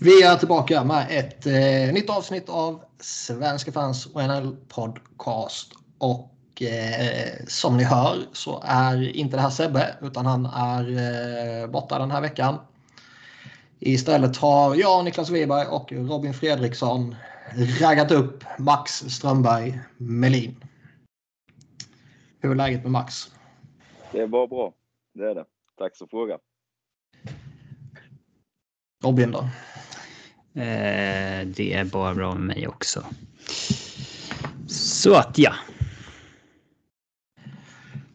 Vi är tillbaka med ett eh, nytt avsnitt av Svenska fans och NL-podcast. Och eh, som ni hör så är inte det här Sebbe utan han är eh, borta den här veckan. Istället har jag, Niklas Wiberg och Robin Fredriksson raggat upp Max Strömberg Melin. Hur är läget med Max? Det är bara bra. Det är det. Tack så frågan. Robin då? Eh, det är bara bra med mig också. Så att ja.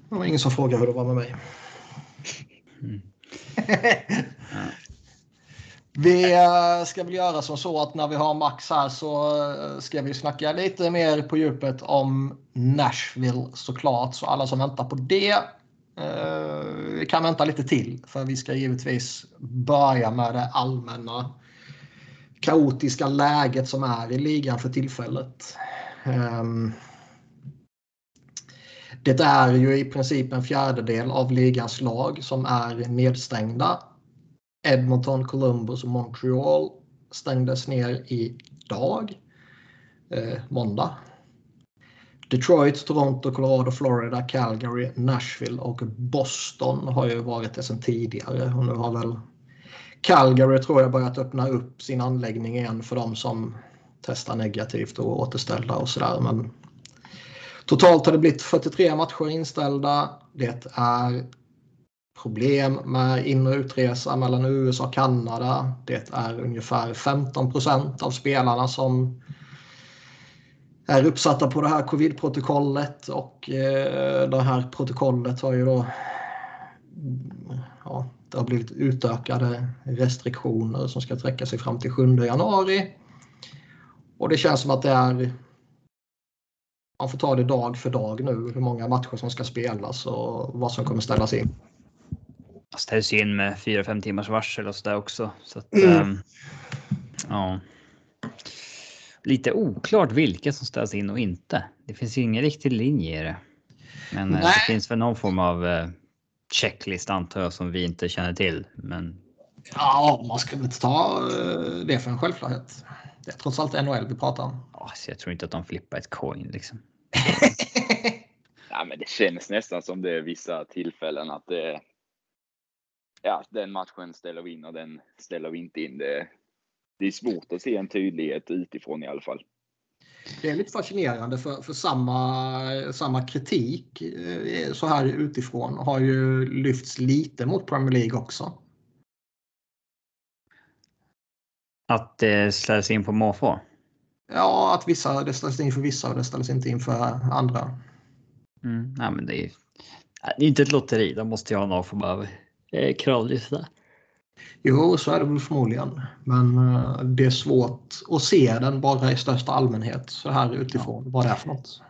Det var ingen som frågade hur det var med mig. Mm. Vi eh, ska väl göra som så att när vi har Max här så eh, ska vi snacka lite mer på djupet om Nashville såklart. Så alla som väntar på det vi kan vänta lite till för vi ska givetvis börja med det allmänna kaotiska läget som är i ligan för tillfället. Ehm, det är ju i princip en fjärdedel av ligans lag som är nedstängda. Edmonton, Columbus och Montreal stängdes ner idag, eh, måndag. Detroit, Toronto, Colorado, Florida, Calgary, Nashville och Boston har ju varit det sedan tidigare. Och nu har väl Calgary tror jag börjat öppna upp sin anläggning igen för de som testar negativt och återställda och sådär. Men totalt har det blivit 43 matcher inställda. Det är problem med in och utresa mellan USA och Kanada. Det är ungefär 15 procent av spelarna som är uppsatta på det här covid-protokollet och eh, det här protokollet har ju då ja, det har blivit utökade restriktioner som ska sträcka sig fram till 7 januari. Och det känns som att det är man får ta det dag för dag nu hur många matcher som ska spelas och vad som kommer ställas in. Det ställs in med 4-5 timmars varsel och sådär också. Så att, mm. ähm, ja. Lite oklart vilka som ställs in och inte. Det finns ju ingen riktig linje i det. Men äh, det finns väl någon form av äh, checklist antar jag som vi inte känner till. Men... Ja, man ska väl inte ta äh, det för en självklarhet. Det är trots allt NHL vi pratar om. Alltså, jag tror inte att de flippar ett coin liksom. ja, men det känns nästan som det är vissa tillfällen att det. Ja, den matchen ställer vi in och den ställer vi inte in. Det, det är svårt att se en tydlighet utifrån i alla fall. Det är lite fascinerande för, för samma, samma kritik eh, så här utifrån har ju lyfts lite mot Premier League också. Att det ställs in på måfå? Ja, att vissa, det ställs in för vissa och det ställs inte in för andra. Mm, nej, men det är, det är inte ett lotteri. De måste ju ha någon form av eh, kravlista. Jo, så är det väl förmodligen. Men uh, det är svårt att se den bara i största allmänhet så här utifrån ja. vad det är för något.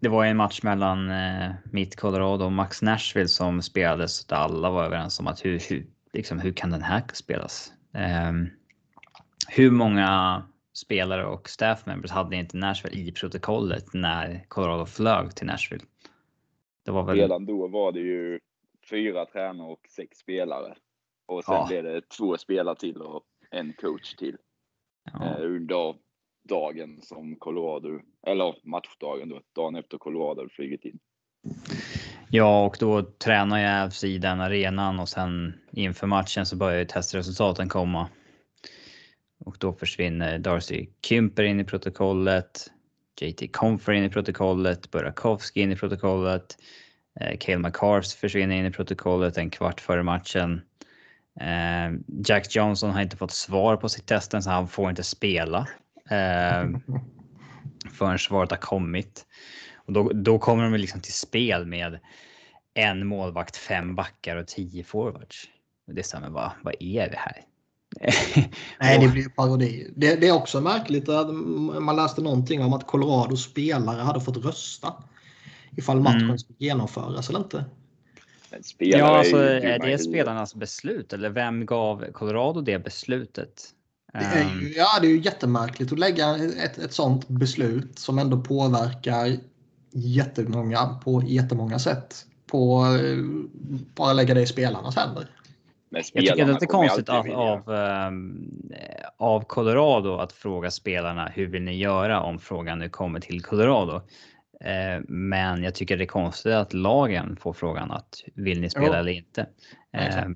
Det var en match mellan uh, mitt Colorado och Max Nashville som spelades där alla var överens om att hur, hur, liksom, hur kan den här spelas? Um, hur många spelare och staff members hade inte Nashville i protokollet när Colorado flög till Nashville? Det var väl... Redan då var det ju fyra tränare och sex spelare. Och sen ja. blev det två spelare till och en coach till. Ja. Eh, under dagen som Colorado, eller matchdagen då, dagen efter Colorado flugit in. Ja, och då tränar jag i den arenan och sen inför matchen så börjar ju testresultaten komma. Och då försvinner Darcy Kymper in i protokollet. JT Comfer in i protokollet, Burakovsky in i protokollet. Eh, Cale McCarrs försvinner in i protokollet en kvart före matchen. Eh, Jack Johnson har inte fått svar på sitt testen så han får inte spela eh, förrän svaret har kommit. Och då, då kommer de liksom till spel med en målvakt, fem backar och tio forwards. Det stämmer bara, vad är det här? Nej, det blir parodi. Det, det, är också märkligt att man läste någonting om att Colorados spelare hade fått rösta ifall matchen mm. skulle genomföras eller inte. Ja, alltså, är det spelarnas beslut eller vem gav Colorado det beslutet? Det är ju, ehm. ja, det är ju jättemärkligt att lägga ett, ett sånt beslut som ändå påverkar jättemånga på jättemånga sätt. På bara lägga det i spelarnas händer. jag tycker det är konstigt av, av, ehm, av Colorado att fråga spelarna hur vill ni göra om frågan nu kommer till Colorado. Eh, men jag tycker det är konstigt att lagen får frågan att vill ni spela jo. eller inte. Eh,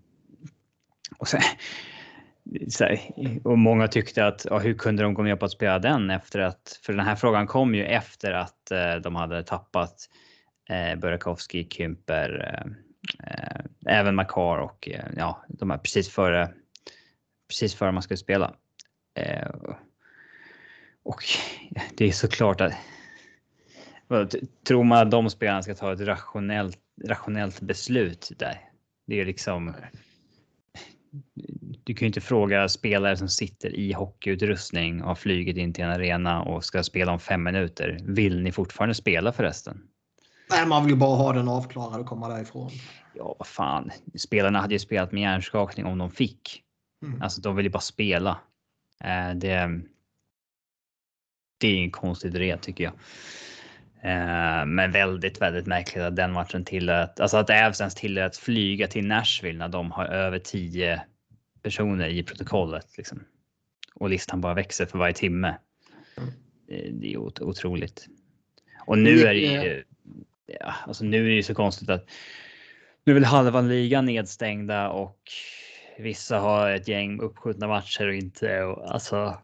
och, så, så här, och många tyckte att ja, hur kunde de gå med på att spela den efter att för den här frågan kom ju efter att eh, de hade tappat eh, Burakovsky, Kymper, eh, även Makar och ja, de här precis före precis före man skulle spela. Eh, och det är såklart att Tror man att de spelarna ska ta ett rationellt, rationellt beslut där? Det är liksom. Du kan ju inte fråga spelare som sitter i hockeyutrustning och har flugit in till en arena och ska spela om fem minuter. Vill ni fortfarande spela förresten? Nej, man vill ju bara ha den avklarad och komma därifrån. Ja, vad fan. Spelarna hade ju spelat med hjärnskakning om de fick. Mm. Alltså, de vill ju bara spela. Eh, det. Det är en konstig idé tycker jag. Eh, men väldigt, väldigt märkligt att den matchen tillät, alltså att Avs ens tillät flyga till Nashville när de har över 10 personer i protokollet. Liksom. Och listan bara växer för varje timme. Mm. Det är otroligt. Och nu är det ju, ja, alltså nu är det ju så konstigt att nu är väl halva ligan nedstängda och vissa har ett gäng uppskjutna matcher och inte. Och alltså,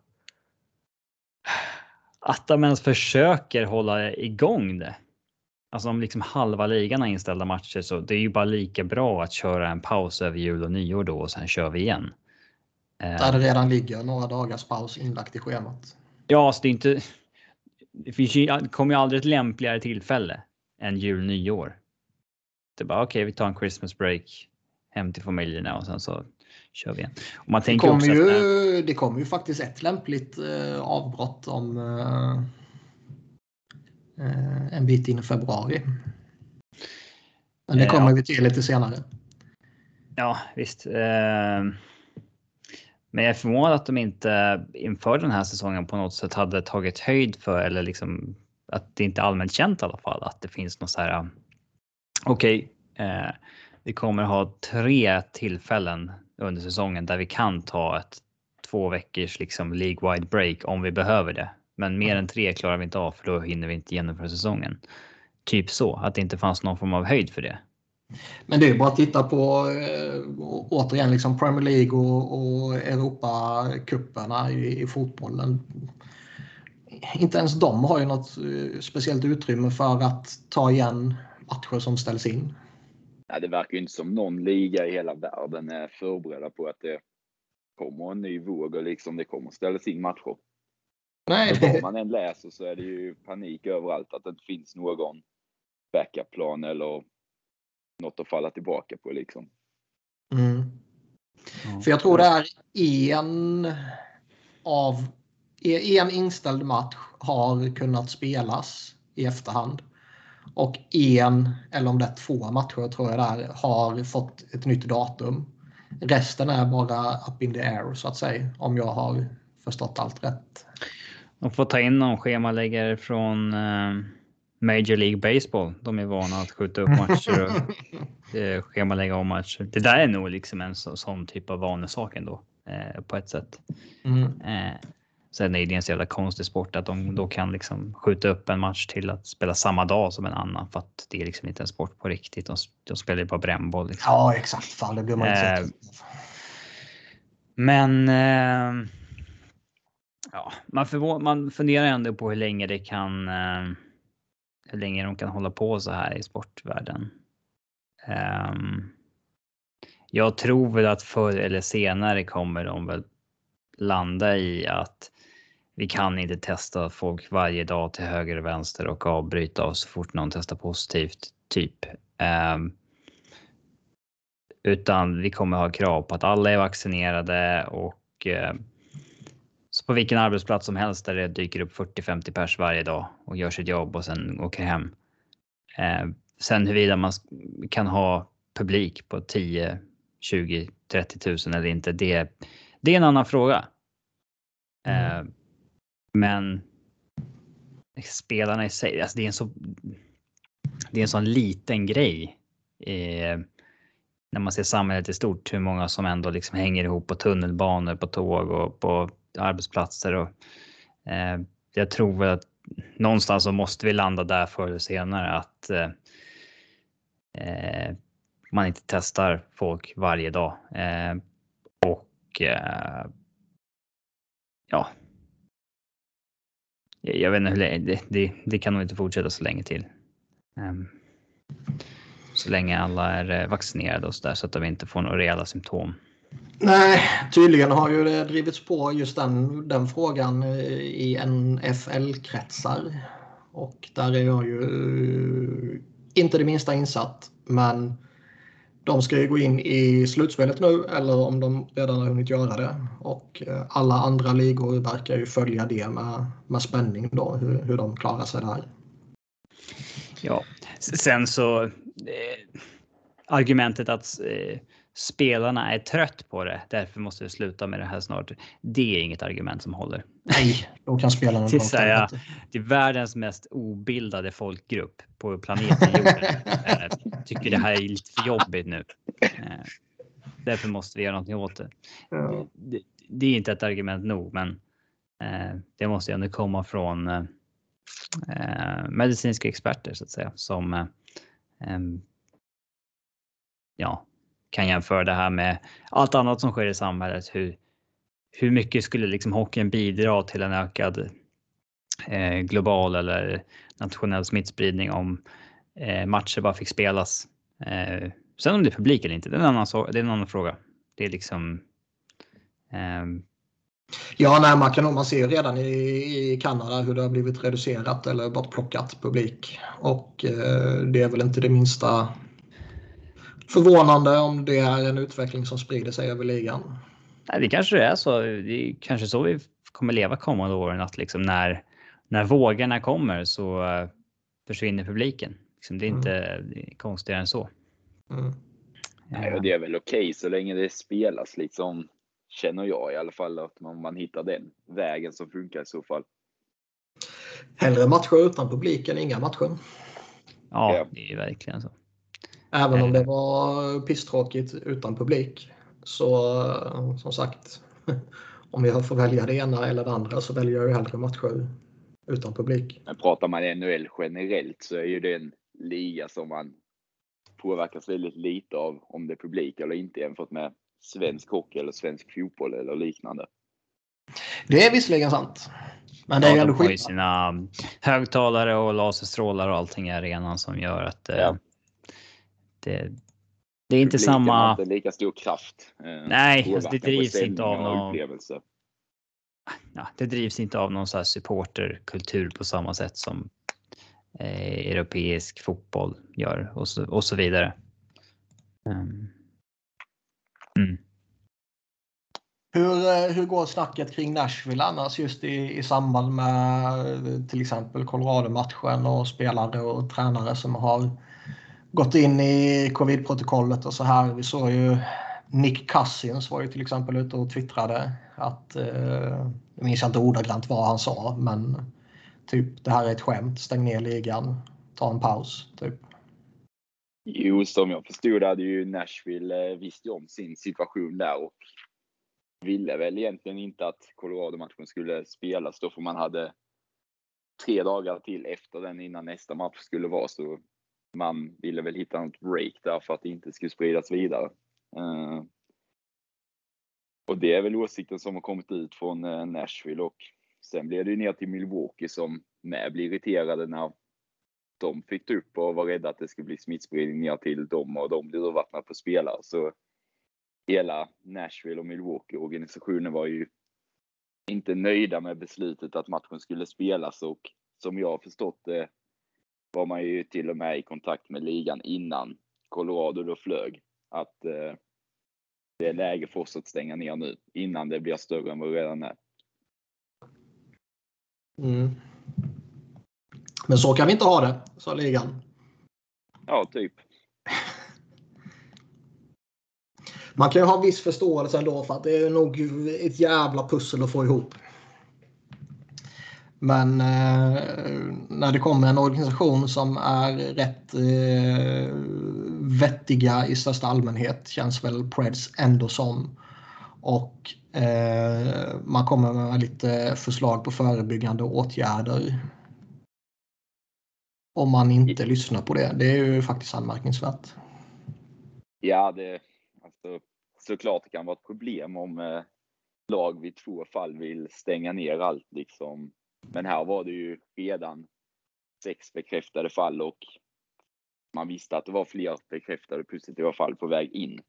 att de ens försöker hålla igång det. Alltså om liksom halva ligan har inställda matcher så det är ju bara lika bra att köra en paus över jul och nyår då och sen kör vi igen. Där det redan ligger några dagars paus inlagt i schemat. Ja, så det är inte. Det finns ju, kommer ju aldrig ett lämpligare tillfälle än jul nyår. Det är bara okej, okay, vi tar en Christmas break hem till familjerna och sen så kör vi igen. Och man det, kommer ju, när... det kommer ju faktiskt ett lämpligt eh, avbrott om eh, eh en bit in i februari. Men det kommer ja. vi till lite senare. Ja, visst. Eh, men jag är förvånad att de inte inför den här säsongen på något sätt hade tagit höjd för eller liksom att det inte är allmänt känt i alla fall att det finns något så här. Okej, okay, eh, vi kommer ha tre tillfällen under säsongen där vi kan ta ett två veckors liksom League-wide break om vi behöver det. Men mer än tre klarar vi inte av för då hinner vi inte genomföra säsongen. Typ så, att det inte fanns någon form av höjd för det. Men det är bara att titta på äh, återigen liksom Premier League och, och Europacuperna i, i fotbollen. Inte ens de har ju något eh, speciellt utrymme för att ta igen matcher som ställs in. Nej, det verkar ju inte som någon liga i hela världen är förberedda på att det kommer en ny våg och liksom det kommer ställas in matcher. Nej. Vad man än läser så är det ju panik överallt att det inte finns någon backup-plan eller något att falla tillbaka på liksom. Mm. För jag tror det är en av en inställd match har kunnat spelas i efterhand. Och en, eller om det är två matcher tror jag där, har fått ett nytt datum. Resten är bara up in the air så att säga, om jag har förstått allt rätt. De får ta in någon schemaläggare från uh, Major League Baseball. De är vana att skjuta upp matcher och uh, schemalägga om matcher. Det där är nog liksom en så, sån typ av vanesak ändå uh, på ett sätt. Mm. Sen är det en så jävla konstig sport att de då kan liksom skjuta upp en match till att spela samma dag som en annan för att det är liksom inte en sport på riktigt. De, de spelar ju bara brännboll. Liksom. Ja, exakt. Fan, det blir man eh, Men. Eh, ja, man, förvå- man funderar ändå på hur länge det kan. Eh, hur länge de kan hålla på så här i sportvärlden. Um, jag tror väl att förr eller senare kommer de väl landa i att vi kan inte testa folk varje dag till höger och vänster och avbryta oss så fort någon testar positivt, typ. Um, utan vi kommer ha krav på att alla är vaccinerade och uh, så på vilken arbetsplats som helst där det dyker upp 40-50 pers varje dag och gör sitt jobb och sen åker hem. Uh, sen huruvida man kan ha publik på 10, 20, 30 tusen eller inte, det, det är en annan fråga. Mm. Men spelarna i sig, alltså det är en så. Det är en sån liten grej. Eh, när man ser samhället i stort, hur många som ändå liksom hänger ihop på tunnelbanor, på tåg och på arbetsplatser. Och, eh, jag tror väl att någonstans så måste vi landa där förr eller senare att eh, eh, man inte testar folk varje dag. Eh, och eh, ja. Jag vet inte hur länge, det, det, det, kan nog inte fortsätta så länge till. Um, så länge alla är eh, vaccinerade och så där så att de inte får några reella symptom. Nej, tydligen har ju det drivits på just den, den frågan i NFL-kretsar. Och där är jag ju inte det minsta insatt. Men de ska ju gå in i slutspelet nu eller om de redan har hunnit göra det. Och eh, alla andra ligor verkar ju följa det med, med spänning då, hur, hur de klarar sig där. Ja, sen så eh, argumentet att eh, spelarna är trött på det, därför måste vi sluta med det här snart. Det är inget argument som håller. Nej, då kan spelarna det, säga, det är världens mest obildade folkgrupp på planeten jorden. Eh, tycker det här är lite för jobbigt nu. Eh, därför måste vi göra någonting åt det. Det. Det, är inte ett argument nog, men eh, det måste ju ändå komma från medicinska experter så att säga som ja, kan jämföra det här med allt annat som sker i samhället. Hur, hur mycket skulle liksom hockeyn bidra till en ökad eh, global eller nationell smittspridning om eh, matcher bara fick spelas? Eh, sen om det är publik eller inte, det är en annan, det är en annan fråga. Det är liksom. Ja, nej, man, kan, man ser redan i, i Kanada hur det har blivit reducerat eller bortplockat publik. Och eh, det är väl inte det minsta förvånande om det är en utveckling som sprider sig över ligan. Nej, det kanske är så. Det är kanske så vi kommer leva kommande åren att liksom när, när vågorna kommer så uh, försvinner publiken. Liksom, det är mm. inte konstigare än så. Mm. Nej, det är väl okej okay, så länge det spelas liksom, känner jag i alla fall, att man, man hittar den vägen som funkar i så fall. Hellre matcher utan publik än inga matcher. Ja, det är verkligen så. Även om det eh. var pisstråkigt utan publik. Så som sagt, om jag får välja det ena eller det andra så väljer jag ju hellre matcher utan publik. Men pratar man NHL generellt så är ju det en liga som man påverkas väldigt lite av om det är publik eller inte jämfört med svensk hockey eller svensk fotboll eller liknande. Det är visserligen sant. Men det är ja, ändå skillnad. sina högtalare och laserstrålar och allting i arenan som gör att eh, ja det, det är inte samma... Har inte lika stor kraft. Eh, Nej, alltså det drivs inte av någon... Ja, det drivs inte av någon så här supporterkultur på samma sätt som eh, europeisk fotboll gör och så, och så vidare. Um. Mm. Hur, eh, hur går snacket kring Nashville annars just i, i samband med till exempel Colorado-matchen och spelare och tränare som har gått in i covid-protokollet och så här. Vi såg ju Nick Cousins var ju till exempel ute och twittrade att, eh, jag minns inte ordagrant vad han sa, men typ det här är ett skämt, stäng ner ligan, ta en paus, typ. Jo, som jag förstod hade ju Nashville visste visst om sin situation där och ville väl egentligen inte att Colorado-matchen skulle spelas då för man hade tre dagar till efter den innan nästa match skulle vara så man ville väl hitta något break där för att det inte skulle spridas vidare. Eh, och det är väl åsikten som har kommit ut från eh, Nashville och sen blev det ju ner till Milwaukee som med blev irriterade när de fick upp och var rädda att det skulle bli smittspridning ner till dem och de blev urvattnade på spelare. Så hela Nashville och Milwaukee organisationen var ju inte nöjda med beslutet att matchen skulle spelas och som jag har förstått det var man ju till och med i kontakt med ligan innan Colorado då flög. Att eh, det är läge för oss att stänga ner nu innan det blir större än vad det redan är. Mm. Men så kan vi inte ha det, sa ligan. Ja, typ. Man kan ju ha viss förståelse ändå för att det är nog ett jävla pussel att få ihop. Men eh, när det kommer en organisation som är rätt eh, vettiga i största allmänhet känns väl Preds ändå som. Och eh, man kommer med lite förslag på förebyggande åtgärder. Om man inte I... lyssnar på det. Det är ju faktiskt anmärkningsvärt. Ja, det alltså, såklart det kan vara ett problem om eh, lag vid två fall vill stänga ner allt liksom men här var det ju redan sex bekräftade fall och man visste att det var fler bekräftade positiva fall på väg in.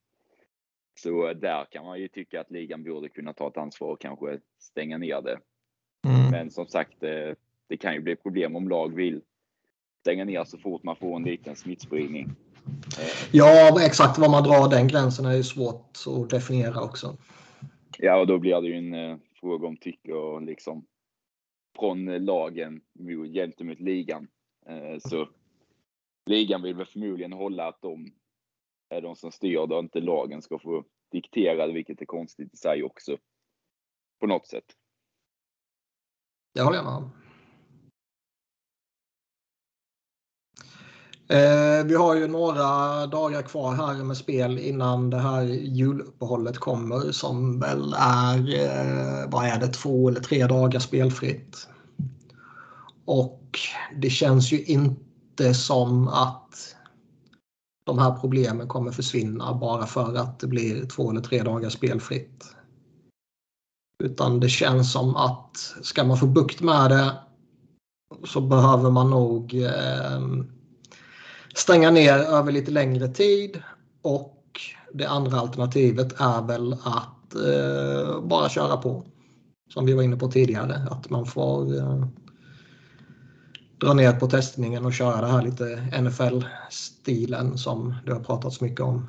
Så där kan man ju tycka att ligan borde kunna ta ett ansvar och kanske stänga ner det. Mm. Men som sagt, det, det, kan ju bli problem om lag vill stänga ner så fort man får en liten smittspridning. Ja, exakt var man drar den gränsen är ju svårt att definiera också. Ja, och då blir det ju en eh, fråga om tycke och liksom från lagen gentemot ligan. Eh, så ligan vill väl förmodligen hålla att de är de som styr och inte lagen ska få diktera det, vilket är konstigt i sig också. På något sätt. Det håller jag med om. Eh, vi har ju några dagar kvar här med spel innan det här juluppehållet kommer som väl är, eh, vad är det, två eller tre dagar spelfritt. Och det känns ju inte som att de här problemen kommer försvinna bara för att det blir två eller tre dagar spelfritt. Utan det känns som att ska man få bukt med det så behöver man nog eh, stänga ner över lite längre tid och det andra alternativet är väl att eh, bara köra på. Som vi var inne på tidigare, att man får eh, dra ner på testningen och köra det här lite NFL-stilen som det har pratats mycket om.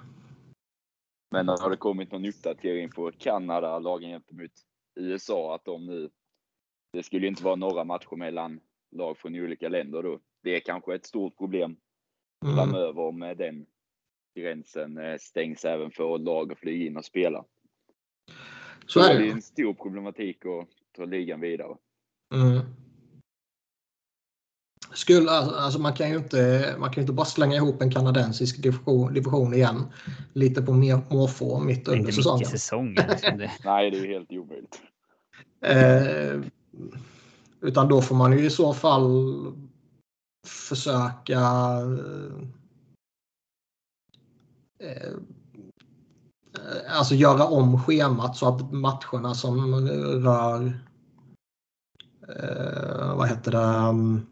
Men har det kommit någon uppdatering på Kanada, lagen gentemot USA, att de nu, det skulle inte vara några matcher mellan lag från olika länder då. Det är kanske ett stort problem mm. framöver om den gränsen eh, stängs även för lag att flyga in och spela. Så, är det. det är en stor problematik att ta ligan vidare. Mm. Skulle, alltså man kan ju inte, man kan inte bara slänga ihop en kanadensisk division, division igen. Lite på måfå mitt under säsongen. Mitt säsongen liksom Nej, det är helt omöjligt. Eh, utan då får man ju i så fall försöka eh, alltså göra om schemat så att matcherna som rör eh, vad heter det mm,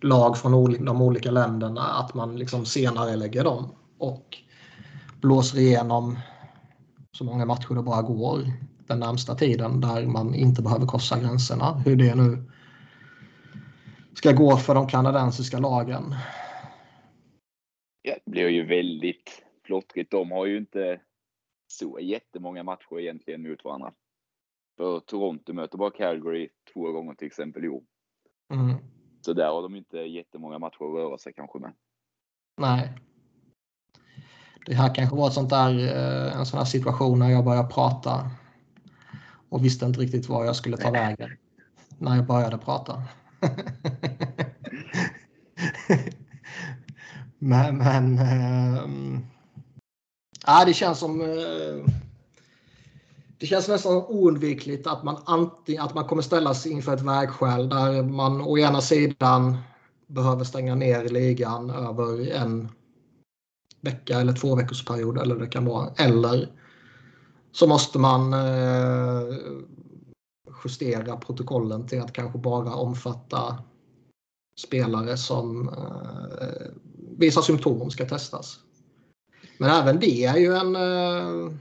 lag från de olika länderna att man liksom senare lägger dem och blåser igenom så många matcher det bara går den närmsta tiden där man inte behöver korsa gränserna. Hur det nu ska gå för de kanadensiska lagen. Ja, det blir ju väldigt plottrigt. De har ju inte så jättemånga matcher egentligen mot varandra. För Toronto möter bara Calgary två gånger till exempel i år. Mm. Så där har de inte jättemånga matcher att röra sig kanske med. Nej. Det här kanske var sånt där, eh, en sån här situation när jag började prata och visste inte riktigt var jag skulle ta vägen när jag började prata. men men äh, det känns som äh, det känns nästan oundvikligt att man, antingen, att man kommer ställas inför ett vägskäl där man å ena sidan behöver stänga ner ligan över en vecka eller två veckors period eller det kan vara. Eller så måste man eh, justera protokollen till att kanske bara omfatta spelare som eh, visar symptom ska testas. Men även det är ju en eh,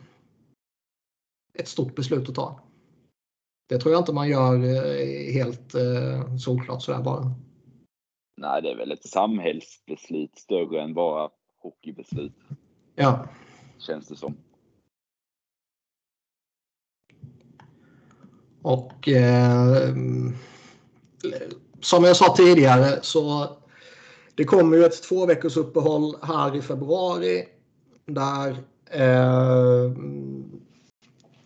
ett stort beslut att ta. Det tror jag inte man gör eh, helt eh, solklart sådär bara. Nej, det är väl ett samhällsbeslut större än bara hockeybeslut. Ja. Känns det som. Och eh, som jag sa tidigare så det kommer ju ett två veckors uppehåll här i februari där eh,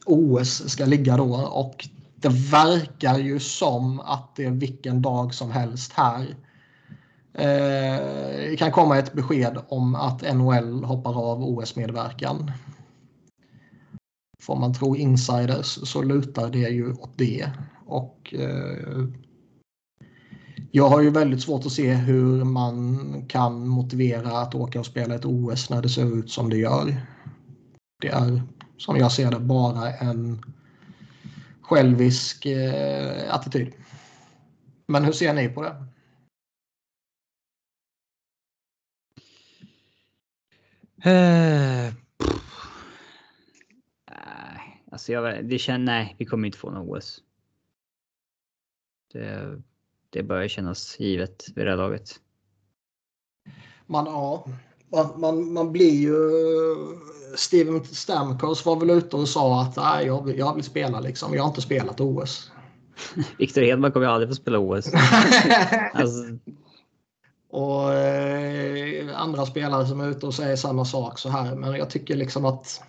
OS ska ligga då och det verkar ju som att det är vilken dag som helst här. Eh, det kan komma ett besked om att NHL hoppar av OS-medverkan. Får man tro insiders så lutar det ju åt det. Och eh, jag har ju väldigt svårt att se hur man kan motivera att åka och spela ett OS när det ser ut som det gör. Det är som jag ser det bara en självisk eh, attityd. Men hur ser ni på det? Eh, alltså jag, det känner, nej, vi kommer inte få något OS. Det, det börjar kännas givet vid det här laget. Man, ja, man, man, man blir ju... Steven Stamkos var väl ute och sa att nej, jag, vill, jag vill spela liksom. Jag har inte spelat OS. Viktor Hedman kommer ju aldrig få spela OS. alltså. Och eh, andra spelare som är ute och säger samma sak så här. Men jag tycker liksom att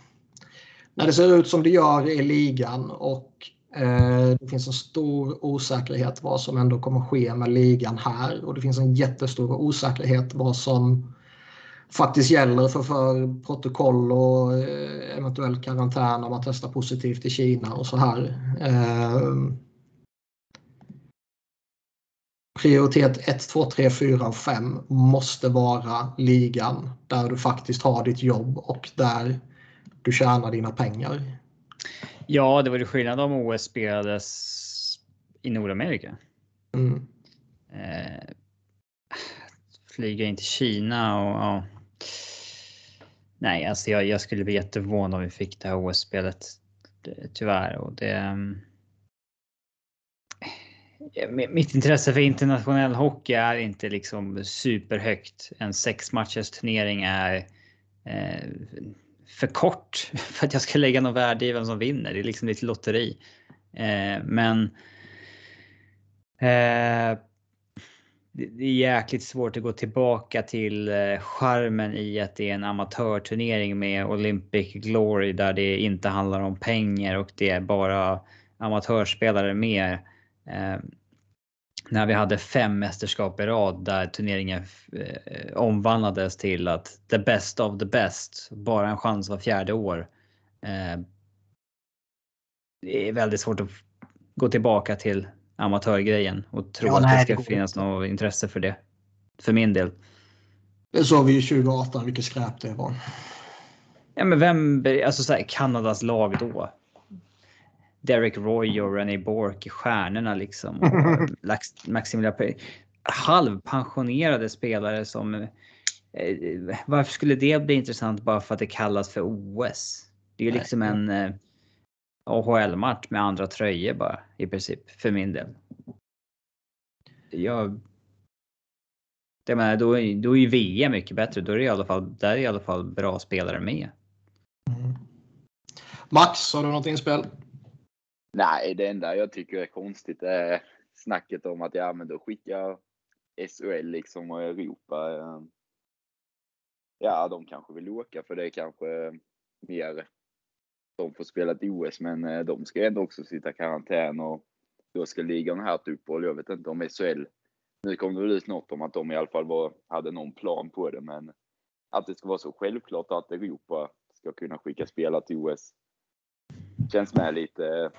när det ser ut som det gör i ligan och Eh, det finns en stor osäkerhet vad som ändå kommer ske med ligan här och det finns en jättestor osäkerhet vad som faktiskt gäller för, för protokoll och eh, eventuell karantän om man testar positivt i Kina och så här. Eh, prioritet 1, 2, 3, 4 och 5 måste vara ligan där du faktiskt har ditt jobb och där du tjänar dina pengar. Ja, det var ju skillnad om OS spelades i Nordamerika. Mm. Eh, flyga in till Kina och ja. Nej, alltså jag, jag skulle bli jätteförvånad om vi fick det här OS-spelet. Tyvärr. Och det, mm, mitt intresse för internationell hockey är inte liksom superhögt. En sex matchers turnering är eh, för kort för att jag ska lägga något värde i vem som vinner. Det är liksom lite lotteri. Eh, men eh, det är jäkligt svårt att gå tillbaka till eh, charmen i att det är en amatörturnering med Olympic Glory där det inte handlar om pengar och det är bara amatörspelare med. Eh, när vi hade fem mästerskap i rad där turneringen eh, omvandlades till att the best of the best, bara en chans var fjärde år. Eh, det är väldigt svårt att gå tillbaka till amatörgrejen och tro ja, att nej, det ska det finnas något intresse för det. För min del. Det såg vi ju 2018 vilket skräp det var. Ja men vem, alltså så här, Kanadas lag då. Derek Roy och René Bork, stjärnorna liksom. Maximilian halvpensionerade spelare som eh, varför skulle det bli intressant bara för att det kallas för OS? Det är ju liksom en eh, AHL-match med andra tröjor bara i princip för min del. Jag. Jag menar, då, då är ju VM mycket bättre. Då är det i alla fall, där är i alla fall bra spelare med. Mm. Max, har du något inspel? Nej, det enda jag tycker är konstigt är snacket om att ja, men då skickar SHL liksom och Europa. Ja, de kanske vill åka för det är kanske mer de får spela ett OS, men eh, de ska ändå också sitta i karantän och då ska ligan ha ett uppehåll. Jag vet inte om SHL. Nu kom det väl ut något om att de i alla fall var, hade någon plan på det, men att det ska vara så självklart att Europa ska kunna skicka spelare till OS känns med lite.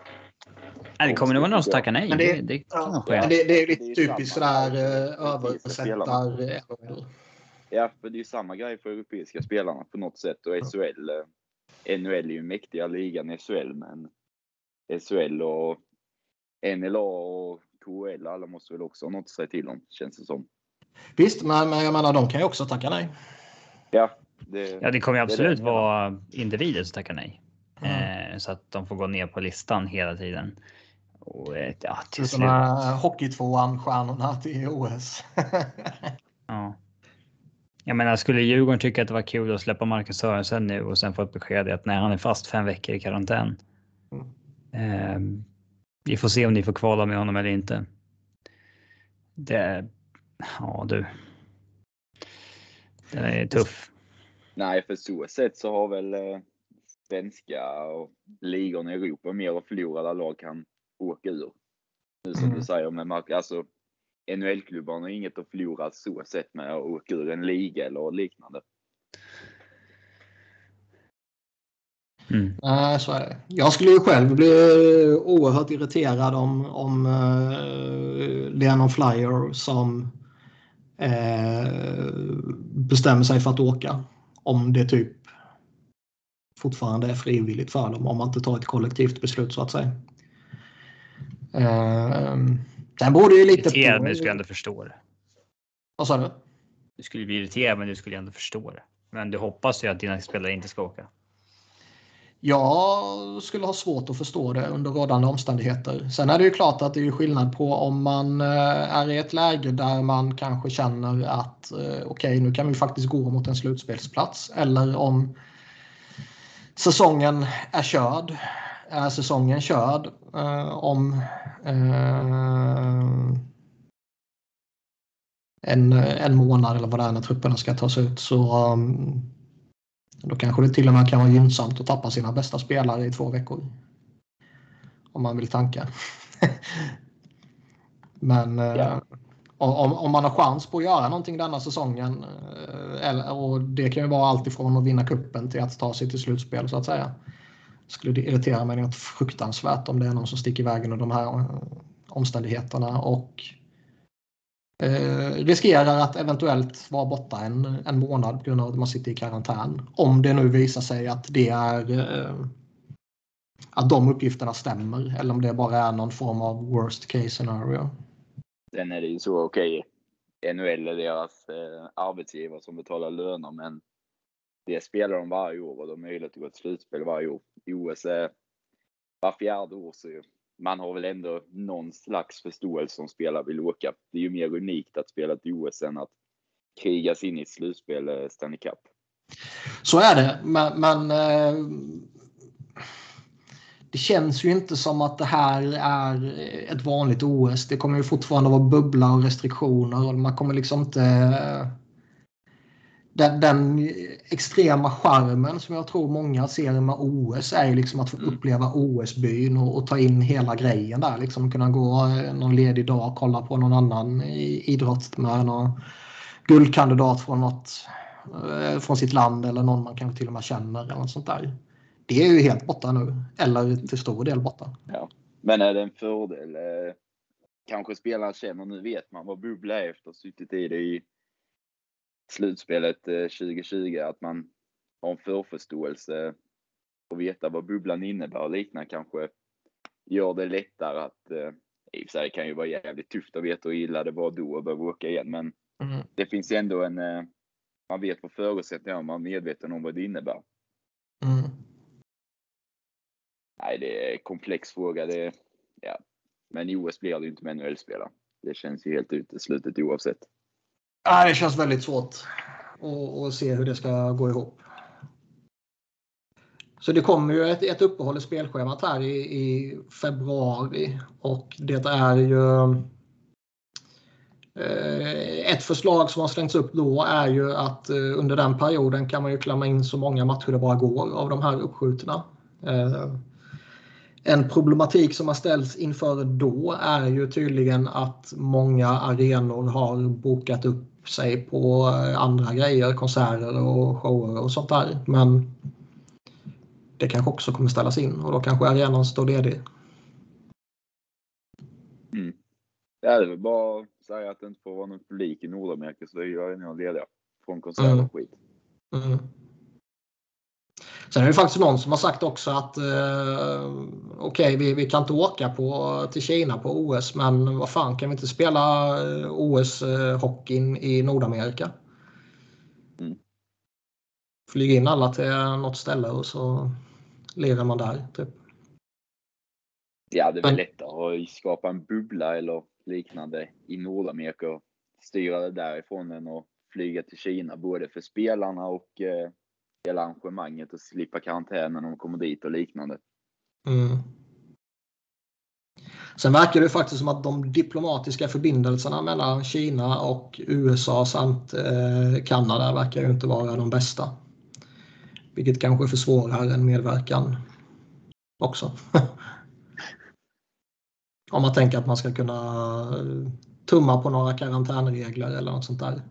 Nej, det kommer nog vara någon som tackar nej. Men det, det, det, ja, det, det är lite typiskt sådär eh, översättar Ja, för det är ju samma grej för europeiska spelarna på något sätt och SHL. Eh, NHL är ju mäktiga ligan i SHL, men SHL och NLA och KHL, alla måste väl också ha något att säga till om, känns det som. Visst, men, men jag menar, de kan ju också tacka nej. Ja, det, ja, det kommer ju absolut vara individer som tackar nej. Mm. Så att de får gå ner på listan hela tiden. Och, eh, ja, till slut. Hockeytvåan-stjärnorna till OS. ja. Jag menar, skulle Djurgården tycka att det var kul att släppa Marcus Sörensen nu och sen få ett besked att nej, han är fast fem veckor i karantän. Mm. Eh, vi får se om ni får kvala med honom eller inte. Det, ja du. Det är tuff. Nej, för så sätt så har väl svenska och ligorna i Europa mer att förlora där lag kan åka ur. Nu som mm. du säger med Mark, alltså NHL-klubbarna har inget att förlora så sett med att åka ur en liga eller liknande. Mm. Nej, så är det. Jag skulle ju själv bli oerhört irriterad om, om uh, det är någon flyer som uh, bestämmer sig för att åka. Om det typ fortfarande är frivilligt för dem om man inte tar ett kollektivt beslut så att säga. Uh, sen borde ju lite... Irriterad men du skulle ändå förstå det. Vad sa du? Du skulle bli irriterad men du skulle ändå förstå det. Men du hoppas ju att dina spelare inte ska åka. Jag skulle ha svårt att förstå det under rådande omständigheter. Sen är det ju klart att det är skillnad på om man eh, är i ett läge där man kanske känner att eh, okej, okay, nu kan vi faktiskt gå mot en slutspelsplats. Eller om säsongen är körd. Är säsongen körd eh, om eh, en, en månad eller vad det är när trupperna ska tas ut så um, då kanske det till och med kan vara gynnsamt att tappa sina bästa spelare i två veckor. Om man vill tanka. Men eh, ja om, om man har chans på att göra någonting denna säsongen eh, Eller, och det kan ju vara allt ifrån att vinna kuppen till att ta sig till slutspel så att säga. Skulle det irritera mig något fruktansvärt om det är någon som sticker iväg under de här eh, omständigheterna och eh, riskerar att eventuellt vara borta en, en månad på grund av att man sitter i karantän. Om det nu visar sig att det är eh, att de uppgifterna stämmer eller om det bara är någon form av worst case scenario. Sen är det ju så, okej, okay, NHL är deras eh, arbetsgivare som betalar löner, men det spelar de varje år och de har möjlighet att gå till slutspel varje år. I OS är var fjärde år så man har väl ändå någon slags förståelse som spelare vill åka. Det är ju mer unikt att spela till OS än att krigas in i ett slutspel eh, Stanley Cup. Så är det, men, men eh, det känns ju inte som att det här är ett vanligt OS. Det kommer ju fortfarande vara bubbla och restriktioner och man kommer liksom inte den, den, extrema charmen som jag tror många ser med OS är ju liksom att få mm. uppleva OS-byn och, och, ta in hela grejen där. Liksom kunna gå någon ledig dag och kolla på någon annan idrott med någon guldkandidat från, något, eh, från sitt land eller någon man kanske till och med känner eller något sånt där. Det är ju helt borta nu, eller till stor del borta. Ja. Men är det en fördel? Eh, kanske spelarna känner, nu vet man vad bubbla är efter suttit i det i slutspelet 2020 eh, att man har en förförståelse och veta vad bubblan innebär och liknande kanske gör det lättare att eh, i och för sig kan ju vara jävligt tufft att veta hur illa det var då och behöva åka igen men mm. det finns ändå en man vet vad förutsättningarna är man är medveten om vad det innebär. Mm. Nej, det är en komplex fråga. Det, ja. Men i OS blir det ju inte med NHL-spelare. Det känns ju helt uteslutet oavsett. Nej, det känns väldigt svårt att se hur det ska gå ihop. Så det kommer ju ett, ett uppehåll i spelschemat här i, i februari och det är ju eh, ett förslag som har slängts upp då är ju att eh, under den perioden kan man ju klämma in så många matcher det bara går av de här uppskjutna. Eh, Eh, en problematik som har ställts inför då är ju tydligen att många arenor har bokat upp sig på andra grejer, konserter och shower och sånt där. Men det kanske också kommer ställas in och då kanske arenan står ledig. Mm. Ja, det är väl bara att säga att det inte får vara någon publik i Nordamerika så är ju arenorna lediga från konserter och skit. Mm. Sen är det faktiskt någon som har sagt också att eh, okej, okay, vi, vi kan inte åka på, till Kina på OS, men vad fan kan vi inte spela eh, OS-hockeyn eh, i Nordamerika? Mm. Flyga in alla till något ställe och så lirar man där. Typ. Ja, det är väl lättare att skapa en bubbla eller liknande i Nordamerika och styra det därifrån än att flyga till Kina, både för spelarna och eh, hela arrangemanget och slippa karantän när de kommer dit och liknande. Mm. Sen verkar det faktiskt som att de diplomatiska förbindelserna mellan Kina och USA samt eh, Kanada verkar ju inte vara de bästa. Vilket kanske försvårar en medverkan också. Om man tänker att man ska kunna tumma på några karantänregler eller något sånt där.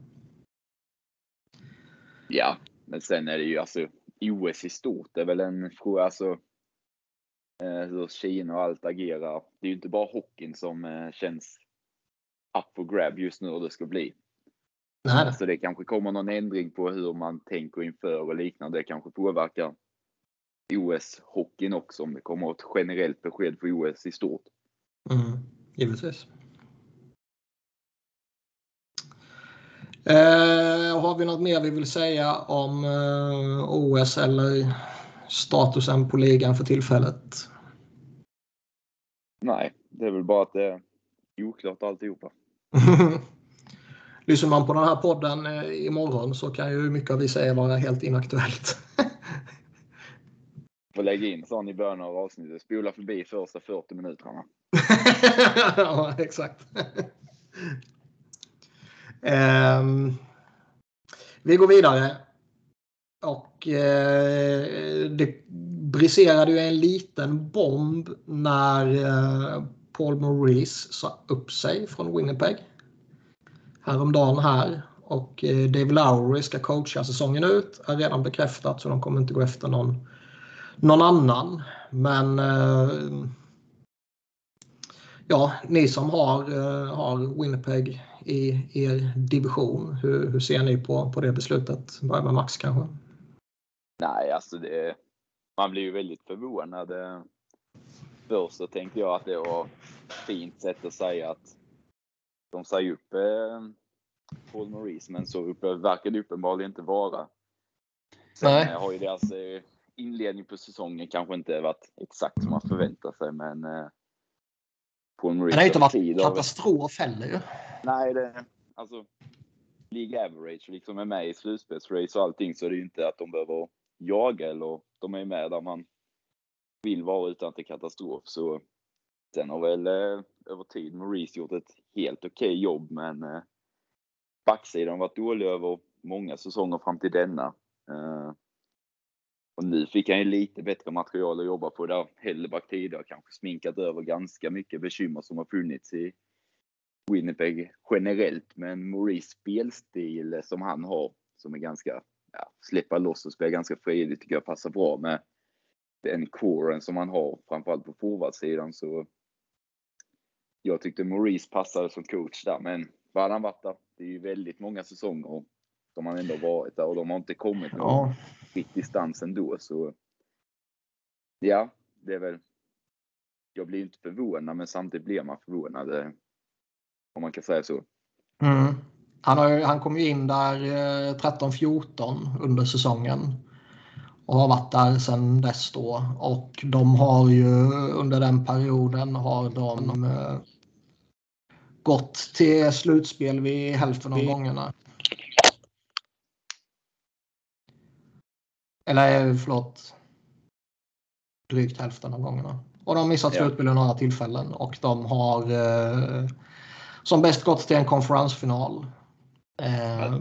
Ja, men sen är det ju alltså OS i stort det är väl en fråga alltså eh, hur Kina och allt agerar. Det är ju inte bara hockeyn som eh, känns up for grab just nu hur det ska bli. Nej. Så det kanske kommer någon ändring på hur man tänker inför och liknande. Det kanske påverkar OS-hockeyn också om det kommer ett generellt besked för OS i stort. Mm, givetvis. Eh, har vi något mer vi vill säga om eh, OS eller statusen på ligan för tillfället? Nej, det är väl bara att det är oklart alltihopa. Lyssnar man på den här podden eh, imorgon så kan ju mycket av vi säga vara helt inaktuellt. Får lägga in sån i början av avsnittet. Spola förbi första 40 minuterna. ja, exakt. Eh, vi går vidare. Och eh, det briserade ju en liten bomb när eh, Paul Maurice sa upp sig från Winnipeg häromdagen här. Och eh, Dave Lowry ska coacha säsongen ut. Är redan bekräftat så de kommer inte gå efter någon någon annan. Men eh, ja, ni som har, eh, har Winnipeg i er division, hur, hur ser ni på, på det beslutet? Börja med Max kanske. Nej, alltså det, man blir ju väldigt förvånad. Först så tänkte jag att det var ett fint sätt att säga att de säger upp eh, Paul Maurice, men så verkar det uppenbarligen inte vara. Sen Nej. har ju deras inledning på säsongen kanske inte varit exakt som man förväntar sig, men på en Det har inte varit katastrof heller ju. Nej, det, alltså League average liksom är med i slutspelsrace och allting så är det ju inte att de behöver jaga eller de är med där man vill vara utan att det är katastrof. Så sen har väl eh, över tid Maurice gjort ett helt okej okay jobb, men eh, backsidan har varit dålig över många säsonger fram till denna. Eh, och nu fick han ju lite bättre material att jobba på där Hellback tidigare kanske sminkat över ganska mycket bekymmer som har funnits i Winnipeg generellt. Men Maurice spelstil som han har, som är ganska, ja, släppa loss och spela ganska frejdigt tycker jag passar bra med den coren som han har, framförallt på forwardsidan så jag tyckte Maurice passade som coach där, men vad hade han varit där? Det är ju väldigt många säsonger som han ändå varit där och de har inte kommit någon ja. Distans ändå. Så ja, det är väl. Jag blir inte förvånad, men samtidigt blir man förvånad. Eh, om man kan säga så. Mm. Han, har, han kom ju in där 13-14 eh, under säsongen och har varit där sedan dess då. Och de har ju under den perioden har de eh, gått till slutspel vid hälften av gångerna. Eller eh, förlåt. Drygt hälften av gångerna. Och de har missat ja. slutspel några tillfällen och de har eh, som bäst gått till en konferensfinal. Eh,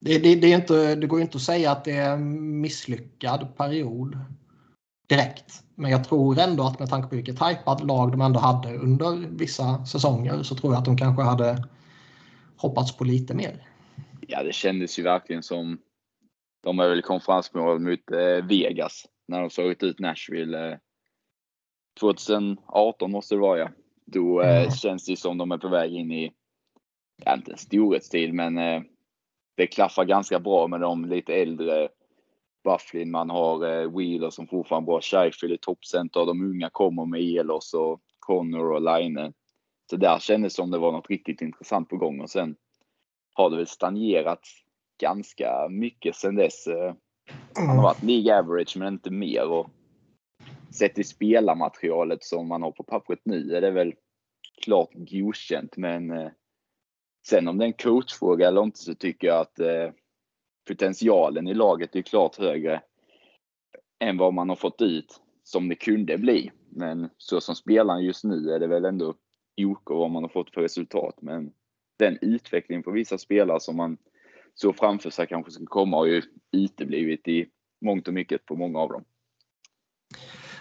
det, det, det, är inte, det går inte att säga att det är en misslyckad period direkt. Men jag tror ändå att med tanke på vilket hypat lag de ändå hade under vissa säsonger så tror jag att de kanske hade hoppats på lite mer. Ja, det kändes ju verkligen som de är väl konferensmål mot eh, Vegas när de slagit ut Nashville. Eh, 2018 måste det vara ja. Då eh, mm. känns det som de är på väg in i, ja, inte en storhetstid, men eh, det klaffar ganska bra med de lite äldre. Bufflin, man har eh, Wheeler som fortfarande bra. Sheffield i toppcenter. De unga kommer med Elos och Connor och Line. Så där kändes det som det var något riktigt intressant på gång och sen har det väl stagnerat ganska mycket sedan dess. Eh, han har varit League average men inte mer. Och sett i spelarmaterialet som man har på pappret nu är det väl klart godkänt. Men eh, sen om det är en coachfråga eller inte så tycker jag att eh, potentialen i laget är klart högre än vad man har fått ut som det kunde bli. Men så som spelaren just nu är det väl ändå OK vad man har fått för resultat. Men den utveckling för vissa spelare som man så framför sig kanske ska komma har ju uteblivit i mångt och mycket på många av dem.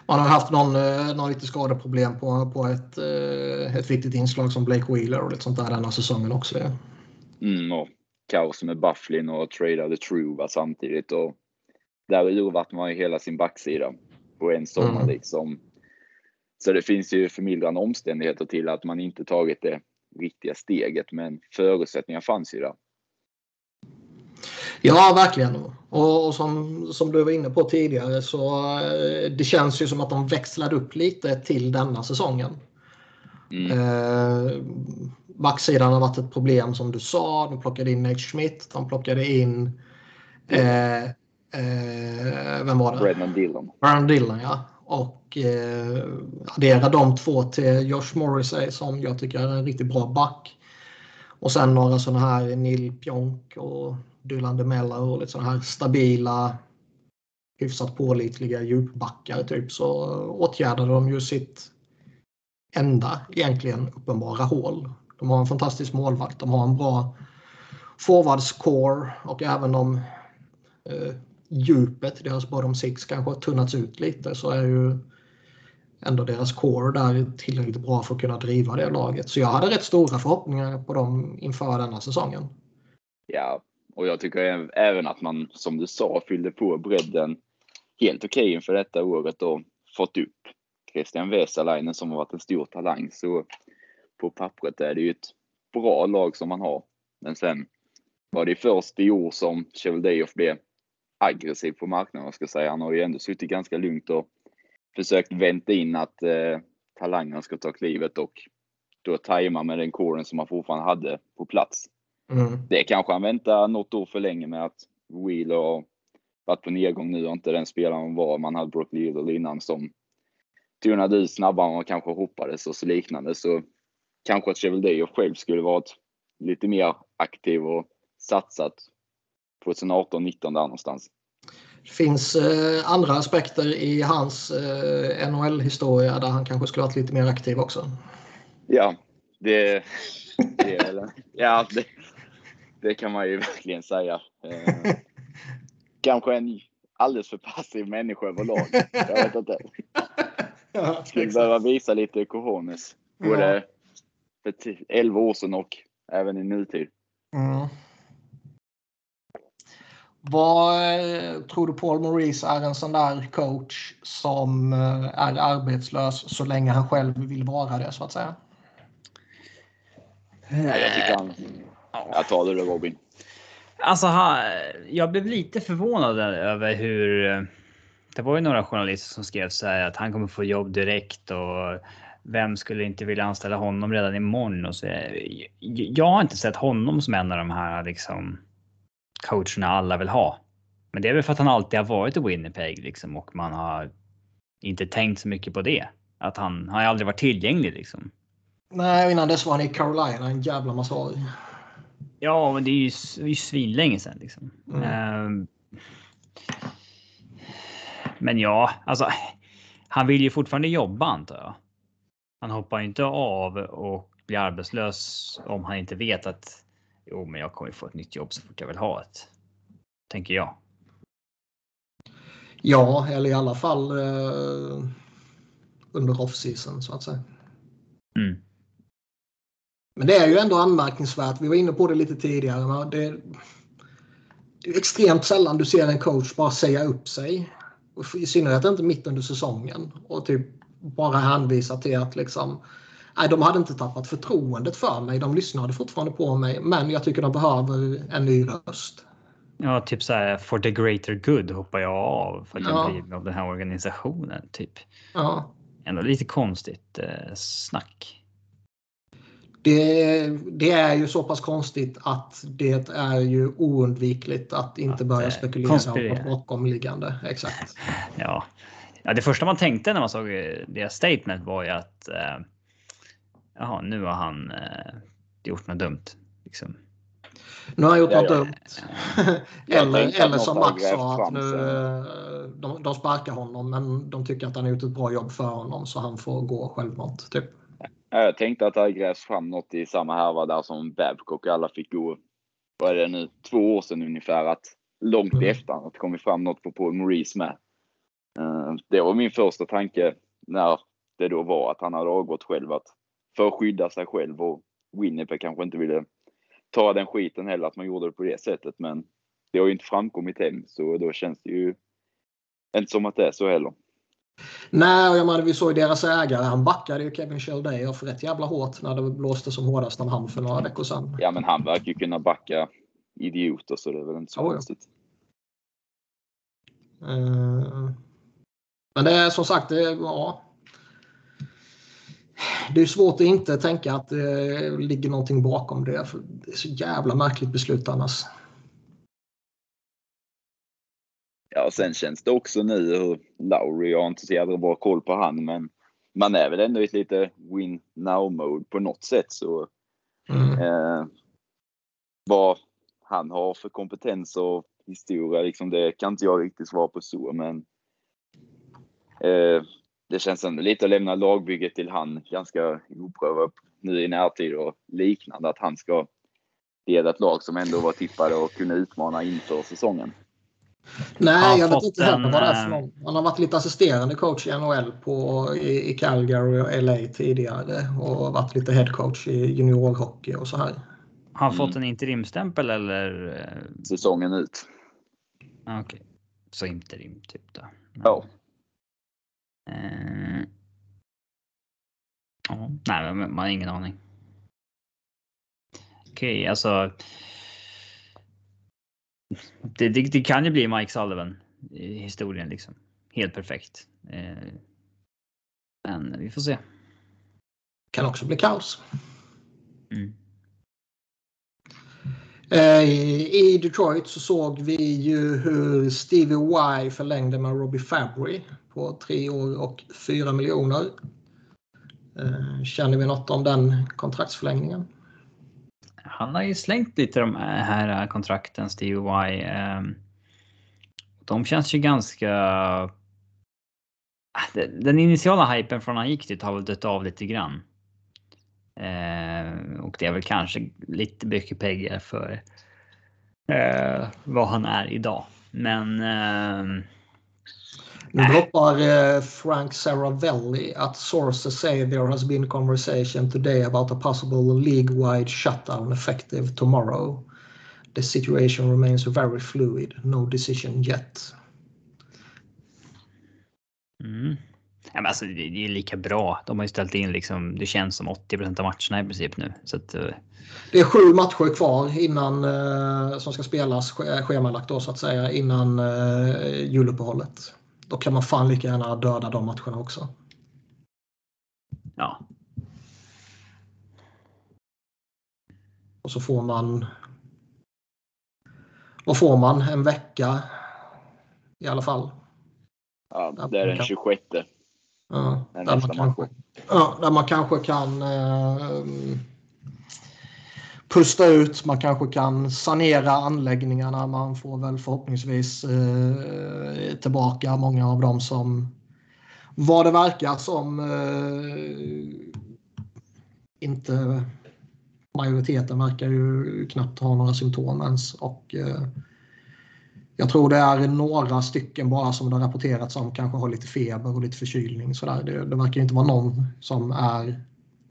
Man har haft någon, eh, någon lite skadeproblem på, på ett, eh, ett viktigt inslag som Blake Wheeler och lite sånt där denna säsongen också. Ja. Mm, och kaos med Bufflin och tradade Truva samtidigt. Och där urvattnar man ju hela sin backsida på en sommar mm. liksom. Så det finns ju förmildrande omständigheter till att man inte tagit det riktiga steget, men förutsättningar fanns ju där. Ja, verkligen. Och, som, som du var inne på tidigare så eh, det känns ju som att de växlade upp lite till denna säsongen. Mm. Eh, backsidan har varit ett problem som du sa. De plockade in Nate Schmidt. De plockade in... Eh, eh, vem var det? Brennan Dillon. Brennan Dillon, ja. Och eh, addera de två till Josh Morrissey som jag tycker är en riktigt bra back. Och sen några sådana här Neil Pionk och Dylan DeMella och lite sådana här stabila hyfsat pålitliga djupbackar typ så åtgärdade de ju sitt enda egentligen uppenbara hål. De har en fantastisk målvakt, de har en bra forwardscore och även om eh, djupet, deras bottom six kanske har tunnats ut lite så är ju ändå deras core där tillräckligt bra för att kunna driva det laget. Så jag hade rätt stora förhoppningar på dem inför denna säsongen. Ja, och jag tycker även att man, som du sa, fyllde på bredden helt okej okay inför detta året och fått upp Christian Vesalainen som har varit en stor talang. Så på pappret är det ju ett bra lag som man har. Men sen var det först i år som Cheveldayoff blev aggressiv på marknaden, ska säga. Han har ju ändå suttit ganska lugnt och försökt vänta in att eh, talangerna ska ta klivet och då tajma med den kåren som han fortfarande hade på plats. Mm. Det kanske han väntar något år för länge med att Wheeler har varit på nedgång nu och inte den spelaren var. Man hade Brock Lidl innan som tonade ut snabbare än man kanske hoppades och så liknande. Så kanske att Cheveldayoff själv skulle varit lite mer aktiv och satsat 2018-19 där någonstans. Det finns eh, andra aspekter i hans eh, NHL-historia där han kanske skulle varit lite mer aktiv också. Ja, det, det, är, ja, det, det kan man ju verkligen säga. Eh, kanske en alldeles för passiv människa överlag. Jag vet inte. Ja, Skulle behöva visa lite cojones. Både för 11 år sedan och även i nutid. Mm. Vad eh, tror du Paul Maurice är en sån där coach som eh, är arbetslös så länge han själv vill vara det så att säga? Jag tycker han... Jag tar det då Robin. Alltså, jag blev lite förvånad över hur... Eh, det var ju några journalister som skrev så här att han kommer få jobb direkt och vem skulle inte vilja anställa honom redan imorgon? Och så, jag har inte sett honom som en av de här liksom coacherna alla vill ha. Men det är väl för att han alltid har varit i Winnipeg liksom och man har inte tänkt så mycket på det. Att han har aldrig varit tillgänglig liksom. Nej, innan dess var han i Carolina en jävla massa år. Ja, men det är ju, det är ju svinlänge sedan liksom. Mm. Um, men ja, alltså. Han vill ju fortfarande jobba antar jag. Han hoppar ju inte av och blir arbetslös om han inte vet att jo, men jag kommer få ett nytt jobb så fort jag vill ha ett. Tänker jag. Ja, eller i alla fall eh, under off-season så att säga. Mm. Men det är ju ändå anmärkningsvärt. Vi var inne på det lite tidigare. Det, det är extremt sällan du ser en coach bara säga upp sig. I synnerhet inte mitt under säsongen. Och typ bara hänvisa till att liksom nej, de hade inte tappat förtroendet för mig. De lyssnade fortfarande på mig, men jag tycker de behöver en ny röst. Ja, typ så här for the greater good hoppar jag av för att ja. jag blir av den här organisationen. Typ. Ja. Ändå lite konstigt eh, snack. Det, det, är ju så pass konstigt att det är ju oundvikligt att inte att, börja eh, spekulera om bakomliggande. Exakt. ja. ja, det första man tänkte när man såg deras statement var ju att eh, jaha, nu har han eh, gjort något dumt. Liksom. Nu har han gjort något dumt. eller, eller som Max sa, att nu, eh, de, de sparkar honom men de tycker att han har gjort ett bra jobb för honom så han får gå självmant. Typ. Jag tänkte att det hade grävts fram något i samma härva där som Babcock och alla fick gå. Vad är det nu? Två år sedan ungefär. Att långt mm. efter att det kommit fram något på Paul Maurice med. Uh, det var min första tanke när det då var att han hade avgått själv. Att för att skydda sig själv och Winnipeg kanske inte ville ta den skiten heller att man gjorde det på det sättet. Men det har ju inte framkommit än så då känns det ju inte som att det är så heller. Nej, jag menar, vi såg deras ägare. Han backade ju Kevin Shelday rätt jävla hårt när det blåste som hårdast om han för några veckor sedan. Ja, men han verkar ju kunna backa idioter så det är väl inte så oh, konstigt. Ja. Uh, men det är som sagt, det, ja. Det är svårt att inte tänka att det ligger någonting bakom det. För det är så jävla märkligt beslut annars. Och sen känns det också nu hur Lowry, jag har inte så jävla bra koll på han, men man är väl ändå i ett lite win now mode på något sätt så. Mm. Eh, vad han har för kompetens och historia, liksom det kan inte jag riktigt svara på så, men eh, det känns ändå lite att lämna lagbygget till han ganska oprövad nu i närtid och liknande, att han ska leda ett lag som ändå var tippade och kunna utmana inför säsongen. Nej, jag vet inte heller vad det är för någon. Han har varit lite assisterande coach i NHL på, i, i Calgary och LA tidigare och varit lite headcoach i juniorhockey och så här. Har han mm. fått en interimstämpel eller? Säsongen ut. Okej, okay. så interim typ då. Ja. Uh, ja, nej, man har ingen aning. Okej, okay, alltså det, det, det, kan ju bli Mike Sullivan i historien liksom. Helt perfekt. Eh, men vi får se. Kan också bli kaos. Mm. Eh, I Detroit så såg vi ju hur Stevie Y förlängde med Robbie Fabry på tre år och fyra miljoner. Eh, känner vi något om den kontraktsförlängningen? Han har ju slängt lite de här eh, kontrakten, Steve Y. Ehm, de känns ju ganska... Ah, den initiala hypen från han gick dit har väl dött av lite grann. Ehm, och det är väl kanske lite mycket pengar för eh, vad han är idag. Men ehm, nu droppar eh, Frank Saravelli att sources say there has been conversation today about a possible league-wide shutdown effective tomorrow. The situation remains very fluid. No decision yet. Mm. Ja, men alltså, det är lika bra. De har ju ställt in liksom, det känns som 80% av matcherna i princip nu. Så att, uh... Det är sju matcher kvar innan uh, som ska spelas schemalagt då så att säga innan uh, juluppehållet. Då kan man fan lika gärna döda de matcherna också. Ja. Och så får man. Vad får man? En vecka i alla fall. Ja, det är den 26. Ja, där man, kanske, ja, där man kanske kan eh, pusta ut. Man kanske kan sanera anläggningarna. Man får väl förhoppningsvis eh, tillbaka många av dem som vad det verkar som eh, inte majoriteten verkar ju knappt ha några symptom ens. Och, eh, jag tror det är några stycken bara som det har rapporterats om kanske har lite feber och lite förkylning. Så där. Det, det verkar inte vara någon som är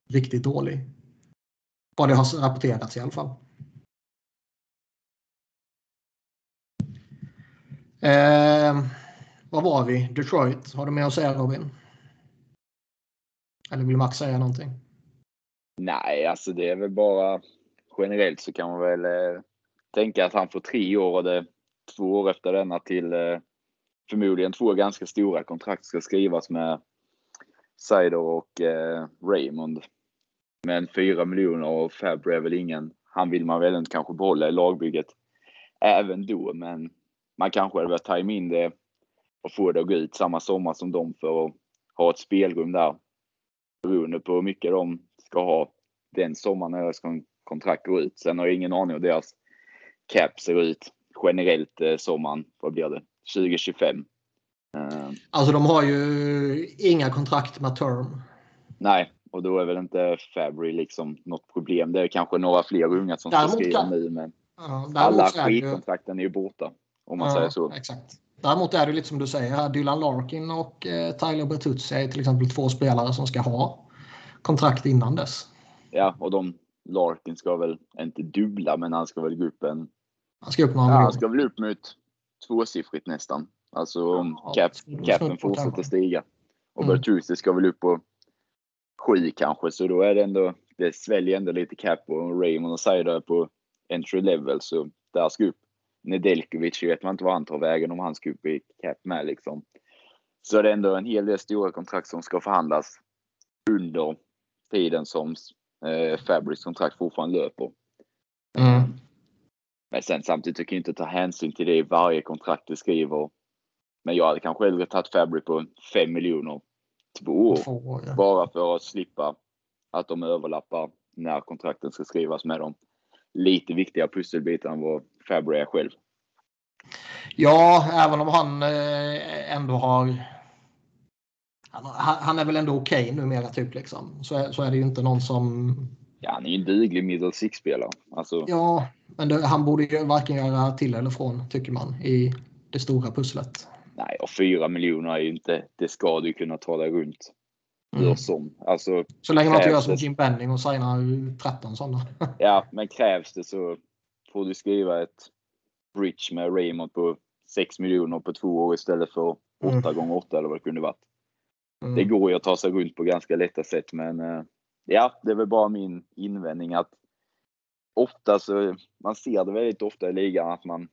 riktigt dålig. Vad det har rapporterats i alla fall. Eh, vad var vi? Detroit. Har du med att säga Robin? Eller vill Max säga någonting? Nej, alltså det är väl bara generellt så kan man väl eh, tänka att han får tre år och det två år efter denna till eh, förmodligen två ganska stora kontrakt ska skrivas med Seider och eh, Raymond. Men 4 miljoner och Fabry är väl ingen, han vill man väl inte kanske behålla i lagbygget även då, men man kanske hade velat tajma in det och få det att gå ut samma sommar som dem för att ha ett spelrum där. Beroende på hur mycket de ska ha den sommaren när deras kontrakt går ut. Sen har jag ingen aning hur deras cap ser ut generellt eh, sommaren, vad blir det, 2025. Uh, alltså de har ju inga kontrakt med term. Nej, och då är väl inte Fabry liksom något problem. Det är kanske några fler unga som ska skriva kan... nu, men ja, alla skitkontrakten är ju borta. Om man ja, säger så. Exakt. Däremot är det lite som du säger, Dylan Larkin och eh, Tyler Bertuzzi är till exempel två spelare som ska ha kontrakt innan dess. Ja, och de, Larkin ska väl inte dubbla, men han ska väl gå upp en... Han ska upp några ja, Han ska väl upp mot tvåsiffrigt nästan. Alltså om ja, cap, capen fortsätter stiga. Och mm. Bertuzzi ska väl upp och sju kanske, så då är det ändå, det sväljer ändå lite cap och Raymond och Saida är på entry level, så där ska upp Nedeljkovic, vet man inte vad han tar vägen om han ska upp i cap med liksom. Så det är ändå en hel del stora kontrakt som ska förhandlas under tiden som eh, Fabrics kontrakt fortfarande löper. Mm. Men sen samtidigt tycker jag inte ta hänsyn till det i varje kontrakt du skriver. Men jag hade kanske hellre tagit Fabric på 5 miljoner två år. Två år ja. Bara för att slippa att de överlappar när kontrakten ska skrivas med dem. Lite viktigare pusselbitar än vad Fabry är själv. Ja, även om han eh, ändå har han, är väl ändå okej okay numera typ liksom. Så är, så är det ju inte någon som... Ja, han är ju en duglig middle six-spelare. Alltså... Ja, men det, han borde ju varken göra till eller från tycker man i det stora pusslet. Nej, och fyra miljoner är ju inte, det ska du kunna ta dig runt. Mm. som. Alltså, så länge man inte gör som Jim Benning och signar 13 sådana. ja, men krävs det så får du skriva ett bridge med Raymond på 6 miljoner på två år istället för 8 mm. gånger 8 eller vad det kunde varit. Mm. Det går ju att ta sig runt på ganska lätta sätt, men eh, ja, det är väl bara min invändning att ofta så, man ser det väldigt ofta i ligan att man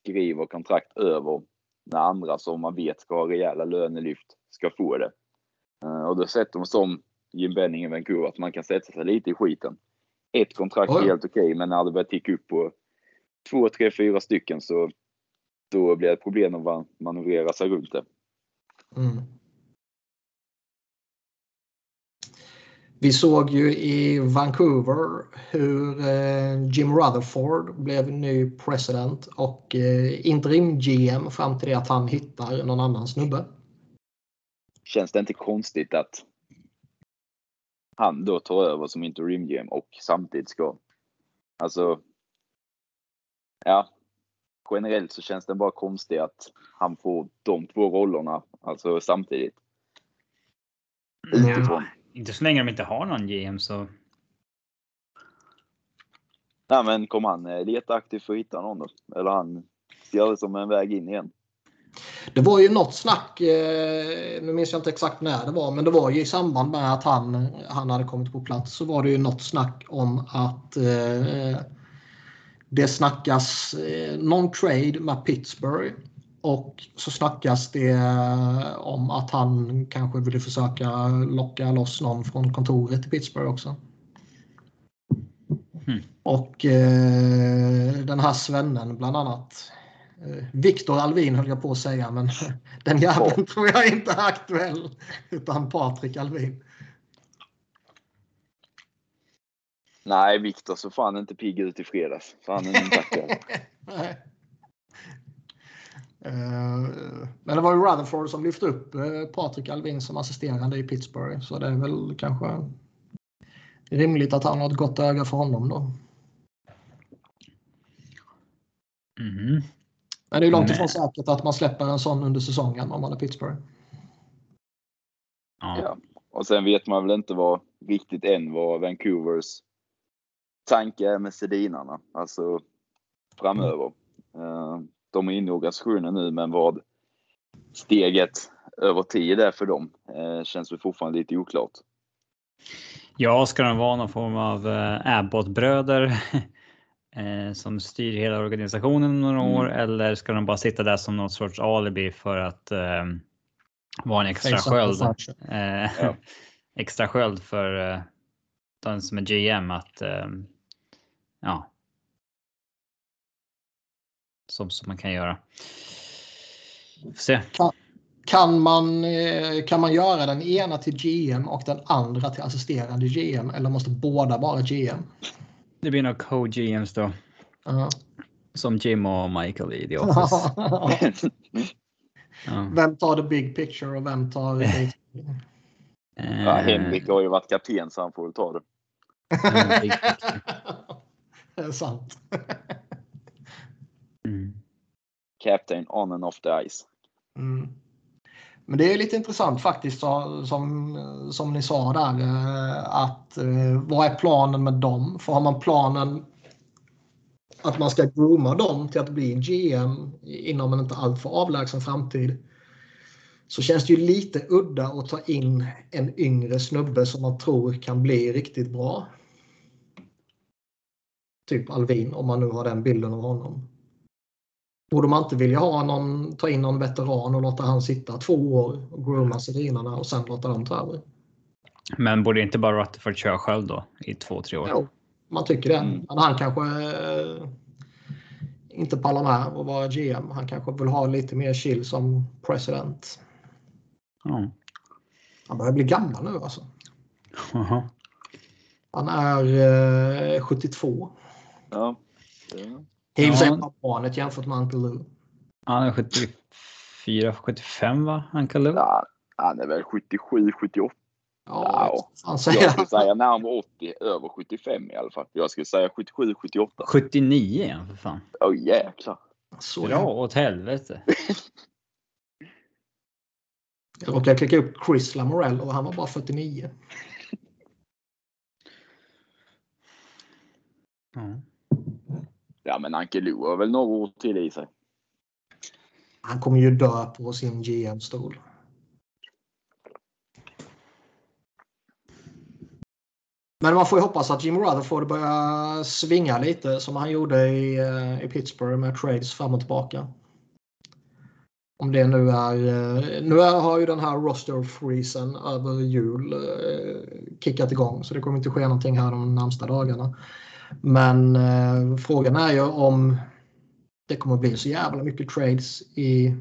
skriver kontrakt över när andra som man vet ska ha rejäla lönelyft ska få det. Eh, och då sätter man som Jim Benning i Vancouver att man kan sätta sig lite i skiten. Ett kontrakt är helt okej, okay, men när det börjar ticka upp på två, tre, fyra stycken så då blir det problem att manövrera sig runt det. Mm. Vi såg ju i Vancouver hur eh, Jim Rutherford blev ny president och eh, interim GM fram till det att han hittar någon annan snubbe. Känns det inte konstigt att han då tar över som interim GM och samtidigt ska... Alltså... Ja. Generellt så känns det bara konstigt att han får de två rollerna alltså samtidigt. Utifrån. Ja. Inte så länge de inte har någon GM så. Nej men kom han eh, leta aktivt för att hitta någon då? Eller han ser det som en väg in igen? Det var ju något snack, eh, nu minns jag inte exakt när det var, men det var ju i samband med att han, han hade kommit på plats så var det ju något snack om att eh, det snackas eh, någon trade med Pittsburgh och så snackas det om att han kanske ville försöka locka loss någon från kontoret i Pittsburgh också. Mm. Och eh, den här svennen bland annat. Eh, Viktor Alvin höll jag på att säga men den jäveln tror jag inte är aktuell. Utan Patrik Alvin. Nej, Viktor så fan inte pigg ut i fredags. Så han är inte Eh, men det var ju Rutherford som lyfte upp eh, Patrik Alvin som assisterande i Pittsburgh. Så det är väl kanske rimligt att han har ett gott öga för honom då. Mm. Men det är långt ifrån säkert att man släpper en sån under säsongen om man är Pittsburgh. Ja. ja. Och sen vet man väl inte vad riktigt än vad Vancouvers tanke är med Sedinarna. Alltså framöver. Mm. De är inne i organisationen nu, men vad steget över tid är för dem eh, känns väl fortfarande lite oklart. Ja, ska de vara någon form av eh, Abbott-bröder eh, som styr hela organisationen några mm. år eller ska de bara sitta där som något sorts alibi för att eh, vara en extra sköld? Eh, ja. extra sköld för eh, den som är GM att eh, ja, som, som man kan göra. se. Kan, kan, man, eh, kan man göra den ena till GM och den andra till assisterande GM eller måste båda vara GM? Det blir nog co-GMs då. Uh -huh. Som Jim och Michael i The Office. ja. Vem tar the big picture och vem tar... ja, Henrik har ju varit kapten så han får väl ta det. det är sant. Captain on and off the ice. Mm. Men det är lite intressant faktiskt som, som ni sa där. Eh, att eh, vad är planen med dem? För har man planen att man ska grooma dem till att bli GM inom en inte alltför avlägsen framtid så känns det ju lite udda att ta in en yngre snubbe som man tror kan bli riktigt bra. Typ Alvin, om man nu har den bilden av honom. Borde man inte vilja ha någon, ta in någon veteran och låta han sitta två år och grooma serinerna och sen låta dem ta över? Men borde inte bara Rutherford köra själv då i två, tre år? Jo, man tycker det. Mm. Men han kanske eh, inte pallar med att vara GM. Han kanske vill ha lite mer chill som president. Mm. Han börjar bli gammal nu alltså. Uh-huh. Han är eh, 72. Ja. Det är i och för sig barnet jämfört med Uncle Lou. Han är 74, 75 va? Uncle Lou? Ja, han är väl 77, 78. Ja, wow. Jag skulle säga närmare 80, över 75 i alla fall. Jag skulle säga 77, 78. 79 ja, för fan. Åh oh, jäklar. Så Bra åt helvete. Jag råkade klicka upp Chris Lamorell och han var bara 49. Mm. Ja, men Anke Lou har väl några år till i sig. Han kommer ju dö på sin GM-stol. Men man får ju hoppas att Jim Rutherford börjar svinga lite som han gjorde i, eh, i Pittsburgh med trades fram och tillbaka. Om det nu är... Eh, nu har ju den här roster freezen över jul eh, kickat igång så det kommer inte ske någonting här de närmsta dagarna. Men eh, frågan är ju om det kommer bli så jävla mycket trades i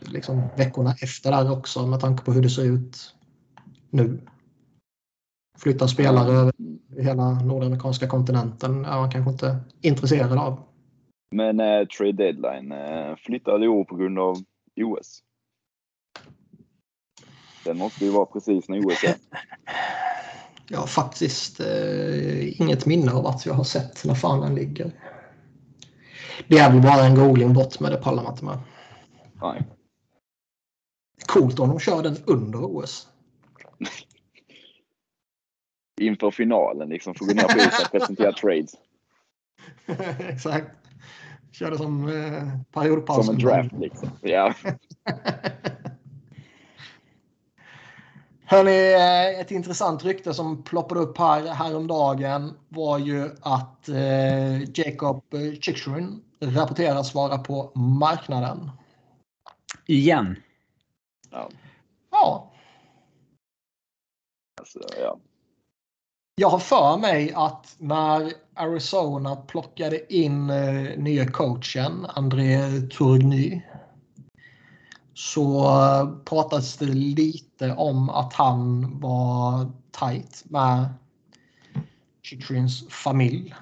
liksom, veckorna efter där också med tanke på hur det ser ut nu. Flytta spelare över hela nordamerikanska kontinenten är man kanske inte intresserad av. Men eh, trade deadline eh, flyttade i år på grund av OS. Den måste ju vara precis när OS är. Jag har faktiskt eh, inget minne av att jag har sett när fan den ligger. Det är väl bara en googling bort med det pallar man inte med. Nej. Coolt om de kör den under OS. Inför finalen liksom, får gå ner på isen och presentera trades. Exakt. Kör det som eh, periodpaus. Som en draft liksom. Ja. Hörni, eh, ett intressant rykte som ploppade upp här häromdagen var ju att eh, Jacob Chichrin rapporteras vara på marknaden. Igen? Ja. Ja. Alltså, ja. Jag har för mig att när Arizona plockade in eh, nya coachen, André Tourigny, så pratades det lite om att han var tajt med Chitrins familj.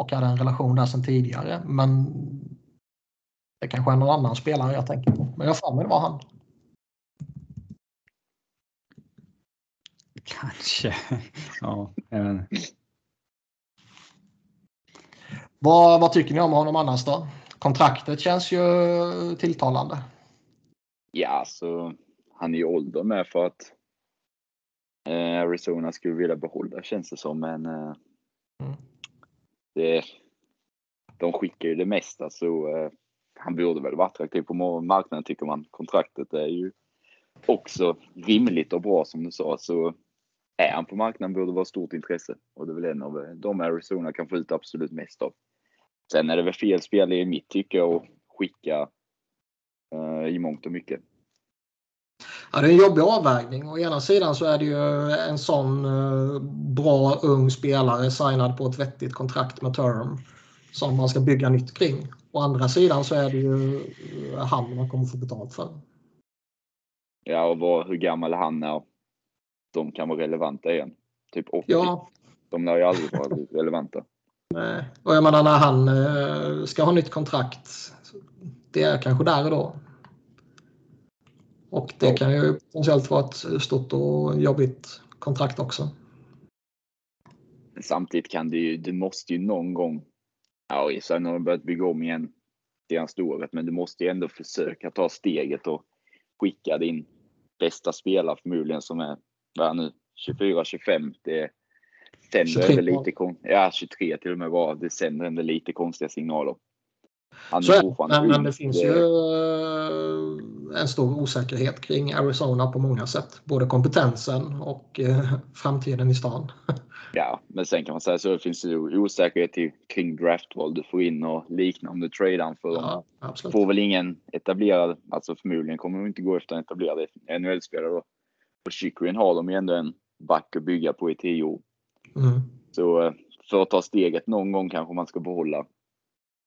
Och hade en relation där sedan tidigare. Men det kanske är någon annan spelare jag tänker på. Men jag mig det var han. Kanske. Ja, även. Vad, vad tycker ni om honom annars då? Kontraktet känns ju tilltalande. Ja, alltså han är ju ålder med för att eh, Arizona skulle vilja behålla känns det som. Men eh, mm. det, de skickar ju det mesta så eh, han borde väl vara attraktiv på marknaden tycker man. Kontraktet är ju också rimligt och bra som du sa. Så är han på marknaden borde det vara stort intresse. Och det är väl en av de Arizona kan få ut absolut mest av. Sen är det väl fel spel i mitt tycke att skicka uh, i mångt och mycket. Ja, det är en jobbig avvägning. Å ena sidan så är det ju en sån uh, bra ung spelare signad på ett vettigt kontrakt med term som man ska bygga nytt kring. Å andra sidan så är det ju uh, han man kommer få betalt för. Ja, och vad, hur gammal han är de kan vara relevanta igen. Typ 80. Ja. De lär ju aldrig vara relevanta. Nej. Och jag menar när han eh, ska ha nytt kontrakt. Det är kanske där och då. Och det kan ju potentiellt vara ett stort och jobbigt kontrakt också. Samtidigt kan det ju, det måste ju någon gång, ja sen har de börjat bygga om igen. senaste året, men du måste ju ändå försöka ta steget och skicka din bästa spelare förmodligen som är, vad är nu, 24-25. Det sänder ändå lite, ja 23 till och med var, det sänder ändå lite konstiga signaler. Han så, men, men det finns ju eh, en stor osäkerhet kring Arizona på många sätt. Både kompetensen och eh, framtiden i stan. Ja, men sen kan man säga så det finns ju osäkerhet kring draftval du får in och liknande tradar för. Ja, absolut. Får väl ingen etablerad, alltså förmodligen kommer de inte gå efter en etablerad NHL-spelare då. På Chikrin har de ju ändå en back att bygga på i tio år. Mm. Så för att ta steget någon gång kanske man ska behålla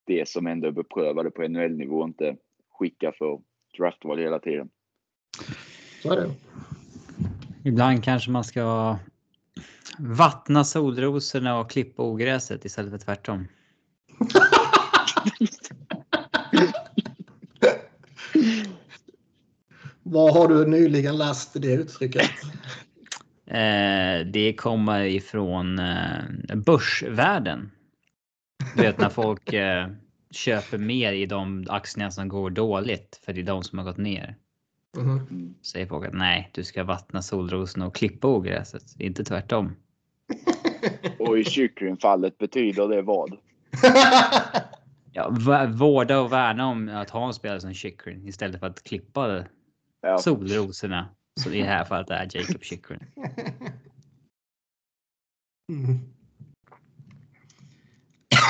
det som ändå är beprövade på NHL-nivå och inte skicka för draftval hela tiden. Så är det. Ibland kanske man ska vattna solrosorna och klippa ogräset istället för tvärtom. Vad har du nyligen läst det uttrycket? Eh, det kommer ifrån eh, börsvärlden. Du vet när folk eh, köper mer i de aktierna som går dåligt för det är de som har gått ner. Mm. Säger folk att nej, du ska vattna solrosorna och klippa ogräset, inte tvärtom. och i kycklingfallet betyder det vad? ja, vårda och värna om att ha en spelare som kyckling istället för att klippa ja. solrosorna. Så i det här fallet är Jacob Chychrun. Mm.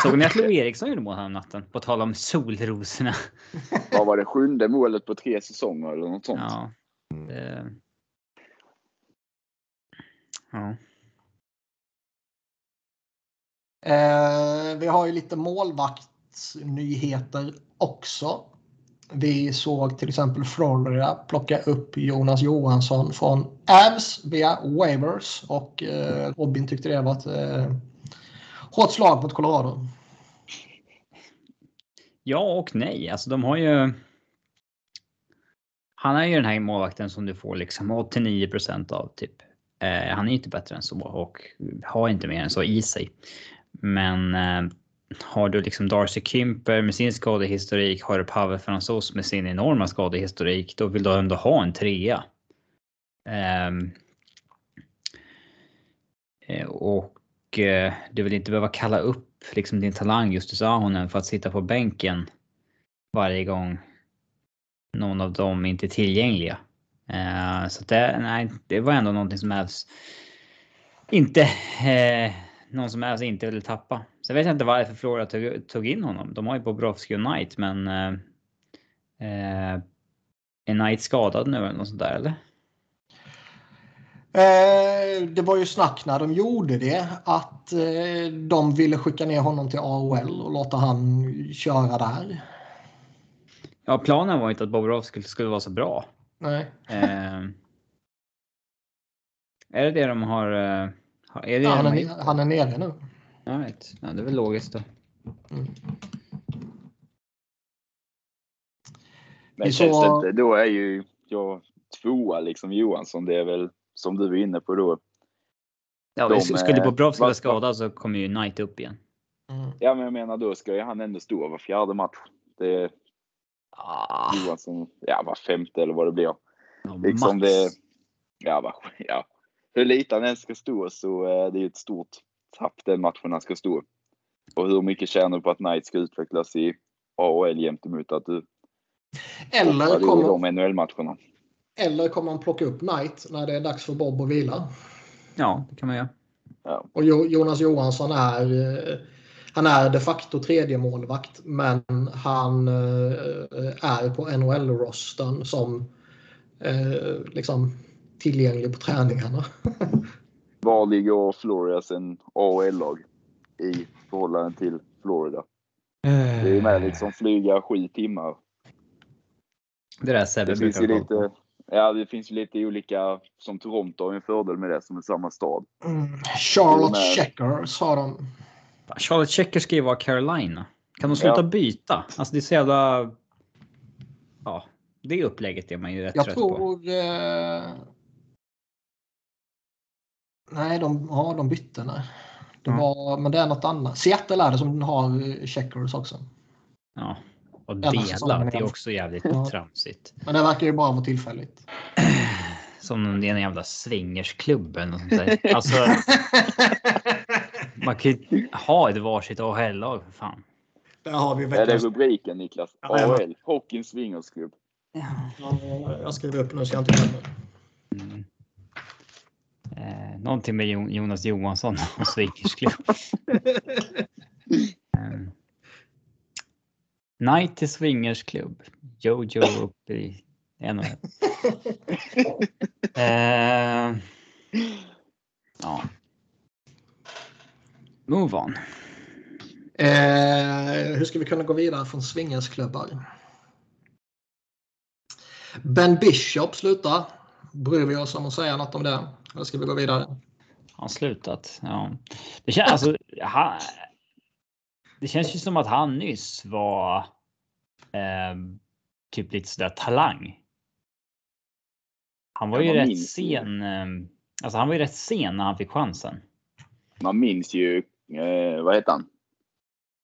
Såg ni att Lou Eriksson gjorde mål natten? På tal om solrosorna. Vad var det? Sjunde målet på tre säsonger eller något sånt? Ja. Det... Ja. Eh, vi har ju lite målvaktsnyheter också. Vi såg till exempel Florida plocka upp Jonas Johansson från Avs via waivers och eh, Robin tyckte det var ett eh, hårt slag mot Colorado. Ja och nej. Alltså de har ju. Han är ju den här målvakten som du får liksom 89% av typ. Eh, han är inte bättre än så och har inte mer än så i sig. Men eh, har du liksom Darcy Kimper med sin skadehistorik, har du Pavel Fransos med sin enorma skadehistorik, då vill du ändå ha en trea. Um, och uh, du vill inte behöva kalla upp liksom din talang just i Ahonen för att sitta på bänken varje gång någon av dem inte är tillgängliga. Uh, så det, nej, det var ändå någonting som Elfs inte, uh, någon som Elfs inte ville tappa. Sen vet jag inte varför Flora tog, tog in honom. De har ju Bobrovski och Knight, men... Eh, eh, är Knight skadad nu eller något sånt där, eller? Eh, det var ju snack när de gjorde det att eh, de ville skicka ner honom till AHL och låta han köra där. Ja, planen var inte att Bobrovski skulle vara så bra. Nej. Eh, är det det de har? Eh, är det ja, han, är, han är nere nu. Right. Ja, det är väl logiskt då. Mm. Men så... känns det inte, då är ju jag tvåa liksom Johansson. Det är väl som du var inne på då. Ja, de, skulle Bobrovski vara skadad så kommer ju Knight upp igen. Mm. Ja, men jag menar då ska ju han ändå stå var fjärde match. Det är ah. Johansson, ja var femte eller vad det blir. Ja, liksom max. det, ja, var, ja. Hur lite han än ska stå så är det är ett stort tapp den matchen han ska stå. Och hur mycket tjänar du på att Knight ska utvecklas i AHL gentemot att du eller kommer, de NHL-matcherna. Eller kommer man plocka upp Knight när det är dags för Bob att vila? Ja, det kan man göra. Ja. Och Jonas Johansson är eh, han är de facto tredje målvakt men han eh, är på NHL-rosten som eh, liksom tillgänglig på träningarna. Var ligger Florida sen AHL-lag i förhållande till Florida? Det är med liksom flyga sju timmar. Det där Sebbe det finns ju lite, Ja, det finns ju lite olika, som Toronto har en fördel med det som är samma stad. Mm. Charlotte med... Checkers har de. Charlotte Checkers ska ju vara Carolina. Kan de sluta ja. byta? Alltså det är så jävla... Ja, det upplägget är man ju rätt jag trött tror, på. Eh, Nej, de, ja, de bytte. Nej. Det mm. var, men det är något annat. Seattle är det som har checkers också. Ja. Och dela, det är också jävligt ja. tramsigt. Men det verkar ju bara vara tillfälligt. Som det är en jävla swingersklubben. Alltså, man kan ju ha ett varsitt AHL-lag för fan. Där har vi Är det rubriken Niklas? AHL, Hockeyns swingersklubb. Ja. Jag skriver upp nu så jag inte glömmer. Mm. Eh, någonting med Jonas Johansson och swingersklubb. um. Night till swingersklubb. Jojo upp i NHL. eh, ja. Move on. Eh, hur ska vi kunna gå vidare från swingersklubbar? Ben Bishop slutar. Bryr vi oss om att säga något om det? Eller ska vi gå vidare? Han slutat. Ja. Det, känns, alltså, han, det känns ju som att han nyss var eh, typ lite sådär talang. Han var ju rätt sen. Eh, alltså han var ju rätt sen när han fick chansen. Man minns ju, eh, vad heter han?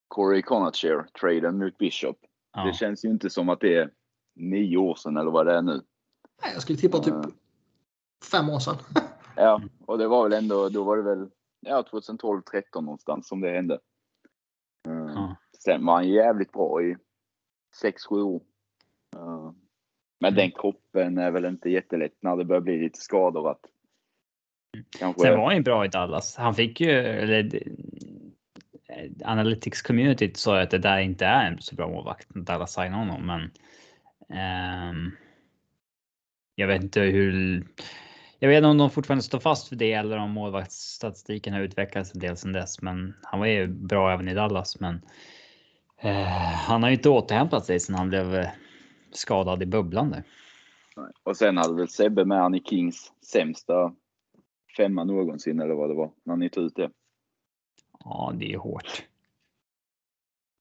Corey Conacher, traden mot Bishop. Ja. Det känns ju inte som att det är nio år sedan eller vad det är nu. Nej, jag skulle tippa typ uh, fem år sedan. ja, och det var väl ändå, då var det väl ja, 2012, 13 någonstans som det hände. Uh, ja. Sen var han jävligt bra i 6-7 år. Uh, men den kroppen är väl inte jättelätt när det börjar bli lite skador att Kanske... Sen var han ju bra i Dallas. Han fick ju, eller Analytics community sa att det där inte är en så bra målvakt. Dallas signar honom, men. Um, jag vet inte hur. Jag vet inte om de fortfarande står fast för det eller om målvaktsstatistiken har utvecklats en del sedan dess. Men han var ju bra även i Dallas. Men uh, han har ju inte återhämtat sig sedan han blev uh, skadad i bubblan där. Och sen hade väl Sebbe med han i Kings sämsta femma någonsin eller vad det var när ni tog ut det. Ja, det är hårt.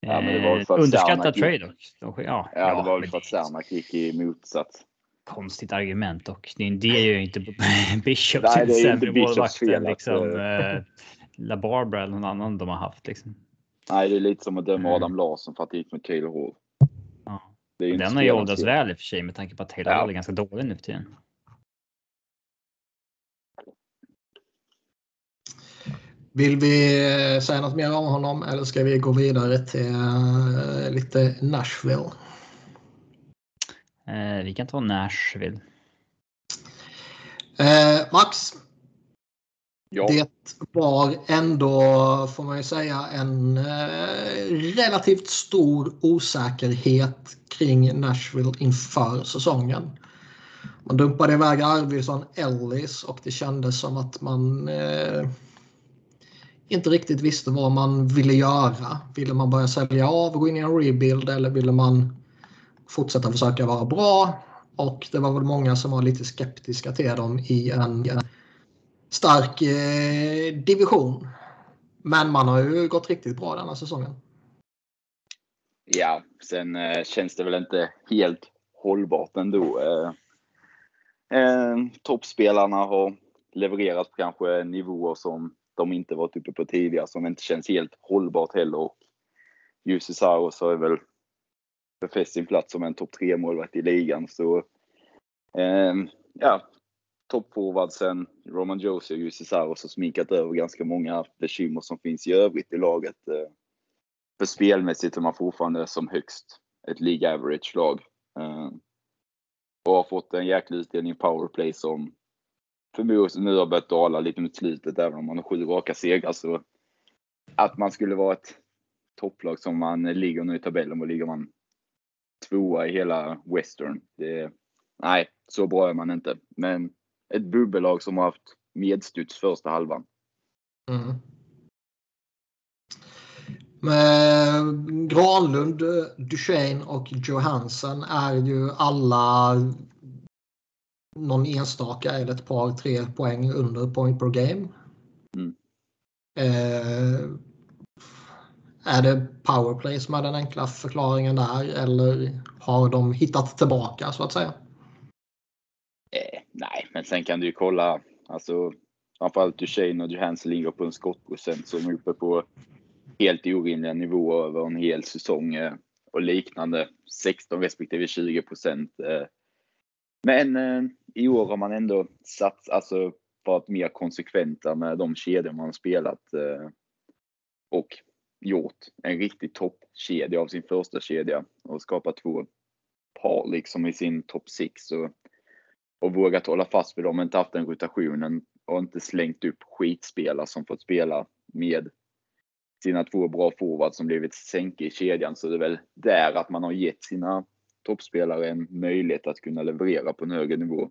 Ja, men det var för att Underskattad trade dock. Ja, ja, det var väl för att Cernak gick i motsats. Konstigt argument och det, är ju inte Bishop Nej, det är än liksom äh, La Barbara eller någon annan de har haft. Liksom. Nej, det är lite som att döma mm. Adam Larsson för att det gick med Taylor Hall. Ja. Den har ju åldrats väl i och för sig med tanke på att Taylor ja. Hall är ganska dålig nu för tiden. Vill vi eh, säga något mer om honom eller ska vi gå vidare till uh, lite Nashville? Uh, vi kan ta Nashville. Uh, Max. Ja. Det var ändå, får man ju säga, en relativt stor osäkerhet kring Nashville inför säsongen. Man dumpade iväg Arvidsson Ellis och det kändes som att man inte riktigt visste vad man ville göra. Ville man börja sälja av och gå in i en rebuild eller ville man fortsätta försöka vara bra? Och det var väl många som var lite skeptiska till dem i en stark eh, division. Men man har ju gått riktigt bra denna säsongen. Ja, sen eh, känns det väl inte helt hållbart ändå. Eh, eh, toppspelarna har levererat på kanske nivåer som de inte varit uppe på tidigare som inte känns helt hållbart heller. Och Jussi Saros har väl befäst sin plats som en topp tre målvakt i ligan. Så eh, ja, toppforwardsen Roman Josi och Jussi Saros har sminkat över ganska många bekymmer som finns i övrigt i laget. Eh, för spelmässigt är man fortfarande som högst ett League average-lag. Eh, och har fått en jäkla utdelning i powerplay som förmodligen nu har börjat dala lite mot slutet, även om man har sju raka segrar. Så att man skulle vara ett topplag som man ligger nu i tabellen, och ligger man tvåa i hela Western. Det, nej, så bra är man inte. Men ett bubbellag som har haft medstuds första halvan. Mm. Med Granlund, Duchene och Johansson är ju alla någon enstaka eller ett par tre poäng under point per game. Mm. Eh, är det powerplay som är den enkla förklaringen där eller har de hittat tillbaka så att säga? Eh, nej, men sen kan du ju kolla. Alltså, framförallt Duchene och Johansson ligger på en skottprocent som är uppe på helt orimliga nivåer över en hel säsong. Eh, och liknande. 16 respektive 20 procent. Eh. Men eh, i år har man ändå satt, alltså varit mer konsekventa med de kedjor man har spelat eh, och gjort en riktig toppkedja av sin första kedja och skapat två par liksom i sin topp 6 och, och vågat hålla fast vid dem, inte haft den rotationen och inte slängt upp skitspelare som fått spela med sina två bra forwards som blivit sänke i kedjan. Så det är väl där att man har gett sina toppspelare en möjlighet att kunna leverera på en högre nivå.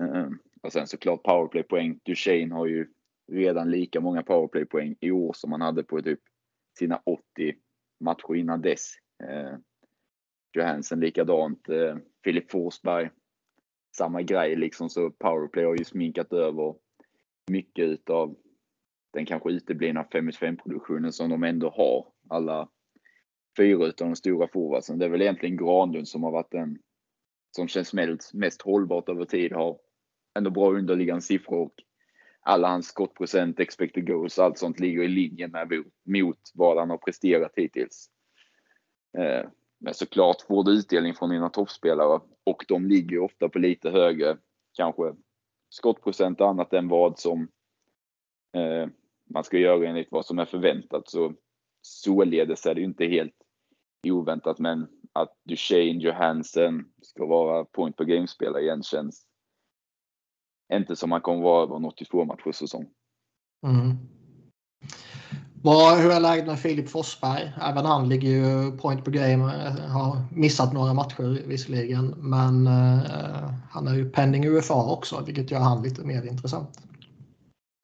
Ehm, och sen såklart powerplaypoäng. Duchene har ju redan lika många powerplaypoäng i år som han hade på typ sina 80 matcher innan dess. Eh, Johansen likadant. Eh, uh, Filip Forsberg. Samma grej liksom, så powerplay har ju sminkat över mycket utav den kanske uteblivna 5 5 produktionen som de ändå har. Alla fyra utav de stora forwardsen. Det är väl egentligen Granlund som har varit den som känns mest, mest hållbart över tid. Har ändå bra underliggande siffror och alla hans skottprocent, expected goals, allt sånt ligger i linje med mot vad han har presterat hittills. Eh, men såklart får du utdelning från dina toppspelare och de ligger ofta på lite högre, kanske skottprocent och annat än vad som eh, man ska göra enligt vad som är förväntat. Så således är det ju inte helt oväntat, men att Duchene Johansen ska vara point per game-spelare igen känns inte som han kommer vara över en 82 matchers säsong. Mm. Hur är läget med Filip Forsberg? Även han ligger ju point per game. Har missat några matcher visserligen. Men uh, han är ju pending UFA också, vilket gör han lite mer intressant.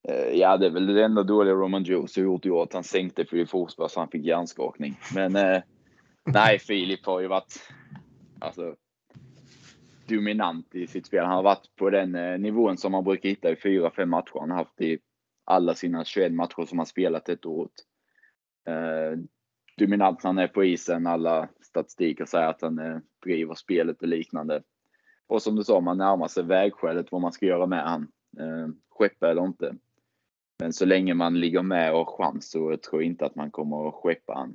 Uh, ja, det är väl det enda dåliga Roman Jones har gjort i år, att han sänkte Filip Forsberg så han fick hjärnskakning. Men uh, nej, Filip har ju varit alltså, dominant i sitt spel. Han har varit på den eh, nivån som man brukar hitta i fyra, fem matcher. Han har haft i alla sina 21 matcher som han spelat ett år. Eh, dominant när han är på isen, alla statistiker säger att han eh, driver spelet och liknande. Och som du sa, man närmar sig vägskälet vad man ska göra med han. Eh, skeppa eller inte. Men så länge man ligger med och har chans så tror jag inte att man kommer att skeppa han.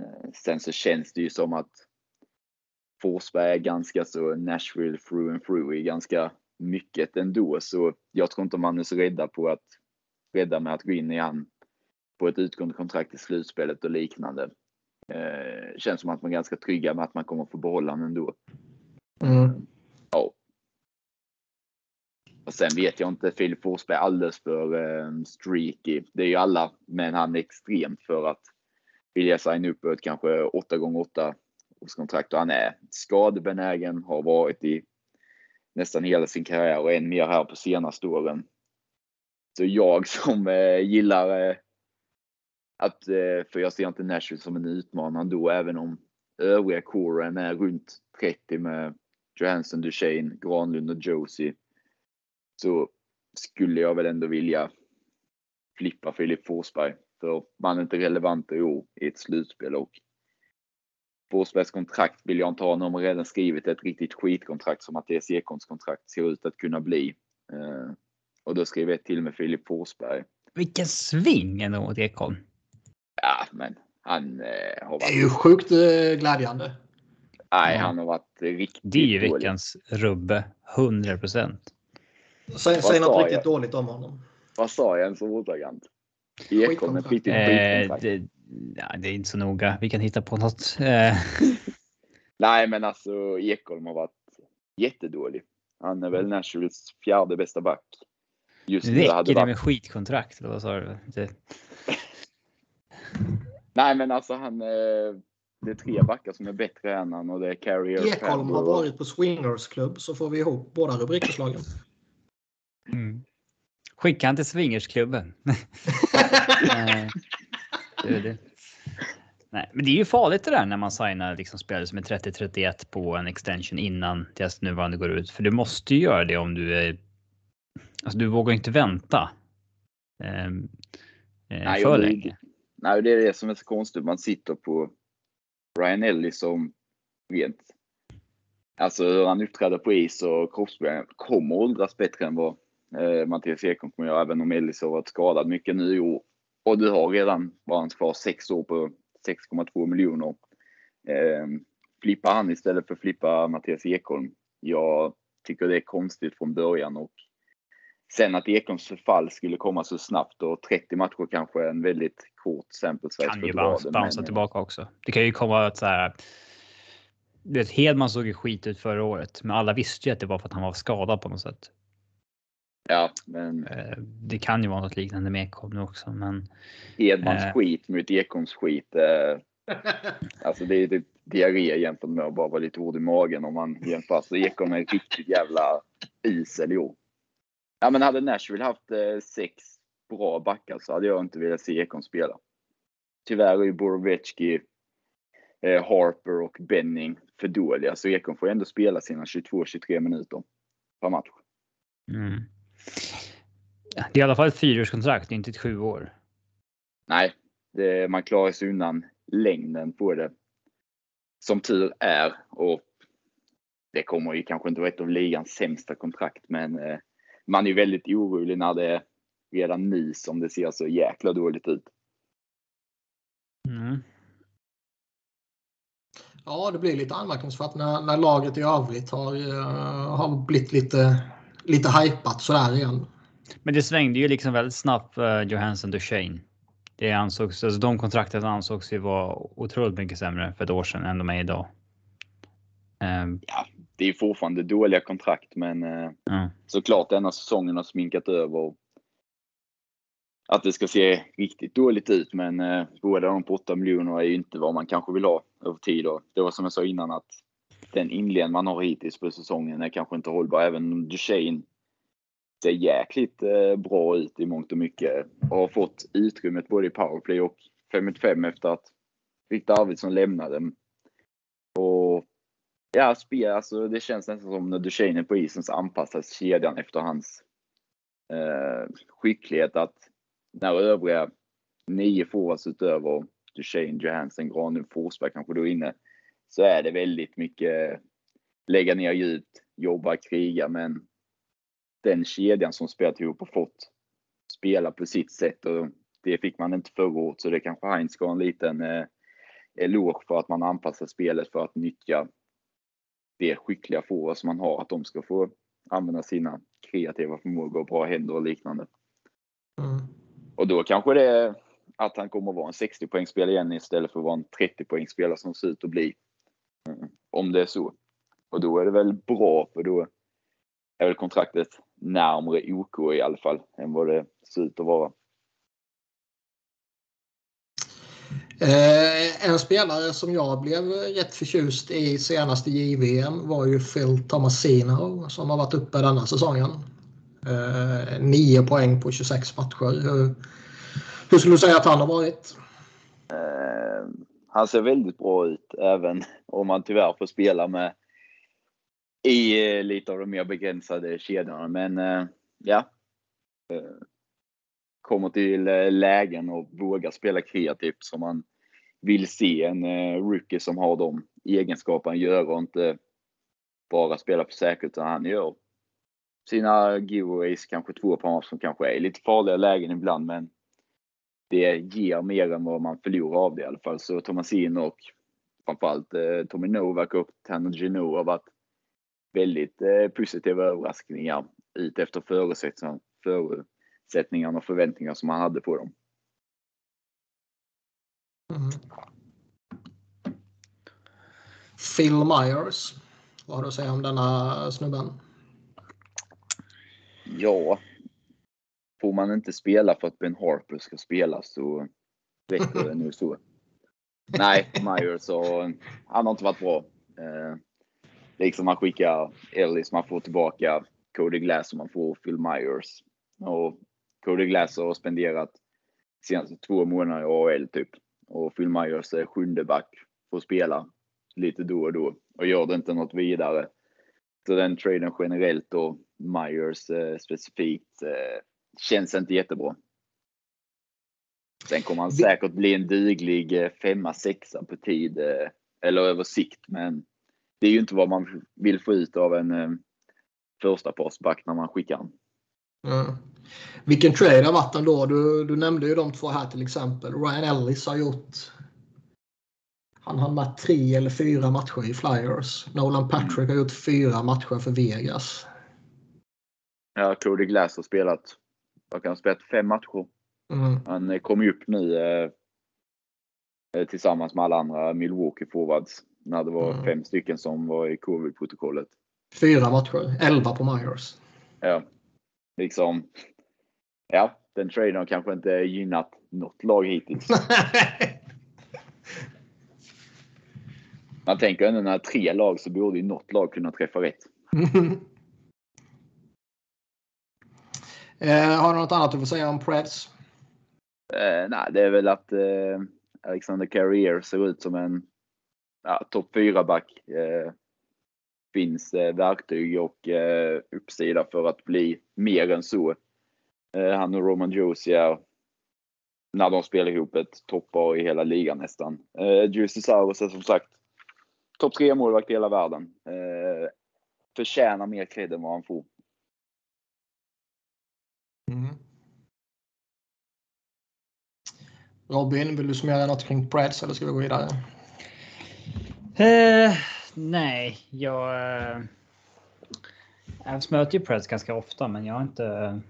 Eh, sen så känns det ju som att Forsberg är ganska så Nashville through and through i ganska mycket ändå. Så jag tror inte man är så rädda på att rädda med att gå in i han på ett utgående kontrakt i slutspelet och liknande. Eh, känns som att man är ganska trygga med att man kommer få behålla honom ändå. Mm. Ja. Och sen vet jag inte, Filip Forsberg är alldeles för eh, streaky. Det är ju alla, men han är extremt för att vilja signa upp ett kanske 8 gånger 8 kontrakt och han är skadebenägen, har varit i nästan hela sin karriär och än mer här på senaste åren. Så jag som eh, gillar eh, att, eh, för jag ser inte Nashville som en utmanare då, även om övriga coren är runt 30 med Johansson, Duchene, Granlund och Josie. Så skulle jag väl ändå vilja flippa Filip Forsberg. För man är inte relevant i år i ett slutspel och Forsbergs kontrakt vill jag inte ha. De har redan skrivit ett riktigt skitkontrakt som Mattias Ekholms kontrakt ser ut att kunna bli. Och då skrev jag till med Filip Forsberg. Vilken sving ändå mot Ekholm. Ja, men han eh, har varit... Det är ju sjukt eh, glädjande. Nej, han har varit riktigt Det är ju veckans rubbe. 100 procent. Säg, säg något riktigt jag? dåligt om honom. Vad sa jag ens som ordagrant? Ekholm är riktigt eh, det, ja, det är inte så noga. Vi kan hitta på något. Eh. Nej, men alltså Ekholm har varit jättedålig. Han är väl Nashvilles fjärde bästa back. Just Räcker det, det varit... med skitkontrakt? Eller vad sa du? Det... Nej, men alltså han. Eh, det är tre backar som är bättre än han och det är Carrier. Ekholm har varit på Swingers klubb så får vi ihop båda rubrikförslagen. Mm. Skicka han till Swingersklubben. det, det. Nej, men det är ju farligt det där när man signar liksom spelare som är 30-31 på en extension innan deras nuvarande går ut. För du måste ju göra det om du är Alltså du vågar inte vänta. Eh, nej, för länge. Nej, det är det som är så konstigt. Man sitter på Ryan Ellis som rent Alltså hur han uppträder på is och kroppsbyggnad kommer åldras bättre än vad eh, Mattias Ekholm kommer göra, även om Ellis har varit skadad mycket nu i år. Och du har redan, var kvar, sex år på 6,2 miljoner. Eh, flippa han istället för flippa Mattias Ekholm. Jag tycker det är konstigt från början och sen att Ekholms förfall skulle komma så snabbt och 30 matcher kanske är en väldigt kort sample size. Kan ju bouncea tillbaka också. Det kan ju komma att så här. Du vet, Hedman såg ju skit ut förra året, men alla visste ju att det var för att han var skadad på något sätt. Ja, men. Eh, det kan ju vara något liknande med Ekholm nu också, men. Edmans eh, skit mot Ekholms skit. Eh, alltså det är typ diarré jämfört med att bara vara lite ord i magen om man jämför. Så Ekholm är riktigt jävla isel i år. Ja, men hade Nashville haft eh, sex bra backar så hade jag inte velat se Ekholm spela. Tyvärr är ju Borovetski, eh, Harper och Benning för dåliga, så Ekholm får ändå spela sina 22-23 minuter per match. Mm. Det är i alla fall ett fyraårskontrakt, inte ett sju år. Nej, det, man klarar sig undan längden på det. Som tur är. Och det kommer ju kanske inte vara ett av ligans sämsta kontrakt, men eh, man är väldigt orolig när det är redan nu som det ser så jäkla dåligt ut. Mm. Ja, det blir lite anmärkningsvärt när, när laget i övrigt har, uh, har blivit lite, lite hypat sådär igen. Men det svängde ju liksom väldigt snabbt uh, Johansson Duchene. Det ansågs, alltså de kontrakten ansågs ju vara otroligt mycket sämre för ett år sedan än de är idag. Um, ja, det är fortfarande dåliga kontrakt, men uh, ja. såklart denna säsongen har sminkat över att det ska se riktigt dåligt ut. Men uh, båda de på 8 miljoner är ju inte vad man kanske vill ha över tid. Och det var som jag sa innan att den inledning man har hittills på säsongen är kanske inte hållbar. Även om Duchene ser jäkligt eh, bra ut i mångt och mycket och har fått utrymmet både i powerplay och 5 5 efter att Viktor Arvidsson lämnade. Och ja, spel, alltså det känns nästan som när Duchene är på isen så anpassas kedjan efter hans eh, skicklighet att när övriga nio forwards utöver Duchene, Johansson, Granlund, Forsberg kanske då är inne så är det väldigt mycket lägga ner djupt, jobba, kriga men den kedjan som spelat ihop och fått spela på sitt sätt och det fick man inte förra året så det kanske Heinz ska ha en liten eh, eloge för att man anpassar spelet för att nyttja det skickliga forward som man har, att de ska få använda sina kreativa förmågor och bra händer och liknande. Mm. Och då kanske det är att han kommer att vara en 60 poängspelare igen istället för att vara en 30 poängspelare som ser ut att bli. Om det är så. Och då är det väl bra för då är väl kontraktet närmre OK i alla fall än vad det ser ut att vara. Eh, en spelare som jag blev rätt förtjust i senaste JVM var ju Phil Tomasino som har varit uppe denna säsongen. Eh, 9 poäng på 26 matcher. Hur, hur skulle du säga att han har varit? Eh, han ser väldigt bra ut även om han tyvärr får spela med i eh, lite av de mer begränsade kedjorna. Men eh, ja. Eh, kommer till lägen och vågar spela kreativt som man vill se en rookie som har de egenskaperna gör och inte bara spela på säkert utan han gör sina giveaways, kanske två på match som kanske är lite farliga lägen ibland men det ger mer än vad man förlorar av det i alla fall. Så Thomasin och framförallt eh, Tommy Novak och Tanner Gino har varit väldigt eh, positiva överraskningar ut efter förutsättningarna, förutsättningarna och förväntningar som man hade på dem. Mm. Phil Myers. Vad har du att säga om denna snubben? Ja, får man inte spela för att Ben Harper ska spela så räcker det nu så. Nej, Myers och han har inte varit bra. Eh, liksom man skickar Ellis, man får tillbaka Cody Glass och man får Phil Myers. Och Cody Glass har spenderat senaste två månader i AHL typ. Och Phil Myers är sjunde back, får spela lite då och då och gör det inte något vidare. Så den traden generellt och Myers eh, specifikt eh, känns inte jättebra. Sen kommer han säkert bli en duglig eh, femma, sexa på tid eh, eller över sikt, men det är ju inte vad man vill få ut av en eh, första parsback när man skickar den. Mm. Vilken trade har varit ändå? Du, du nämnde ju de två här till exempel. Ryan Ellis har gjort Han har med tre eller fyra matcher i Flyers. Nolan Patrick har gjort fyra matcher för Vegas. Ja, Cody Glass har spelat, vad kan han spelat, fem matcher. Mm. Han eh, kom ju upp nu eh, eh, tillsammans med alla andra Milwaukee forwards. När det var mm. fem stycken som var i covid-protokollet. Fyra matcher, elva på Myers. Ja, liksom. Ja, den traden har kanske inte gynnat något lag hittills. Man tänker ändå när tre lag så borde ju något lag kunna träffa rätt. eh, har du något annat du vill säga om Preds? Eh, nej, det är väl att eh, Alexander Carrier ser ut som en ja, topp 4-back. Eh, finns eh, verktyg och eh, uppsida för att bli mer än så. Eh, han och Roman Josie är, när de spelar ihop, ett toppar i hela ligan nästan. Eh, Juicy Saurus är som sagt topp 3 målvakt i hela världen. Eh, förtjänar mer cred än vad han får. Mm. Robin, vill du summera något kring Preds eller ska vi gå vidare? Eh, nej, jag... Eh, jag möter ju Preds ganska ofta, men jag har inte...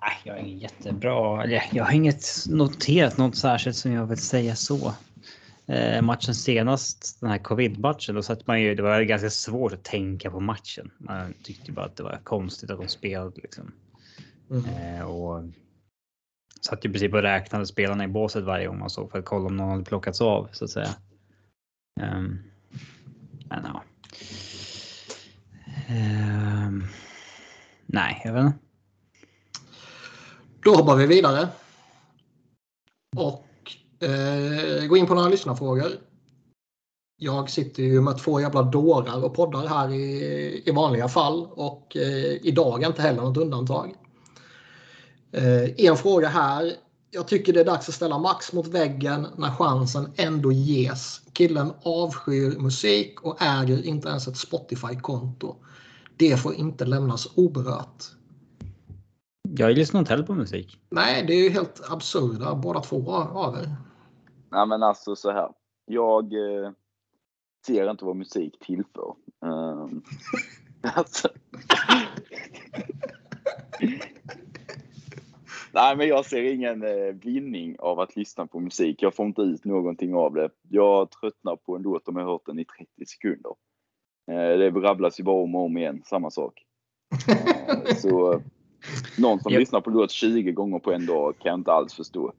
Nej, jag är ingen jättebra... eller Jag har inget noterat något särskilt som jag vill säga så. Eh, matchen senast, den här covid-matchen, då satt man ju, det var ganska svårt att tänka på matchen. Man tyckte bara att det var konstigt att de spelade liksom. Mm. Eh, och satt ju precis och räknade spelarna i båset varje gång man såg för att kolla om någon hade plockats av så att säga. Um, men ja. Um, nej, jag vet inte. Då hoppar vi vidare. Och eh, gå in på några lyssnarfrågor. Jag sitter ju med två jävla dårar och poddar här i, i vanliga fall och eh, idag är inte heller något undantag. Eh, en fråga här. Jag tycker det är dags att ställa Max mot väggen när chansen ändå ges. Killen avskyr musik och äger inte ens ett Spotify-konto. Det får inte lämnas oberört. Jag lyssnar inte heller på musik. Nej, det är ju helt absurda båda två av er. Nej, men alltså så här. Jag eh, ser inte vad musik tillför. Um, alltså. Nej, men jag ser ingen eh, vinning av att lyssna på musik. Jag får inte ut någonting av det. Jag tröttnar på en låt om jag hört den i 30 sekunder. Eh, det rabblas ju bara om och om igen, samma sak. Eh, så någon som lyssnar på låt 20 gånger på en dag kan jag inte alls förstå.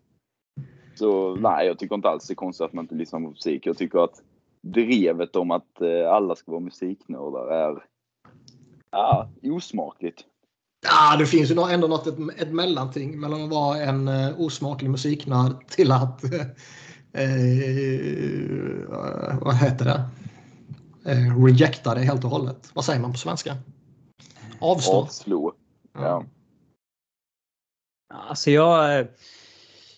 Så nej, jag tycker inte alls det är konstigt att man inte lyssnar på musik. Jag tycker att drevet om att eh, alla ska vara musiknördar är ja, osmakligt. Ja, det finns ju ändå något, ett, ett mellanting mellan att vara en uh, osmaklig musiknörd till att uh, uh, vad heter det? Uh, rejecta det helt och hållet. Vad säger man på svenska? Avstå. Avslå. Ja. Alltså jag,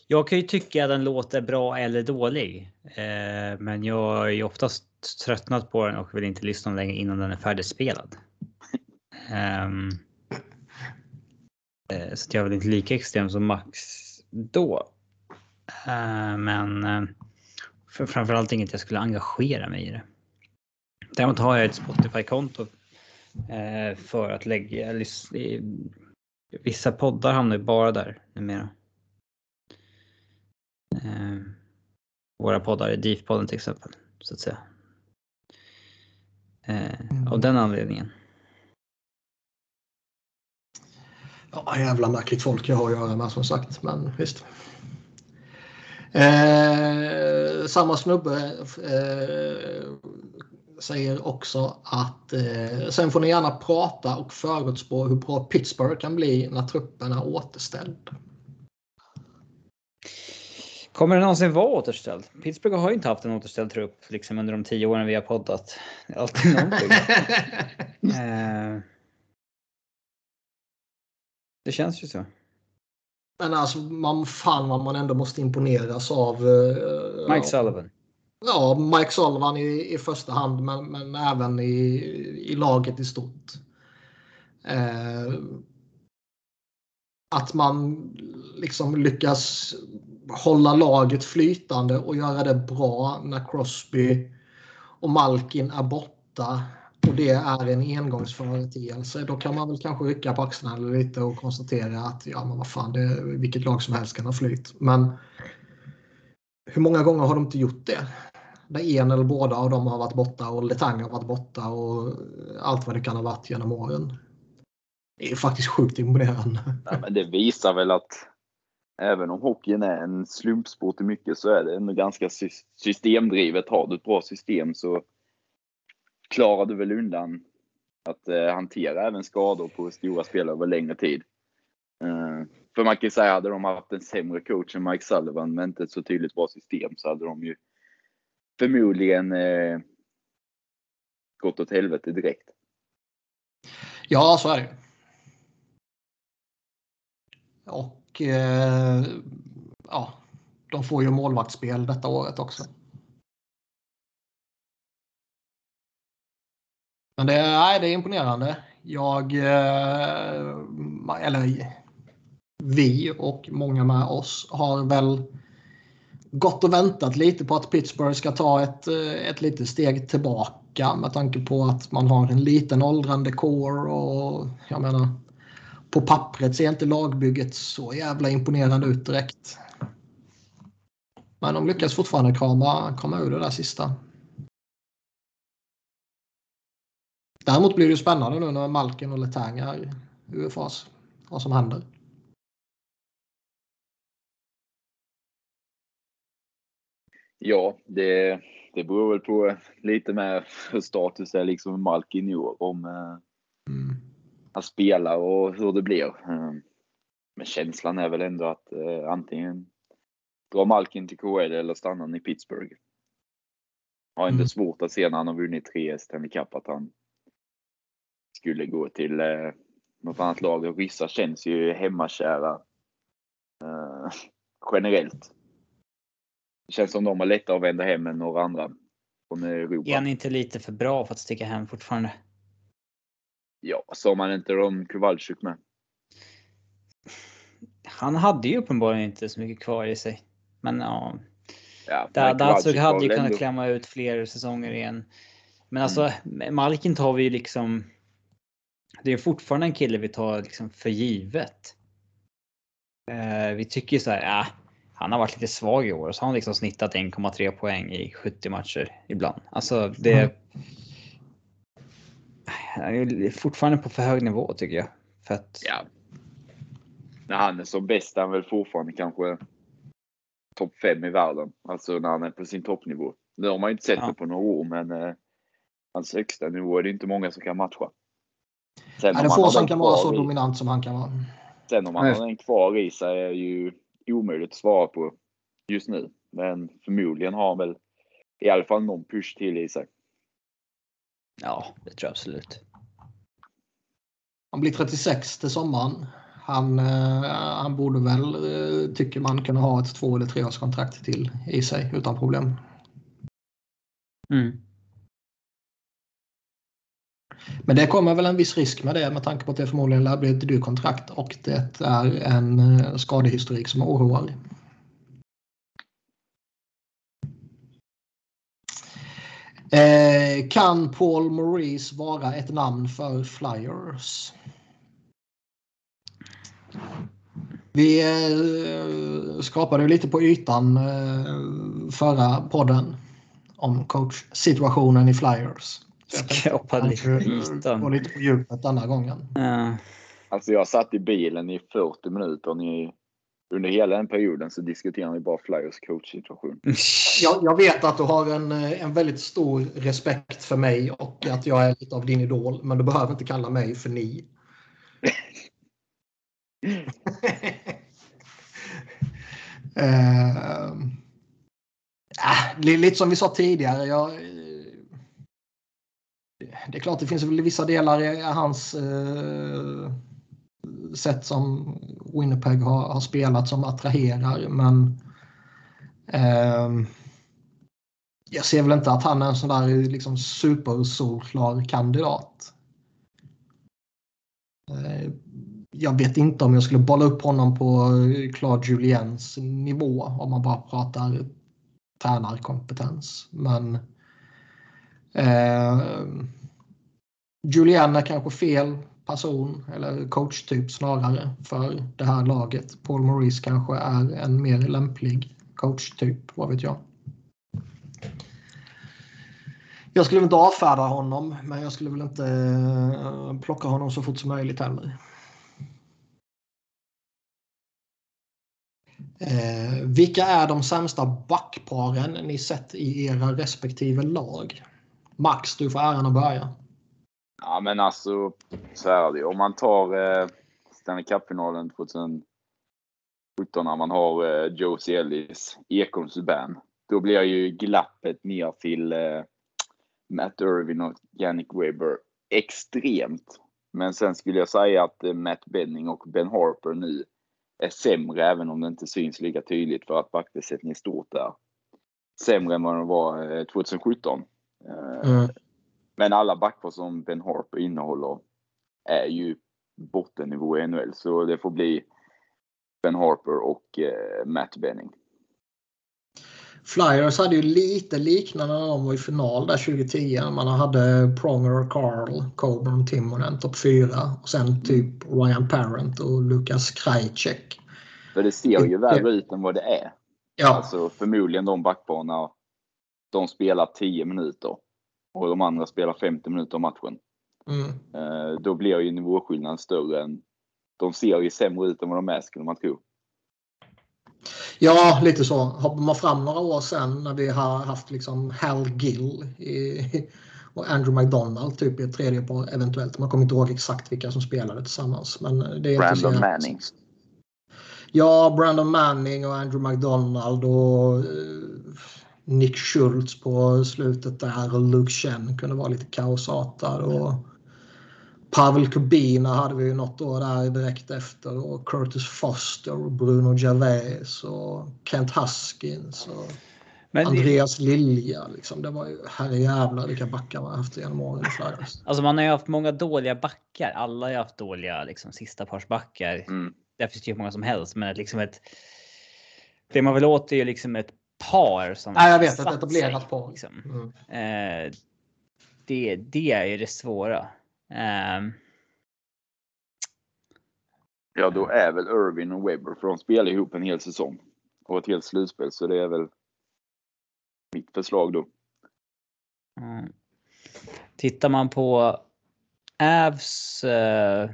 jag kan ju tycka att en låt är bra eller dålig. Eh, men jag är ju oftast tröttnat på den och vill inte lyssna längre innan den är färdigspelad. Um, Eh, så jag är väl inte lika extrem som Max då. Eh, men eh, för framförallt inget jag skulle engagera mig i det. Däremot har jag ett Spotify-konto eh, för att lägga vissa poddar hamnar bara där numera. Våra poddar DIF-podden till exempel, så att säga. Av den anledningen. Ja, jävla märkligt folk jag har att göra med som sagt, men visst. Eh, samma snubbe eh, säger också att eh, sen får ni gärna prata och förutspå hur bra Pittsburgh kan bli när truppen är återställd. Kommer den någonsin vara återställd? Pittsburgh har ju inte haft en återställd trupp liksom under de tio åren vi har poddat. Alltid någonting. eh, det känns ju så. Men alltså, man, fan vad man ändå måste imponeras av. Uh, Mike Sullivan. Ja, Mike Sullivan i, i första hand, men, men även i, i laget i stort. Eh, att man liksom lyckas hålla laget flytande och göra det bra när Crosby och Malkin är borta och det är en engångsföreteelse, då kan man väl kanske rycka på axlarna lite och konstatera att ja, men vad fan, det, vilket lag som helst kan ha flyt. Men hur många gånger har de inte gjort det? Där en eller båda av dem har varit borta och Letang har varit borta och allt vad det kan ha varit genom åren. Det är faktiskt sjukt imponerande. Ja, men det visar väl att även om hockeyn är en slumpsport i mycket så är det ändå ganska systemdrivet. Har du ett bra system så klarar du väl undan att eh, hantera även skador på stora spelare över längre tid. Eh, för man kan ju säga, hade de haft en sämre coach än Mike Sullivan med inte ett så tydligt bra system så hade de ju förmodligen eh, gått åt helvete direkt. Ja, så är det Och eh, ja, de får ju målvaktsspel detta året också. Men det, nej, det är imponerande. Jag, eh, eller vi och många med oss har väl gått och väntat lite på att Pittsburgh ska ta ett, eh, ett litet steg tillbaka med tanke på att man har en liten åldrande core och jag menar på pappret ser inte lagbygget så jävla imponerande ut direkt. Men de lyckas fortfarande krama, krama ur det där sista. Däremot blir det spännande nu när Malkin och Letang är UFAs. Vad som händer. Ja, det, det beror väl på lite mer hur status är liksom med Malkin i år. Om eh, mm. han spelar och hur det blir. Eh, men känslan är väl ändå att eh, antingen dra Malkin till KL eller stanna han i Pittsburgh. Har inte mm. svårt att se när han har vunnit tre Stanley Cup att han skulle gå till eh, något annat lag. Vissa känns ju hemmakära eh, generellt. Det känns som de har lättare att vända hem än några andra från Europa. Är han inte lite för bra för att sticka hem fortfarande? Ja, sa man inte om Kowalczyk med? Han hade ju uppenbarligen inte så mycket kvar i sig. Men ja. ja Datsuk hade ju kunnat klämma ut fler säsonger igen. Men alltså mm. Malkin tar vi ju liksom det är fortfarande en kille vi tar liksom för givet. Eh, vi tycker så här, äh, han har varit lite svag i år, så har han liksom snittat 1,3 poäng i 70 matcher ibland. Alltså det. Mm. är fortfarande på för hög nivå tycker jag. För att... Ja. När han är som bäst är han väl fortfarande kanske topp 5 i världen. Alltså när han är på sin toppnivå. Nu har man ju inte sett ja. det på några år, men eh, hans högsta nivå är det inte många som kan matcha. Sen är det få som kan vara så i, dominant som han kan vara. Sen om han har den kvar i sig är ju omöjligt att svara på just nu. Men förmodligen har han väl i alla fall någon push till i sig. Ja, det tror jag absolut. Han blir 36 till sommaren. Han, eh, han borde väl, eh, tycker man, kunna ha ett två eller treårskontrakt till i sig utan problem. Mm. Men det kommer väl en viss risk med det med tanke på att det förmodligen lär bli ett dyrt kontrakt och det är en eh, skadehistorik som oroar. Eh, kan Paul Maurice vara ett namn för Flyers? Vi eh, skrapade lite på ytan eh, förra podden om coach-situationen i Flyers. Skrapade lite på ytan. Gå lite på djupet denna gången. Ja. Alltså jag satt i bilen i 40 minuter. Ni, under hela den perioden så diskuterar ni bara Flyers coach-situation. Jag, jag, vet att du har en, en väldigt stor respekt för mig och att jag är lite av din idol. Men du behöver inte kalla mig för ni. uh, äh, lite som vi sa tidigare. Jag, det är klart det finns väl vissa delar i hans eh, sätt som Winnipeg har, har, spelat som attraherar men eh, jag ser väl inte att han är en sån där liksom supersolklar kandidat. Eh, jag vet inte om jag skulle bolla upp honom på Claude Juliens nivå om man bara pratar tränarkompetens. Men eh, Julian är kanske fel person eller coachtyp snarare för det här laget. Paul Maurice kanske är en mer lämplig coachtyp, vad vet jag. Jag skulle inte avfärda honom, men jag skulle väl inte eh, plocka honom så fort som möjligt heller. Eh, vilka är de sämsta backparen ni sett i era respektive lag? Max, du får äran att börja. Ja, men alltså så är det Om man tar eh, Stanley Cup-finalen 2017 när man har eh, Josie Ellis, Ekholms band, då blir ju glappet ner till eh, Matt Irvin och Yannick Weber extremt. Men sen skulle jag säga att eh, Matt Benning och Ben Harper nu är sämre, även om det inte syns lika tydligt för att backbesättningen är stort där. Sämre än vad de var eh, 2017. Eh, mm. Men alla backpar som Ben Harper innehåller är ju bottennivå i NHL, så det får bli Ben Harper och eh, Matt Benning. Flyers hade ju lite liknande när de var i final där 2010. Man hade Pronger, Carl, Coburn, Timonen topp fyra. Och sen typ Ryan Parent och Lukas Krajcek. För det ser ju värre ut än vad det är. Ja. Alltså förmodligen de backbanorna, de spelar 10 minuter och de andra spelar 50 minuter av matchen. Mm. Eh, då blir ju nivåskillnaden större än... De ser ju sämre ut än vad de är skulle man tro. Ja, lite så. Hoppar man fram några år sen när vi har haft liksom Hal Gill i, och Andrew McDonald typ i ett tredje par eventuellt. Man kommer inte ihåg exakt vilka som spelade tillsammans. Men det är Brandon inte Manning. Ja, Brandon Manning och Andrew McDonald och uh, Nick Schultz på slutet där och Luke Chen kunde vara lite kaosartad. Och Pavel Kubina hade vi ju något år där direkt efter och Curtis Foster och Bruno Gervais och Kent Huskins och Men Andreas det... Lilja. Liksom. Det var ju herrejävlar vilka backar man har haft genom åren i Flyers. Alltså man har ju haft många dåliga backar. Alla har ju haft dåliga liksom, sista parsbackar. Mm. Det finns ju hur många som helst, men liksom ett. Det man vill åt är ju liksom ett par som. Ja, jag vet ett etablerat par. Liksom. Mm. Eh, det, det är ju det svåra. Um, ja, då är väl Irvin och Webber för de spelar ihop en hel säsong och ett helt slutspel, så det är väl mitt förslag då. Mm. Tittar man på Avs eh,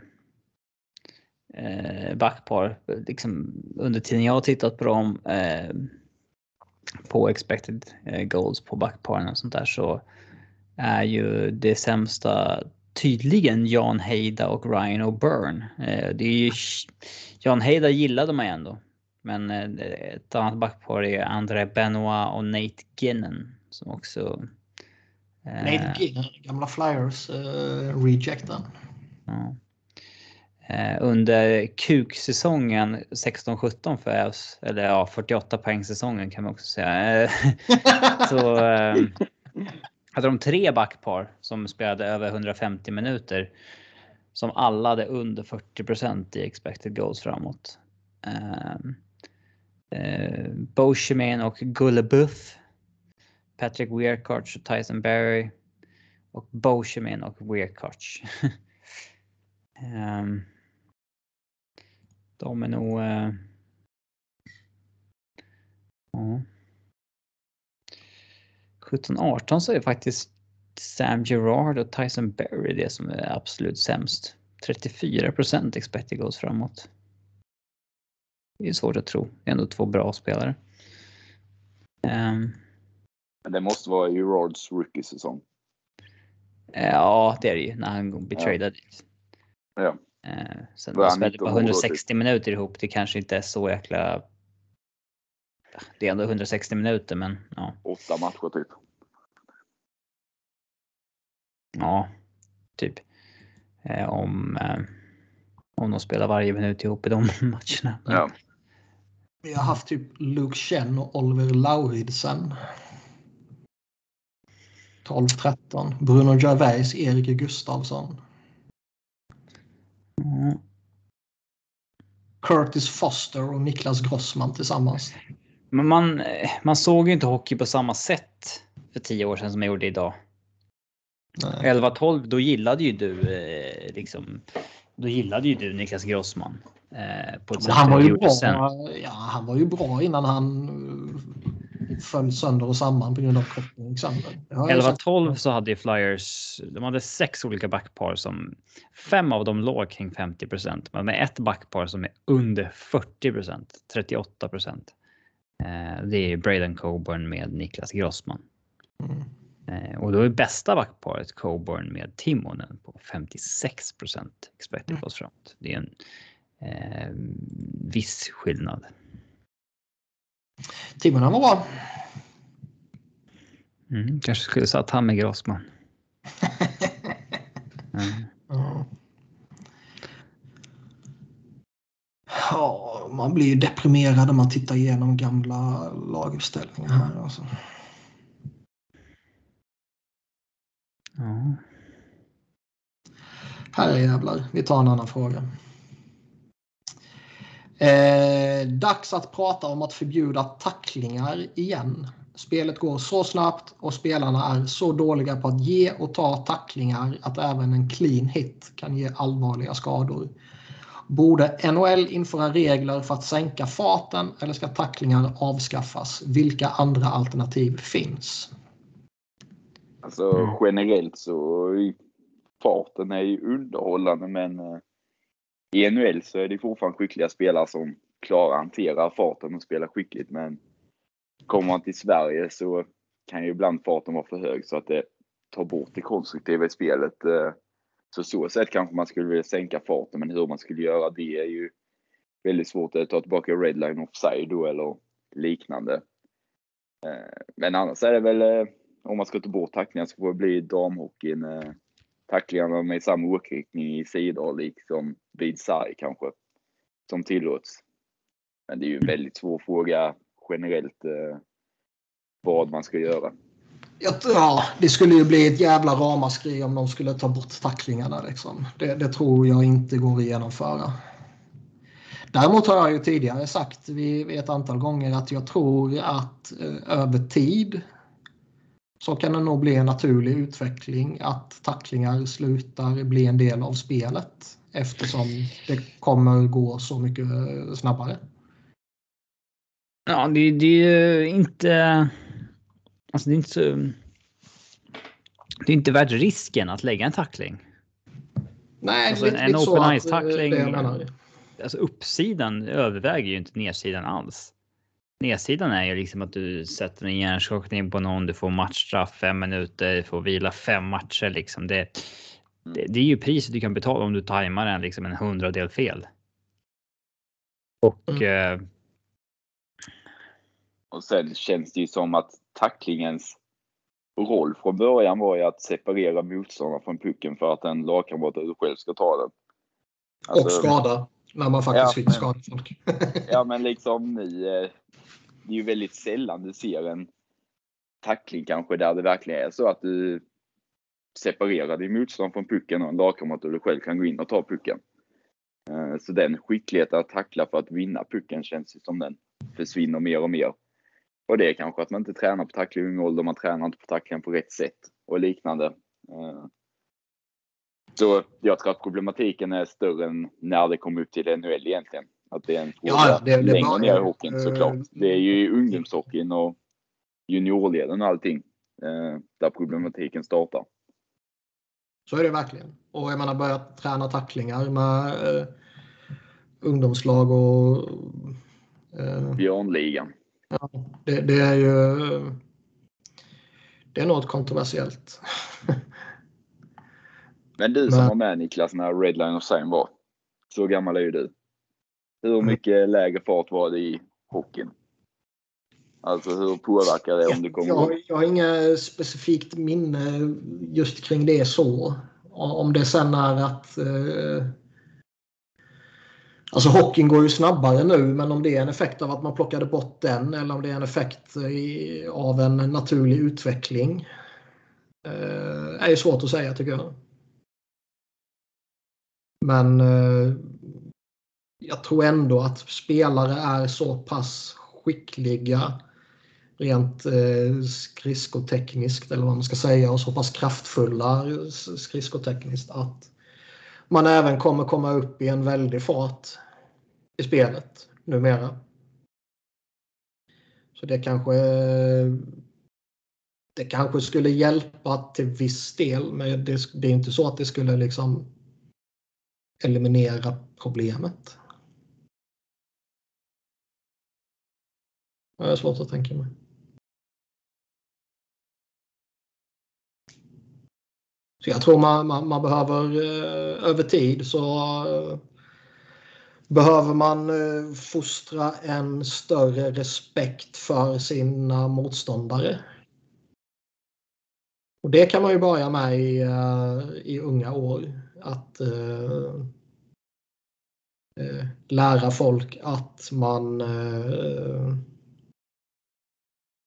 eh, backpar, liksom under tiden jag har tittat på dem eh, på expected eh, goals på backparen och sånt där så är ju det sämsta tydligen Jan Heida och Ryan O'Byrne. Eh, det är ju, Jan Heida gillade man ändå. Men eh, ett annat backpar är André Benoit och Nate Ginnon som också... Nate Ginnon, gamla Flyers uh, rejecten. Ja. Eh, under kuksäsongen 16-17 för Ävs, eller ja 48-poängsäsongen kan man också säga. Eh, så ehm, hade de tre backpar som spelade över 150 minuter. Som alla hade under 40% i expected goals framåt. Ehm, eh, uh, och Gullebuff. Patrick Weirkarts och Tyson Berry. Och Boshemin och Weirkarts. um, ehm, de är nog... Uh, ja. 17-18 så är faktiskt Sam Gerard och Tyson Berry det som är absolut sämst. 34 procent expected goals framåt. Det är svårt att tro. Det är ändå två bra spelare. Um, det måste vara Gerards rookie-säsong. Ja, det är det ju när han blir tradad. Ja. Uh, sen de spelade bara 160 minuter ihop. Det kanske inte är så jäkla det är ändå 160 minuter, men ja. Åtta matcher typ. Ja, typ. Eh, om, eh, om de spelar varje minut ihop i de matcherna. Ja. Vi har haft typ Luke Chen och Oliver Lauridsen. 12-13. Bruno Gervais, Erik Gustafsson. Mm. Curtis Foster och Niklas Grossman tillsammans. Men man, man såg ju inte hockey på samma sätt för tio år sedan som jag gjorde idag. 11-12, då gillade ju du eh, liksom. Då gillade ju du Niklas Grossman. Eh, på ett sätt han, var ju bra, ja, han var ju bra innan han föll sönder och samman på grund av koppling. 11-12 så hade Flyers, de hade sex olika backpar som fem av dem låg kring 50% men med ett backpar som är under 40% 38 Eh, det är Braden Coburn med Niklas Grossman. Mm. Eh, och då är bästa backparet Coburn med Timonen på 56% expected plus front. Det är en eh, viss skillnad. Timonen var bra. Mm, kanske skulle satt han med Grossman. mm. Ja, man blir deprimerad när man tittar igenom gamla laguppställningar här. Alltså. Ja. Herrejävlar, vi tar en annan fråga. Eh, dags att prata om att förbjuda tacklingar igen. Spelet går så snabbt och spelarna är så dåliga på att ge och ta tacklingar att även en clean hit kan ge allvarliga skador. Borde NHL införa regler för att sänka farten eller ska tacklingar avskaffas? Vilka andra alternativ finns? Alltså generellt så farten är ju underhållande men eh, i NHL så är det fortfarande skickliga spelare som klarar att hantera farten och spela skickligt men kommer man till Sverige så kan ju ibland farten vara för hög så att det tar bort det konstruktiva i spelet. Eh, så så sätt kanske man skulle vilja sänka farten, men hur man skulle göra det är ju väldigt svårt att ta tillbaka redline offside då eller liknande. Eh, men annars är det väl om man ska ta bort tacklingar så får det bli damhockeyn. Tacklingarna med samma åkriktning i sidor liksom vid sarg kanske som tillåts. Men det är ju en väldigt svår fråga generellt eh, vad man ska göra. Ja, det skulle ju bli ett jävla ramaskri om de skulle ta bort tacklingarna. Liksom. Det, det, tror jag inte går att genomföra. Däremot har jag ju tidigare sagt vid, vid ett antal gånger att jag tror att eh, över tid så kan det nog bli en naturlig utveckling att tacklingar slutar bli en del av spelet eftersom det kommer gå så mycket snabbare. Ja, det, det är inte Alltså det är inte så... Det är inte värt risken att lägga en tackling. Nej, alltså lite, en, en open ice tackling. Alltså uppsidan överväger ju inte nedsidan alls. Nedsidan är ju liksom att du sätter en hjärnskakning på någon, du får matchstraff fem minuter, du får vila fem matcher liksom. Det, det, det är ju priset du kan betala om du tajmar en liksom en hundradel fel. Och. Mm. Eh, och sen känns det ju som att tacklingens roll från början var ju att separera motståndaren från pucken för att en lagkamrat själv ska ta den. Alltså, och skada när man faktiskt ja, fick skada folk. ja men liksom nu, eh, det är ju väldigt sällan du ser en tackling kanske där det verkligen är så att du separerar din motstånd från pucken och en lagkamrat och du själv kan gå in och ta pucken. Eh, så den skickligheten att tackla för att vinna pucken känns ju som den försvinner mer och mer. Och det är kanske att man inte tränar på tackling i ung ålder, man tränar inte på tacklingen på rätt sätt och liknande. Eh, så jag tror att problematiken är större än när det kommer upp till NHL egentligen. Att det är en fråga ja, det, det längre ner i hockeyn såklart. Det är ju i ungdomshockeyn och juniorleden och allting eh, där problematiken startar. Så är det verkligen. Och jag menar börjat träna tacklingar med eh, ungdomslag och... Eh, Björnligan. Ja, det, det, är ju det är något kontroversiellt. Men du som Men, var med Niklas när Redline of Sign var. Så gammal är ju du. Hur mm. mycket lägre fart var det i hockeyn? Alltså hur påverkar det om du kommer jag, jag har inga specifikt minne just kring det så. Om det sen är att eh, Alltså hockeyn går ju snabbare nu men om det är en effekt av att man plockade bort den eller om det är en effekt i, av en naturlig utveckling. Eh, är svårt att säga tycker jag. Men eh, jag tror ändå att spelare är så pass skickliga rent eh, skridskotekniskt eller vad man ska säga och så pass kraftfulla skridskotekniskt att man även kommer komma upp i en väldig fart i spelet numera. Så det kanske det kanske skulle hjälpa till viss del men det, det är inte så att det skulle liksom eliminera problemet. Jag har svårt att tänka mig. Så jag tror man, man, man behöver eh, över tid så eh, behöver man eh, fostra en större respekt för sina motståndare. Och det kan man ju börja med i, eh, i unga år. Att eh, eh, lära folk att man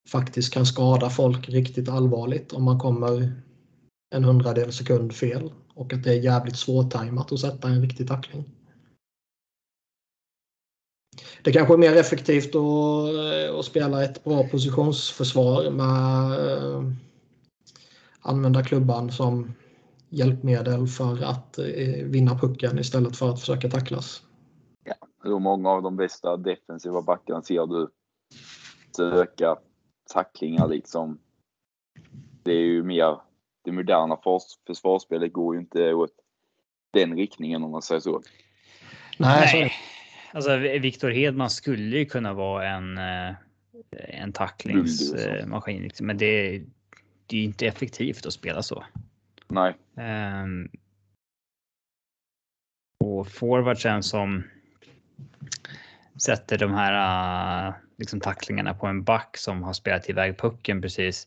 faktiskt kan skada folk riktigt allvarligt om man kommer en hundradel sekund fel och att det är jävligt svårtajmat att sätta en riktig tackling. Det kanske är mer effektivt att, att spela ett bra positionsförsvar med uh, använda klubban som hjälpmedel för att uh, vinna pucken istället för att försöka tacklas. Ja, hur många av de bästa defensiva backarna ser du söka tacklingar liksom? Det är ju mer det moderna försvarsspelet går ju inte åt den riktningen om man säger så. Nej, Nej. alltså Viktor Hedman skulle ju kunna vara en, eh, en tacklingsmaskin, liksom. men det, det är inte effektivt att spela så. Nej. Um, och forwardsen som sätter de här uh, liksom tacklingarna på en back som har spelat iväg pucken precis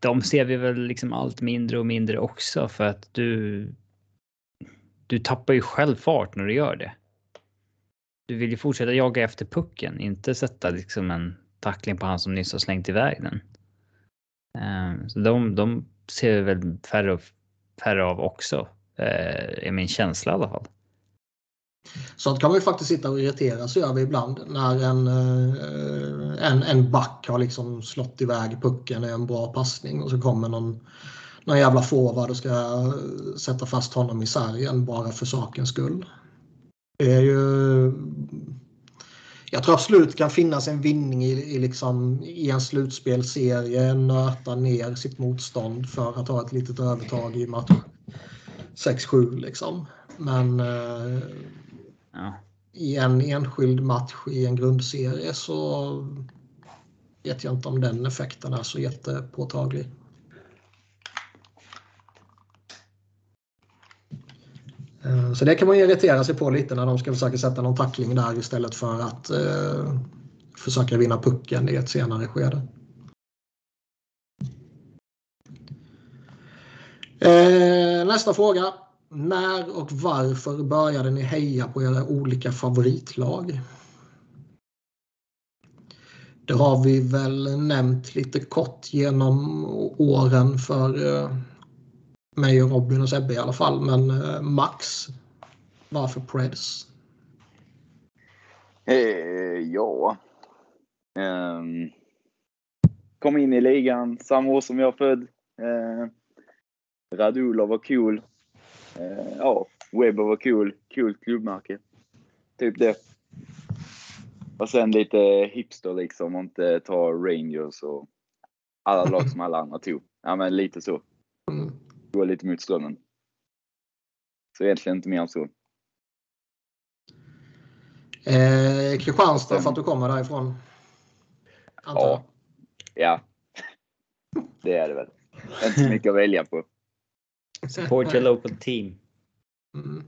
de ser vi väl liksom allt mindre och mindre också för att du. Du tappar ju själv fart när du gör det. Du vill ju fortsätta jaga efter pucken, inte sätta liksom en tackling på han som nyss har slängt iväg den. Ehm, så de, de ser vi väl färre och färre av också, eh, är min känsla i alla fall. Sånt kan man ju faktiskt sitta och irritera sig över ibland när en, eh, en, en back har liksom slått iväg pucken i en bra passning och så kommer någon, någon jävla forward och ska sätta fast honom i sargen bara för sakens skull. Det är ju... Jag tror absolut kan finnas en vinning i, i, liksom, i en slutspelserie, nöta ner sitt motstånd för att ha ett litet övertag i match 6-7 liksom. Men eh, Ja. I en enskild match i en grundserie så vet jag inte om den effekten är så jättepåtaglig. Eh, så det kan man irritera sig på lite när de ska försöka sätta någon tackling där istället för att eh, försöka vinna pucken i ett senare skede. Eh, nästa fråga. När och varför började ni heja på era olika favoritlag? Det har vi väl nämnt lite kort genom åren för eh, mig och Robin och Sebbe i alla fall. Men eh, Max, varför Preds? Eh, ja. Um, kom in i ligan samma år som jag född. Uh, Radulov var cool. Eh, ja, Webber var cool. Kul klubbmärke. Typ det. Och sen lite hipster liksom och inte ta Rangers och alla lag som alla andra tog. Ja, men lite så. Gå lite mot strömmen. Så egentligen inte mer än så. Eh, Kristianstad för att du kommer därifrån? Antar. Ja. Ja. Det är det väl. Inte så mycket att välja på. Support your local team. Mm.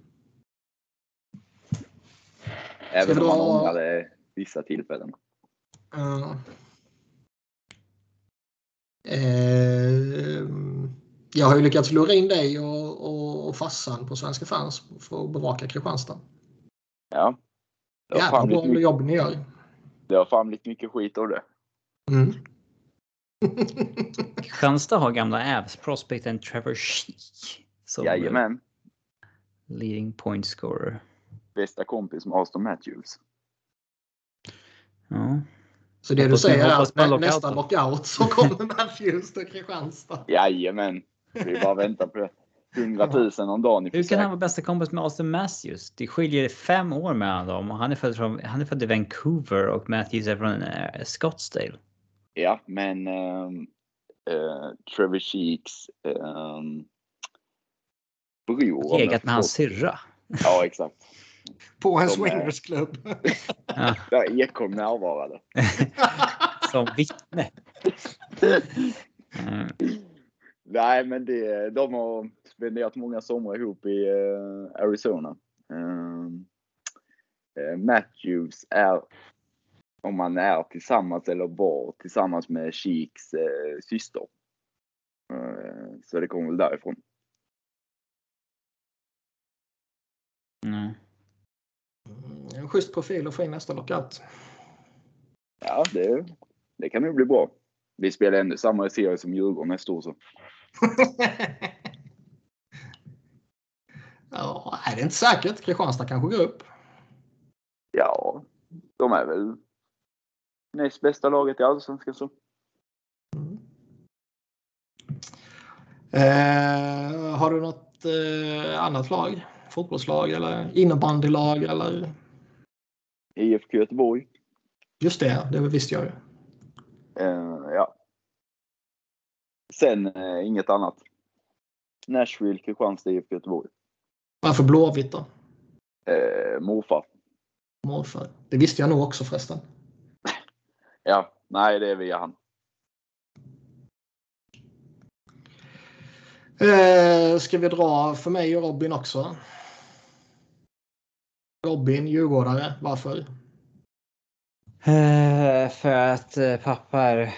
Även om man ångrar det vissa tillfällen. Uh. Eh, jag har ju lyckats lura in dig och, och, och farsan på Svenska fans för att bevaka Kristianstad. Ja. Jävla bra mycket, jobb ni gör. Det har fan blivit mycket skit av det. Mm. Kristianstad har gamla Avs prospecten Trevor Sheek. Som Jajamän. Leading point scorer. bästa kompis med Aston Matthews. Ja. Så det du säger är att nä nästa lockout så kommer Matthews till Kristianstad? Jajamän. Vi bara väntar på det. 100 000 om dagen Hur kan han vara bästa kompis med Austin Matthews? Det skiljer fem år mellan dem och han är född, från, han är född i Vancouver och Matthews är från uh, Scottsdale. Ja, men um, uh, Trevor Sheeks um, bror. Legat med hans syrra. Ja, exakt. På en swingersklubb. ja. Där Ekholm närvarade. Som vittne. Mm. Nej, men det, de har spenderat många somrar ihop i uh, Arizona. Uh, uh, Matthews är, om man är tillsammans eller var tillsammans med Cheeks syster. så det kommer väl därifrån. Mm. En schysst profil att få in nästa lockout. Ja, det, det kan nog bli bra. Vi spelar ändå samma serie som Djurgården nästa år så. ja, är det inte säkert. Kristianstad kanske går upp. Ja, de är väl näst bästa laget i Allsvenskan så. Mm. Eh, har du något eh, annat lag? Fotbollslag eller innebandylag eller? IFK Göteborg. Just det, det visste jag ju. Uh, ja. Sen uh, inget annat. Nashville, Kristianstad, IFK Göteborg. Varför Blåvitt då? Uh, morfar. Morfar. Det visste jag nog också förresten. Ja, nej det är via han. Eh, ska vi dra för mig och Robin också? Robin, djurgårdare. Varför? Eh, för att eh, pappa är...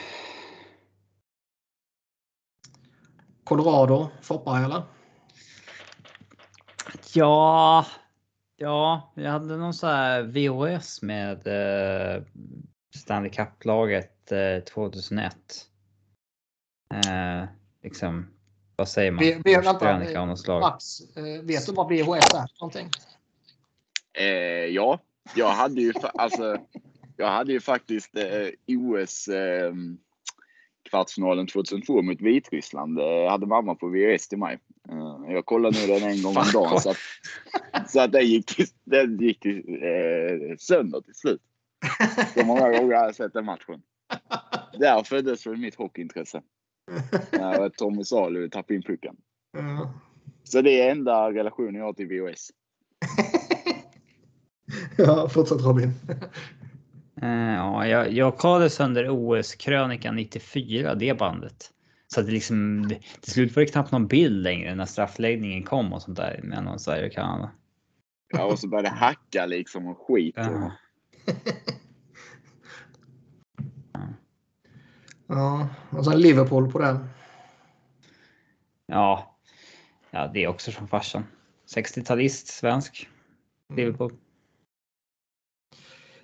Colorado, Foppa eller? Ja, ja, jag hade någon så här VHS med eh, Stanley Cup-laget eh, 2001. Eh, liksom, vad säger man? V, v, vänta, Max, eh, vet du vad VHS är någonting? Eh, ja, jag hade ju, alltså, jag hade ju faktiskt eh, OS eh, kvartsfinalen 2002 mot Vitryssland. Jag hade mamma på VHS till mig. Eh, jag kollade nu den en gång om dagen så att, så att den gick, den gick eh, sönder till slut. Så många gånger har jag sett den matchen. Där föddes väl mitt hockeyintresse. När Tommy Salo tappade in pucken. Så det är enda relationen jag har till VHS. ja, fortsätt Robin. Uh, ja, jag, jag kollade sönder OS-krönikan 94, det bandet. Så att det liksom, till slut var det knappt någon bild längre när straffläggningen kom och sånt där mellan Sverige och Kanada. Ja, och så började det hacka liksom och skit. Och... Ja. och sen Liverpool på den. Ja, ja det är också från farsan. 60-talist, svensk. Mm. Liverpool.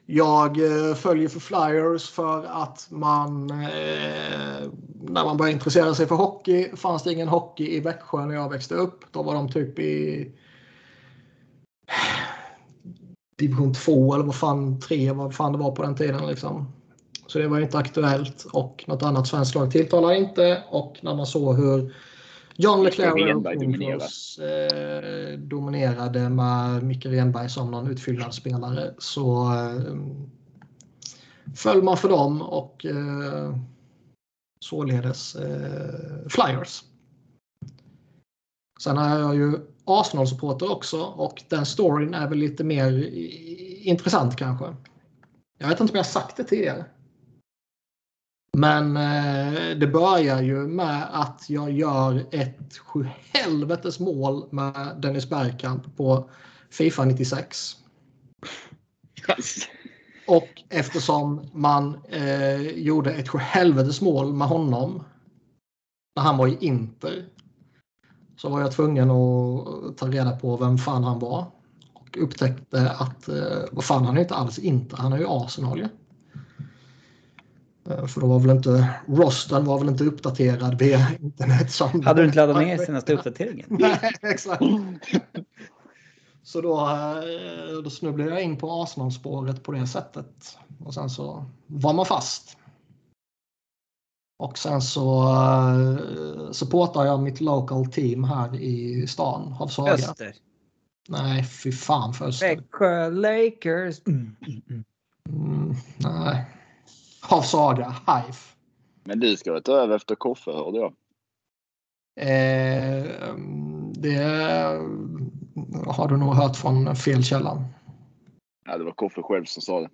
Jag eh, följer för Flyers för att man eh, när man började intressera sig för hockey fanns det ingen hockey i Växjö när jag växte upp. Då var de typ i division 2 eller vad fan 3 vad fan det var på den tiden liksom. Så det var inte aktuellt och något annat svenskt lag tilltalar inte och när man såg hur John Leclerc Rangers, eh, dominerade med Micke Renberg som någon utfyllnadsspelare så eh, föll man för dem och eh, således eh, Flyers. Sen är jag ju Arsenal-supporter också och den storyn är väl lite mer intressant kanske. Jag vet inte om jag sagt det tidigare. Men eh, det börjar ju med att jag gör ett sjuhelvetes mål med Dennis Bergkamp på Fifa 96. Och eftersom man eh, gjorde ett sjuhelvetes mål med honom när han var i Inter så var jag tvungen att ta reda på vem fan han var. Och upptäckte att eh, vad fan han är inte alls Inter, han är ju Arsenal ju för då var väl inte rosten var väl inte uppdaterad via internet. Hade du inte laddat ner senaste uppdateringen? Nej, exakt. Så då, eh, då snubblade jag in på Arsenal-spåret på det sättet. Och sen så var man fast. Och sen så uh, supportar jag mitt local team här i stan, Havshaga. Öster? Nej, fy fan för Öster. Växjö Lakers. Mm, mm, mm. mm nej. Havshaga, Hive. Men du ska väl ta över efter Koffe hörde jag? Eh, det har du nog hört från fel källa. Ja, det var Koffe själv som sa det.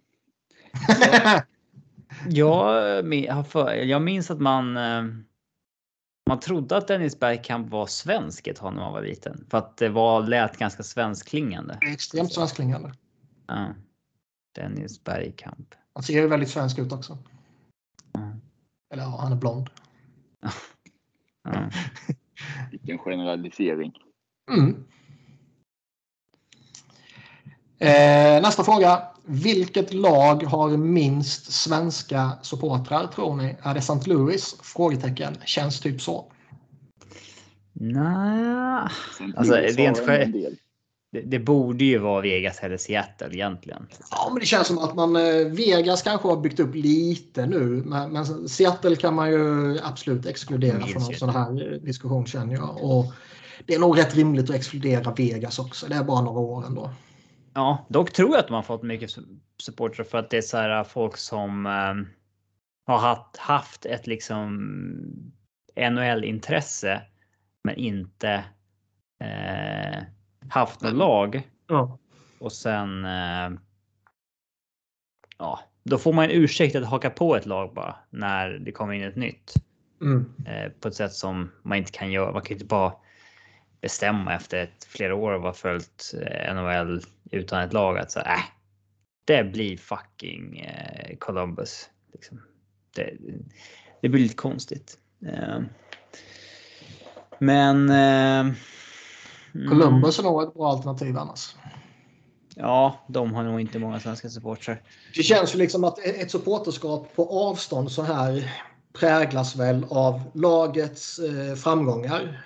jag, jag minns att man eh, man trodde att Dennis Bergkamp var svensk ett tag när man var liten. För att det var, lät ganska svenskklingande. Extremt svenskklingande. Ja. Dennis Bergkamp. Han ser ju väldigt svensk ut också. Ja. Eller ja, han är blond. Ja. Vilken generalisering. Mm. Eh, nästa fråga. Vilket lag har minst svenska supportrar tror ni? Är det St. Louis? Frågetecken. Känns typ så. Nej, alltså rent. Det, det, borde ju vara Vegas eller Seattle egentligen. Ja, men det känns som att man eh, Vegas kanske har byggt upp lite nu, men, men Seattle kan man ju absolut exkludera från en sån här diskussion känner jag. Och det är nog rätt rimligt att exkludera Vegas också. Det är bara några år ändå. Ja, dock tror jag att har fått mycket supportrar för att det är så här folk som eh, har haft, haft ett liksom NHL-intresse men inte eh, haft något lag. Ja. Och sen. Eh, ja, då får man en ursäkt att haka på ett lag bara när det kommer in ett nytt. Mm. Eh, på ett sätt som man inte kan göra. Man kan inte bara bestämma efter ett, flera år av att ha följt eh, NHL utan ett lag att säga äh, det blir fucking Columbus. Liksom. Det, det, blir lite konstigt. Men. Eh, Columbus är nog ett bra alternativ annars. Ja, de har nog inte många svenska supportrar. Det känns ju liksom att ett supporterskap på avstånd så här präglas väl av lagets eh, framgångar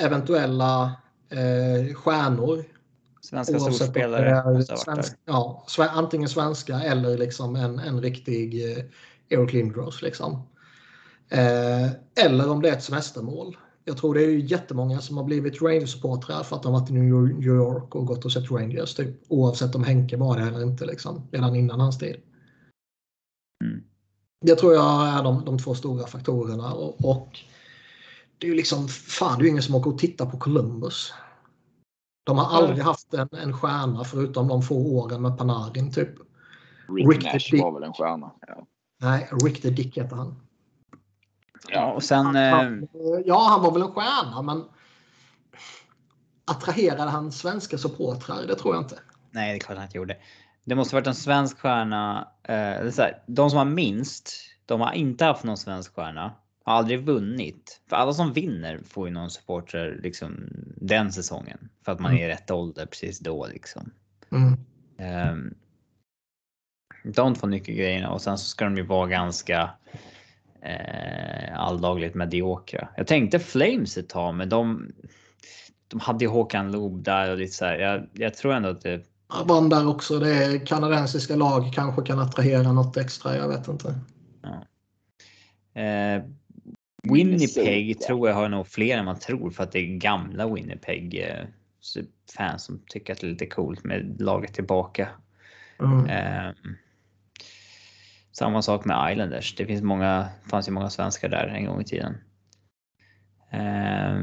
eventuella eh, stjärnor. Svenska storspelare. Svensk, ja, antingen svenska eller liksom en, en riktig eh, Eric Lindros. Liksom. Eh, eller om det är ett semestermål. Jag tror det är jättemånga som har blivit Rangers-supportrar för att de varit i New York och gått och sett Rangers. Typ, oavsett om Henke var det eller inte. Liksom, redan innan hans tid. Mm. Det tror jag är de, de två stora faktorerna. och, och det är ju liksom, fan det är ju ingen som åker och tittar på Columbus. De har aldrig haft en, en stjärna förutom de få åren med Panarin typ. Rick, Rick Nash var väl en stjärna. Ja. Nej, Rick the Dick heter han. Ja, och sen... Han, ja, han var väl en stjärna, men attraherade han svenska supportrar? Det tror jag inte. Nej, det är klart han inte gjorde. Det måste varit en svensk stjärna. Eh, så här, de som har minst, de har inte haft någon svensk stjärna. Har aldrig vunnit. För alla som vinner får ju någon supporter liksom den säsongen. För att man mm. är i rätt ålder precis då liksom. Mm. Um, de två nyckelgrejerna och sen så ska de ju vara ganska eh, alldagligt mediokra. Jag tänkte Flames ett tag, men de, de hade ju Håkan Loob där och lite så här. Jag, jag tror ändå att det. Vann där också. Det kanadensiska lag kanske kan attrahera något extra. Jag vet inte. Ja. Eh, Winnipeg tror jag har nog fler än man tror för att det är gamla Winnipeg eh, fans som tycker att det är lite coolt med laget tillbaka. Mm. Eh, samma sak med Islanders. Det finns många, fanns ju många svenskar där en gång i tiden. Eh,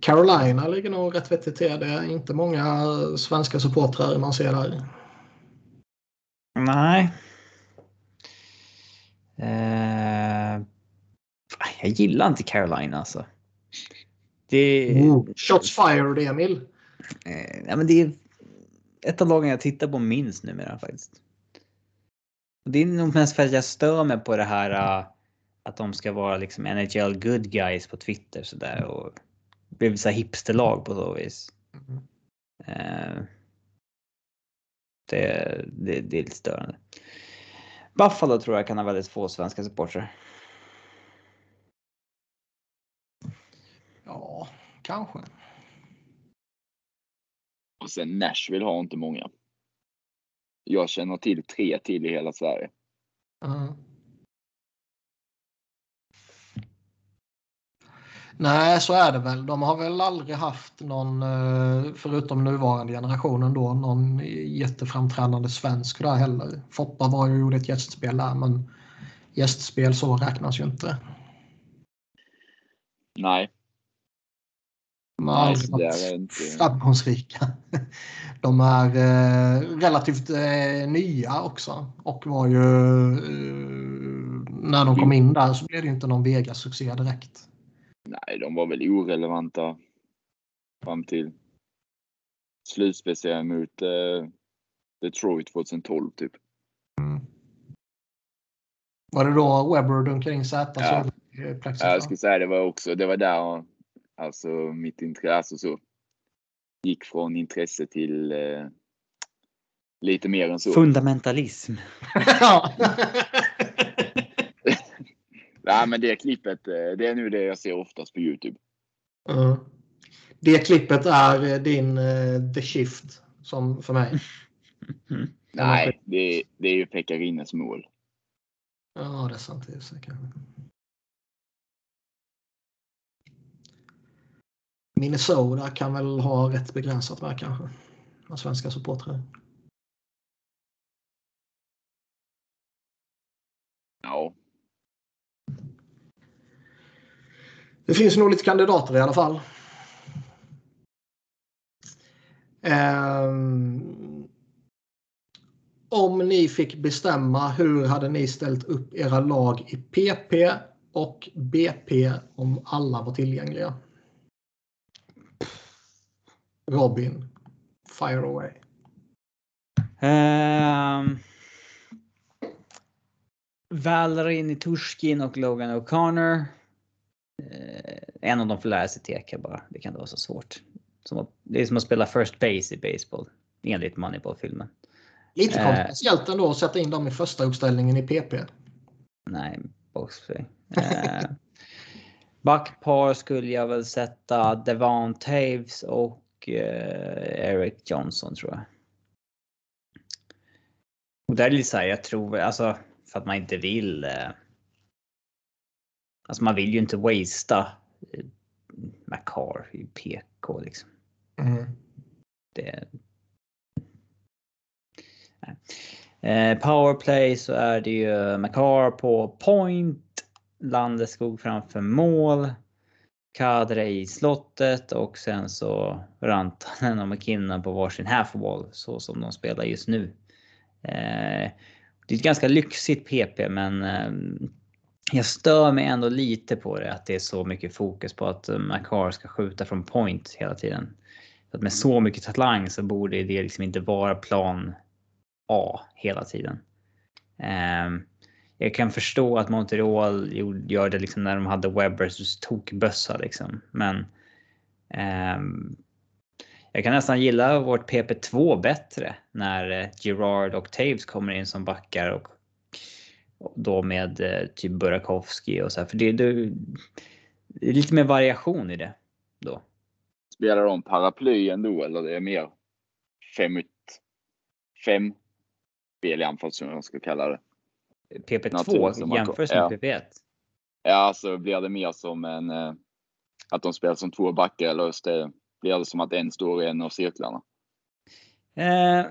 Carolina ligger nog rätt vettigt till. Det är inte många svenska supportrar man ser där. Nej, Eh, jag gillar inte Carolina alltså. Det, oh, shots fired Emil. Eh, ja, men det är ett av lagen jag tittar på minst numera faktiskt. Och det är nog mest för att jag stör mig på det här uh, att de ska vara liksom NHL good guys på Twitter sådär och bli så hipsterlag på så vis. Mm. Uh, det, det, det är lite störande. Buffalo tror jag kan ha väldigt få svenska supportrar. Ja, kanske. Och sen Nashville har inte många. Jag känner till tre till i hela Sverige. Mm. Nej, så är det väl. De har väl aldrig haft någon, eh, förutom nuvarande generationen då, någon jätteframträdande svensk där heller. Foppa var ju gjorde ett gästspel där, men gästspel så räknas ju inte. Nej. Inte... framgångsrika. De är eh, relativt eh, nya också och var ju eh, när de kom in där så blev det inte någon Vegas-succé direkt. Nej, de var väl orelevanta fram till slutspeciellt mot Detroit 2012 typ. Mm. Var det då Webber dunkade in Z? Ja. ja, jag skulle säga det var också, det var där alltså mitt intresse så gick från intresse till eh, lite mer än så. Fundamentalism. Nej, men det klippet, eh, det är nu det jag ser oftast på Youtube. Uh, det klippet är eh, din uh, The Shift som för mig. Mm. Nej, det, det är ju Pekarines mål. Ja, det är sant. Det är säkert. Minnesota kan väl ha rätt begränsat med kanske. Med svenska supportrar. Ja, Det finns nog lite kandidater i alla fall. Um, om ni fick bestämma, hur hade ni ställt upp era lag i PP och BP om alla var tillgängliga? Robin, fire away. Um, Valerin Turskin och Logan O'Connor. Eh, en av dem får lära sig teka bara. Det kan inte vara så svårt. Som det är som att spela first base i baseball. Enligt Moneyball-filmen. Lite kontroversiellt ändå att sätta in dem i första uppställningen i PP. Nej, boxplay. eh, Backpar skulle jag väl sätta Devon Taves och eh, Eric Johnson tror jag. Och där är det så här, jag tror alltså för att man inte vill eh, Alltså man vill ju inte wastea eh, Macar i PK liksom. Mm. Det... Eh, powerplay så är det ju Macar på point. Landeskog framför mål. Kadre i slottet och sen så Rantanen och McKinnon på varsin halfwall så som de spelar just nu. Eh, det är ett ganska lyxigt PP men eh, jag stör mig ändå lite på det att det är så mycket fokus på att eh, Makar ska skjuta från point hela tiden. Att med så mycket talang så borde det liksom inte vara plan A hela tiden. Um, jag kan förstå att Montreal gör det liksom när de hade Webbers tokbössa liksom. Men eh, jag kan nästan gilla vårt PP2 bättre när eh, Gerard och Taves kommer in som backar och då med eh, typ Burakovsky och så här. För det, det, det, är lite mer variation i det då. Spelar de paraply ändå eller det är mer 5 5 spel i anfall som jag ska kalla det? PP2 jämfört med ja. PP1? Ja, alltså blir det mer som en eh, att de spelar som två backar eller det, blir det som att en står i en av cirklarna? Eh,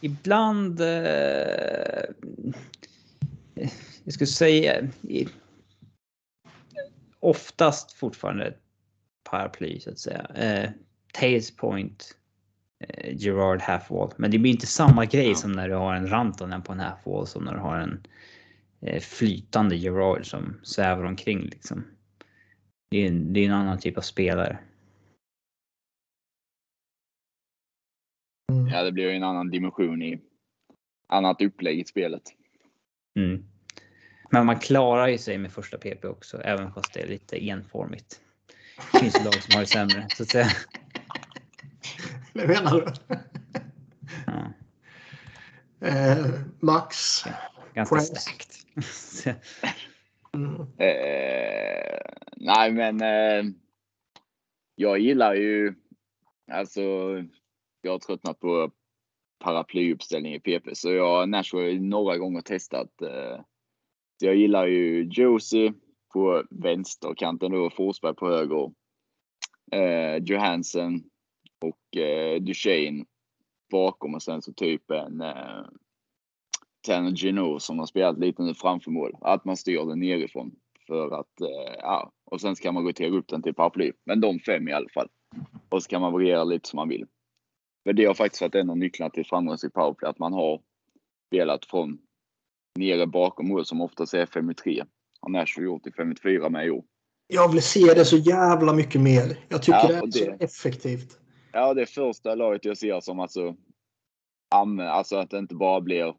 ibland... Eh, jag skulle säga... I, oftast fortfarande paraply så att säga. Eh, Tails point, Gerard halfwall. Men det blir inte samma grej som när du har en Rantanen på en halfwall som när du har en eh, flytande Gerard som svävar omkring liksom. Det är, det är en annan typ av spelare. Ja, det blir ju en annan dimension i annat upplägg i spelet. Mm. Men man klarar ju sig med första PP också, även fast det är lite enformigt. Det finns lag som har det sämre, så att säga. Det menar du? Ja. Eh, Max? Ganska starkt. mm. eh, nej, men eh, jag gillar ju Alltså, jag har tröttnat på paraplyuppställning i PP, så jag har Nashville några gånger testat. Eh, jag gillar ju Josie på vänsterkanten då, Forsberg på höger. Eh, Johansen och eh, Duchene bakom och sen så typ en eh, Tanner Gino som har spelat lite nu framför mål. Att man styr den nerifrån. För att, eh, ja, och sen ska man rotera upp den till paraply. Men de fem i alla fall. Och så kan man variera lite som man vill. För det har faktiskt varit en av nycklarna till framgångsrik powerplay, att man har spelat från nere bakom mål som oftast är 5 3. Har Nashville gjort i 5 4 med i år. Jag vill se det så jävla mycket mer. Jag tycker ja, det är det, så effektivt. Ja, det är första laget jag ser som alltså, alltså att det inte bara blir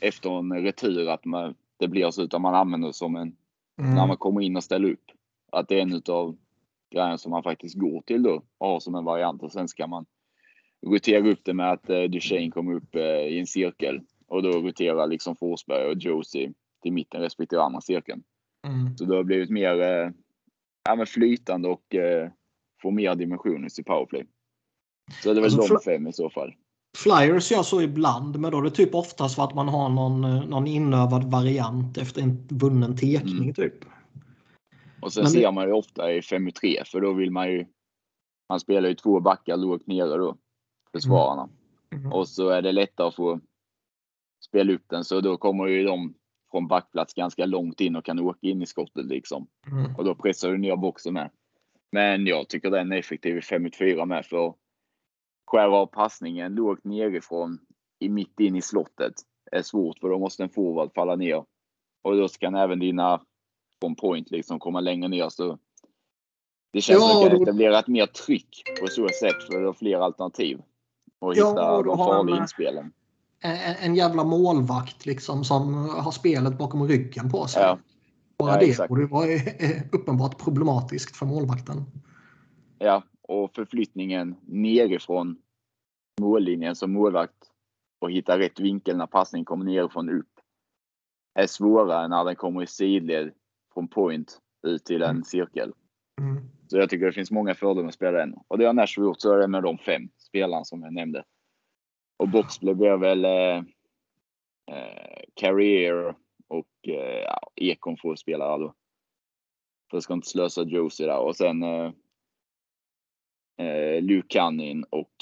efter en retur att man, det blir så utan man använder som en, mm. när man kommer in och ställer upp. Att det är en utav grejerna som man faktiskt går till då och har som en variant och sen ska man rotera upp det med att eh, Duchene kommer upp eh, i en cirkel och då roterar liksom Forsberg och Josie till mitten respektive andra cirkeln. Mm. Så det har blivit mer eh, ja, men flytande och eh, får mer dimensioner i powerplay. Så det är väl alltså, de fem i så fall. Flyers gör så ibland, men då är det typ oftast för att man har någon, eh, någon inövad variant efter en vunnen tekning mm. typ. Och sen men ser det... man ju ofta i 5-3 för då vill man ju. Man spelar ju två backar lågt nere då. Försvararna. Mm. Mm. Och så är det lättare att få spela upp den så då kommer ju de från backplats ganska långt in och kan åka in i skottet liksom. Mm. Och då pressar du ner boxen med. Men jag tycker den är effektiv i 5-4 med för skära av passningen lågt nerifrån i mitt in i slottet är svårt för då måste en forward falla ner. Och då kan även dina från point liksom komma längre ner så det känns ja, som att det blir ett mer tryck på så sätt för du har fler alternativ. Och hitta ja, de farliga inspelen. En, en jävla målvakt liksom som har spelet bakom ryggen på sig. Ja. Bara ja, det exakt. borde vara uppenbart problematiskt för målvakten. Ja, och förflyttningen nerifrån mållinjen som målvakt och hitta rätt vinkel när passningen kommer nerifrån upp är svårare när den kommer i sidled från point ut till en mm. cirkel. Mm. Så jag tycker det finns många fördelar med att spela den. Och det har Nashville gjort så är det med de fem spelarna som jag nämnde. Och boxplay blir väl eh, eh, Carrier och eh, Ekon får spela då. För jag ska inte slösa Josie där. Och sen eh, eh, Luke Cannin och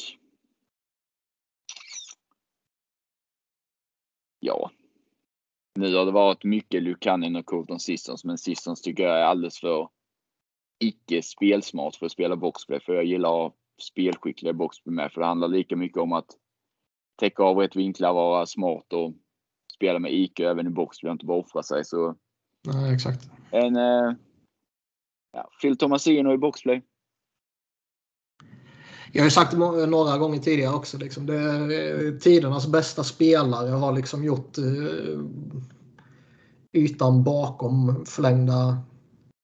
ja, nu har det varit mycket Luke Cannin och Colton Sistons, men Sistons tycker jag är alldeles för icke spelsmart för att spela boxplay. För jag gillar spelskickliga boxplay med. För det handlar lika mycket om att täcka av rätt vinklar, vara smart och spela med IQ även i boxplay och inte bara offra sig. Så Nej, exakt. En eh, ja, Phil Tomasino i boxplay. Jag har sagt det några gånger tidigare också. Liksom. Det är tidernas bästa spelare har liksom gjort eh, ytan bakom förlängda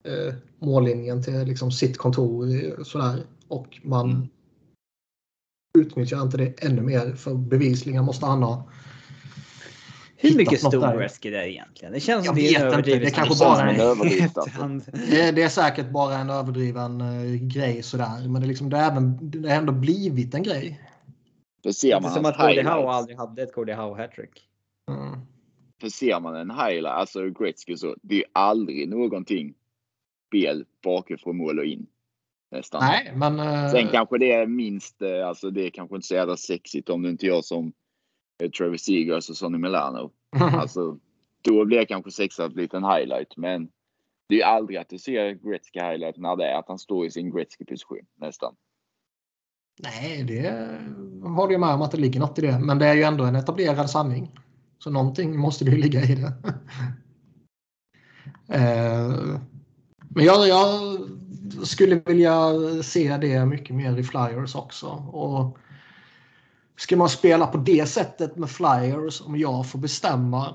eh, mållinjen till liksom, sitt kontor. Sådär. Och man mm. utnyttjar inte det ännu mer för bevisligen måste han ha hur mycket storrisk är det egentligen? Det känns som det är en överdriven det, kanske bara är, det, det är säkert bara en överdriven uh, grej sådär. Men det, liksom, det, är även, det har ändå blivit en grej. Det ser man som att Cody Howe aldrig hade ett Cody Howe hattrick. Mm. För ser man en highlight, alltså Gretzky så, det är aldrig någonting spel bakifrån mål och in. Nästan. Nej, men... Uh... Sen kanske det är minst, uh, alltså det är kanske inte så jävla sexigt om det inte gör som Travis Seagers och Sonny Milano. alltså, då blir kanske sexan en liten highlight, men det är aldrig att du ser Gretzky highlight när det är att han står i sin Gretzky-position nästan. Nej, det håller jag med om att det ligger något i det. Men det är ju ändå en etablerad sanning. Så någonting måste det ju ligga i det. Eh, men jag, jag, skulle vilja se det mycket mer i Flyers också. Och Ska man spela på det sättet med Flyers om jag får bestämma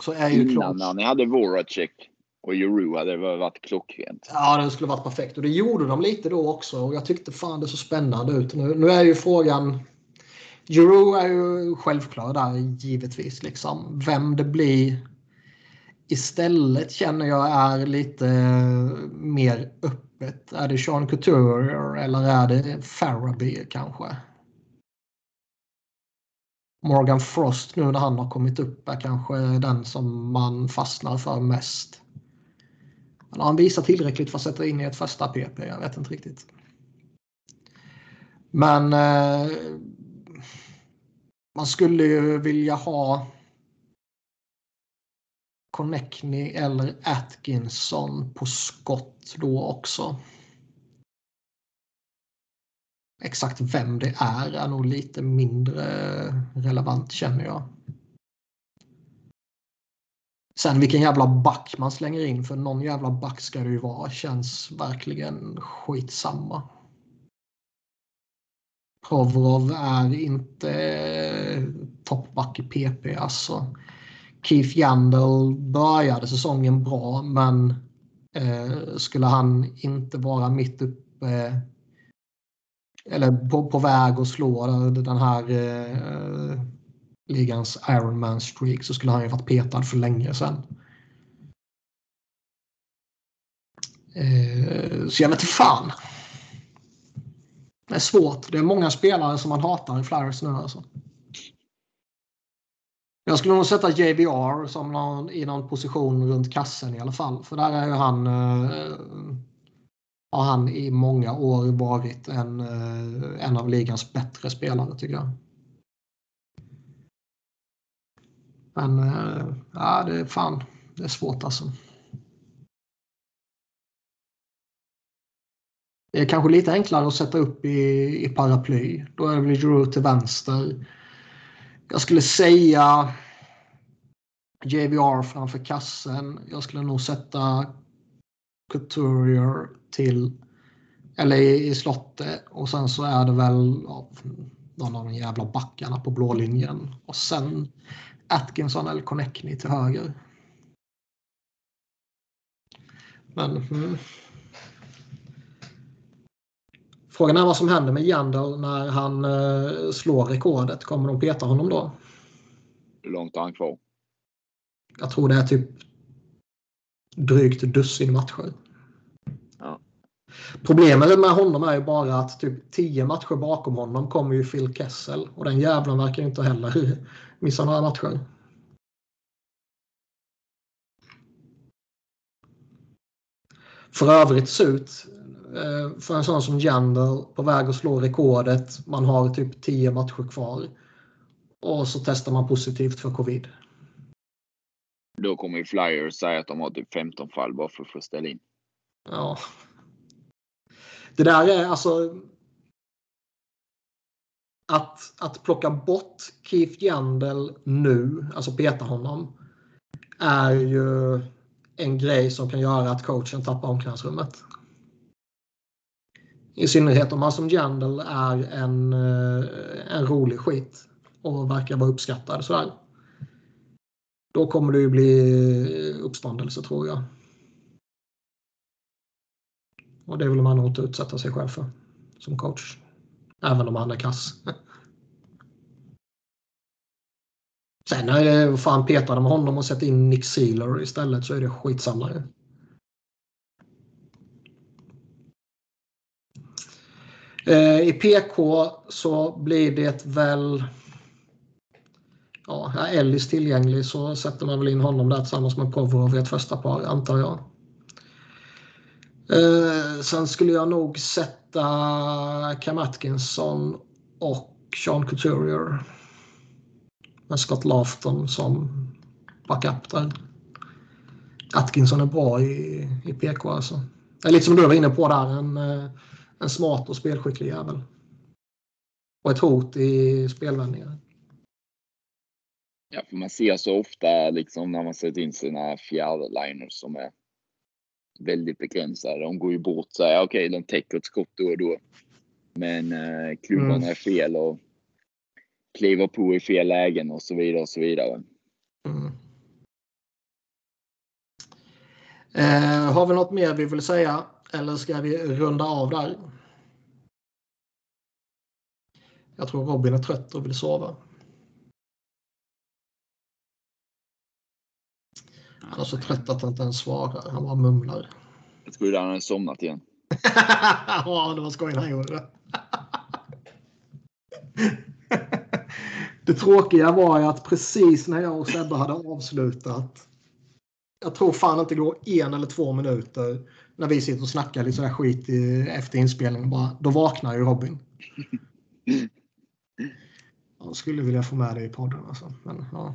så är ju Innan när ni hade Voracek och Euro hade det varit klockrent. Ja, det skulle varit perfekt. Och det gjorde de lite då också. Och jag tyckte fan det så spännande ut. Nu, nu är ju frågan... Euro är ju självklar där givetvis. Liksom. Vem det blir istället känner jag är lite eh, mer öppet. Är det Sean Couture eller är det Faraby kanske? Morgan Frost nu när han har kommit upp är kanske den som man fastnar för mest. Men har han visat tillräckligt för att sätta in i ett första PP? Jag vet inte riktigt. Men eh, man skulle ju vilja ha Connectney eller Atkinson på skott då också. Exakt vem det är är nog lite mindre relevant känner jag. Sen vilken jävla back man slänger in för någon jävla back ska det ju vara känns verkligen skitsamma. Provorov är inte toppback i PP alltså. Keith Yandel började säsongen bra men eh, skulle han inte vara mitt uppe eller på, på väg att slå den här eh, ligans Ironman streak så skulle han ju varit petad för länge sedan. Eh, så jag vet inte fan. Det är svårt. Det är många spelare som man hatar i Flyers nu alltså. Jag skulle nog sätta JVR som någon, i någon position runt kassen i alla fall. För där är ju han eh, har han i många år varit en, eh, en av ligans bättre spelare tycker jag. Men eh, ja, det är fan, det är svårt alltså. Det är kanske lite enklare att sätta upp i, i paraply. Då är det väl Drew till vänster. Jag skulle säga JVR framför kassen. Jag skulle nog sätta Couturier till eller i, i slottet och sen så är det väl ja, någon av de jävla backarna på blå linjen och sen Atkinson eller Connectney till höger. Men mm. Frågan är vad som händer med Jandal när han uh, slår rekordet. Kommer de peta honom då? Hur långt har han kvar? Jag tror det är typ drygt dussin matcher. Ja. Problemet med honom är ju bara att typ 10 matcher bakom honom kommer ju Phil Kessel och den jävlen verkar ju inte heller missa några matcher. För övrigt surt eh, för en sån som Jander på väg att slå rekordet. Man har typ 10 matcher kvar. Och så testar man positivt för covid. Då kommer ju Flyers säga att de har typ 15 fall bara för att få ställa in. Ja. Det där är alltså. Att, att plocka bort Keith Yandel nu, alltså peta honom, är ju en grej som kan göra att coachen tappar omklädningsrummet. I synnerhet om man som Jandal är en, eh, en rolig skit och verkar vara uppskattad sådär. Då kommer det ju bli eh, uppståndelse tror jag. Och det vill man nog inte utsätta sig själv för som coach. Även om han är kass. Sen är det fan petar de honom och sätter in Nick Sealer istället så är det skitsamma ju. Eh, Eh, I PK så blir det väl ja, är Ellis tillgänglig så sätter man väl in honom där tillsammans med Provorov i ett första par antar jag. Eh, sen skulle jag nog sätta Cam Atkinson och Sean Couturier. Med Scott Lafton som backup där. Atkinson är bra i, i PK alltså. Det är lite som du var inne på där, en, eh, en smart och spelskicklig jävel. Och ett hot i spelvändningar. Ja, för man ser så ofta liksom när man sätter in sina fjärdeliners som är väldigt begränsade. De går ju bort så här, okej, okay, de täcker ett skott då och då. Men eh, klubbarna mm. är fel och kliver på i fel lägen och så vidare och så vidare. Mm. Eh, har vi något mer vi vill säga eller ska vi runda av där? Jag tror Robin är trött och vill sova. Han är så trött att han inte ens svarar. Han bara mumlar. Jag trodde han hade somnat igen. ja, det var skoj han gjorde det. det tråkiga var ju att precis när jag och Sebbe hade avslutat. Jag tror fan inte det går en eller två minuter när vi sitter och snackar lite sådär skit i, efter inspelningen. Bara, då vaknar ju Robin. Jag skulle vilja få med dig i podden alltså. Men, ja.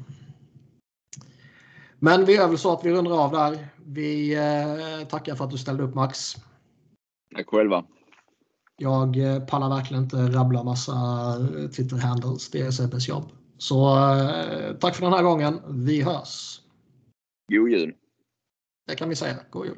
Men vi gör väl så att vi rundar av där. Vi eh, tackar för att du ställde upp Max. Tack själva. Jag eh, pallar verkligen inte rabbla massa eh, Twitter-handles. Det är Sebbes jobb. Så eh, tack för den här gången. Vi hörs. God jul. Det kan vi säga. God jul.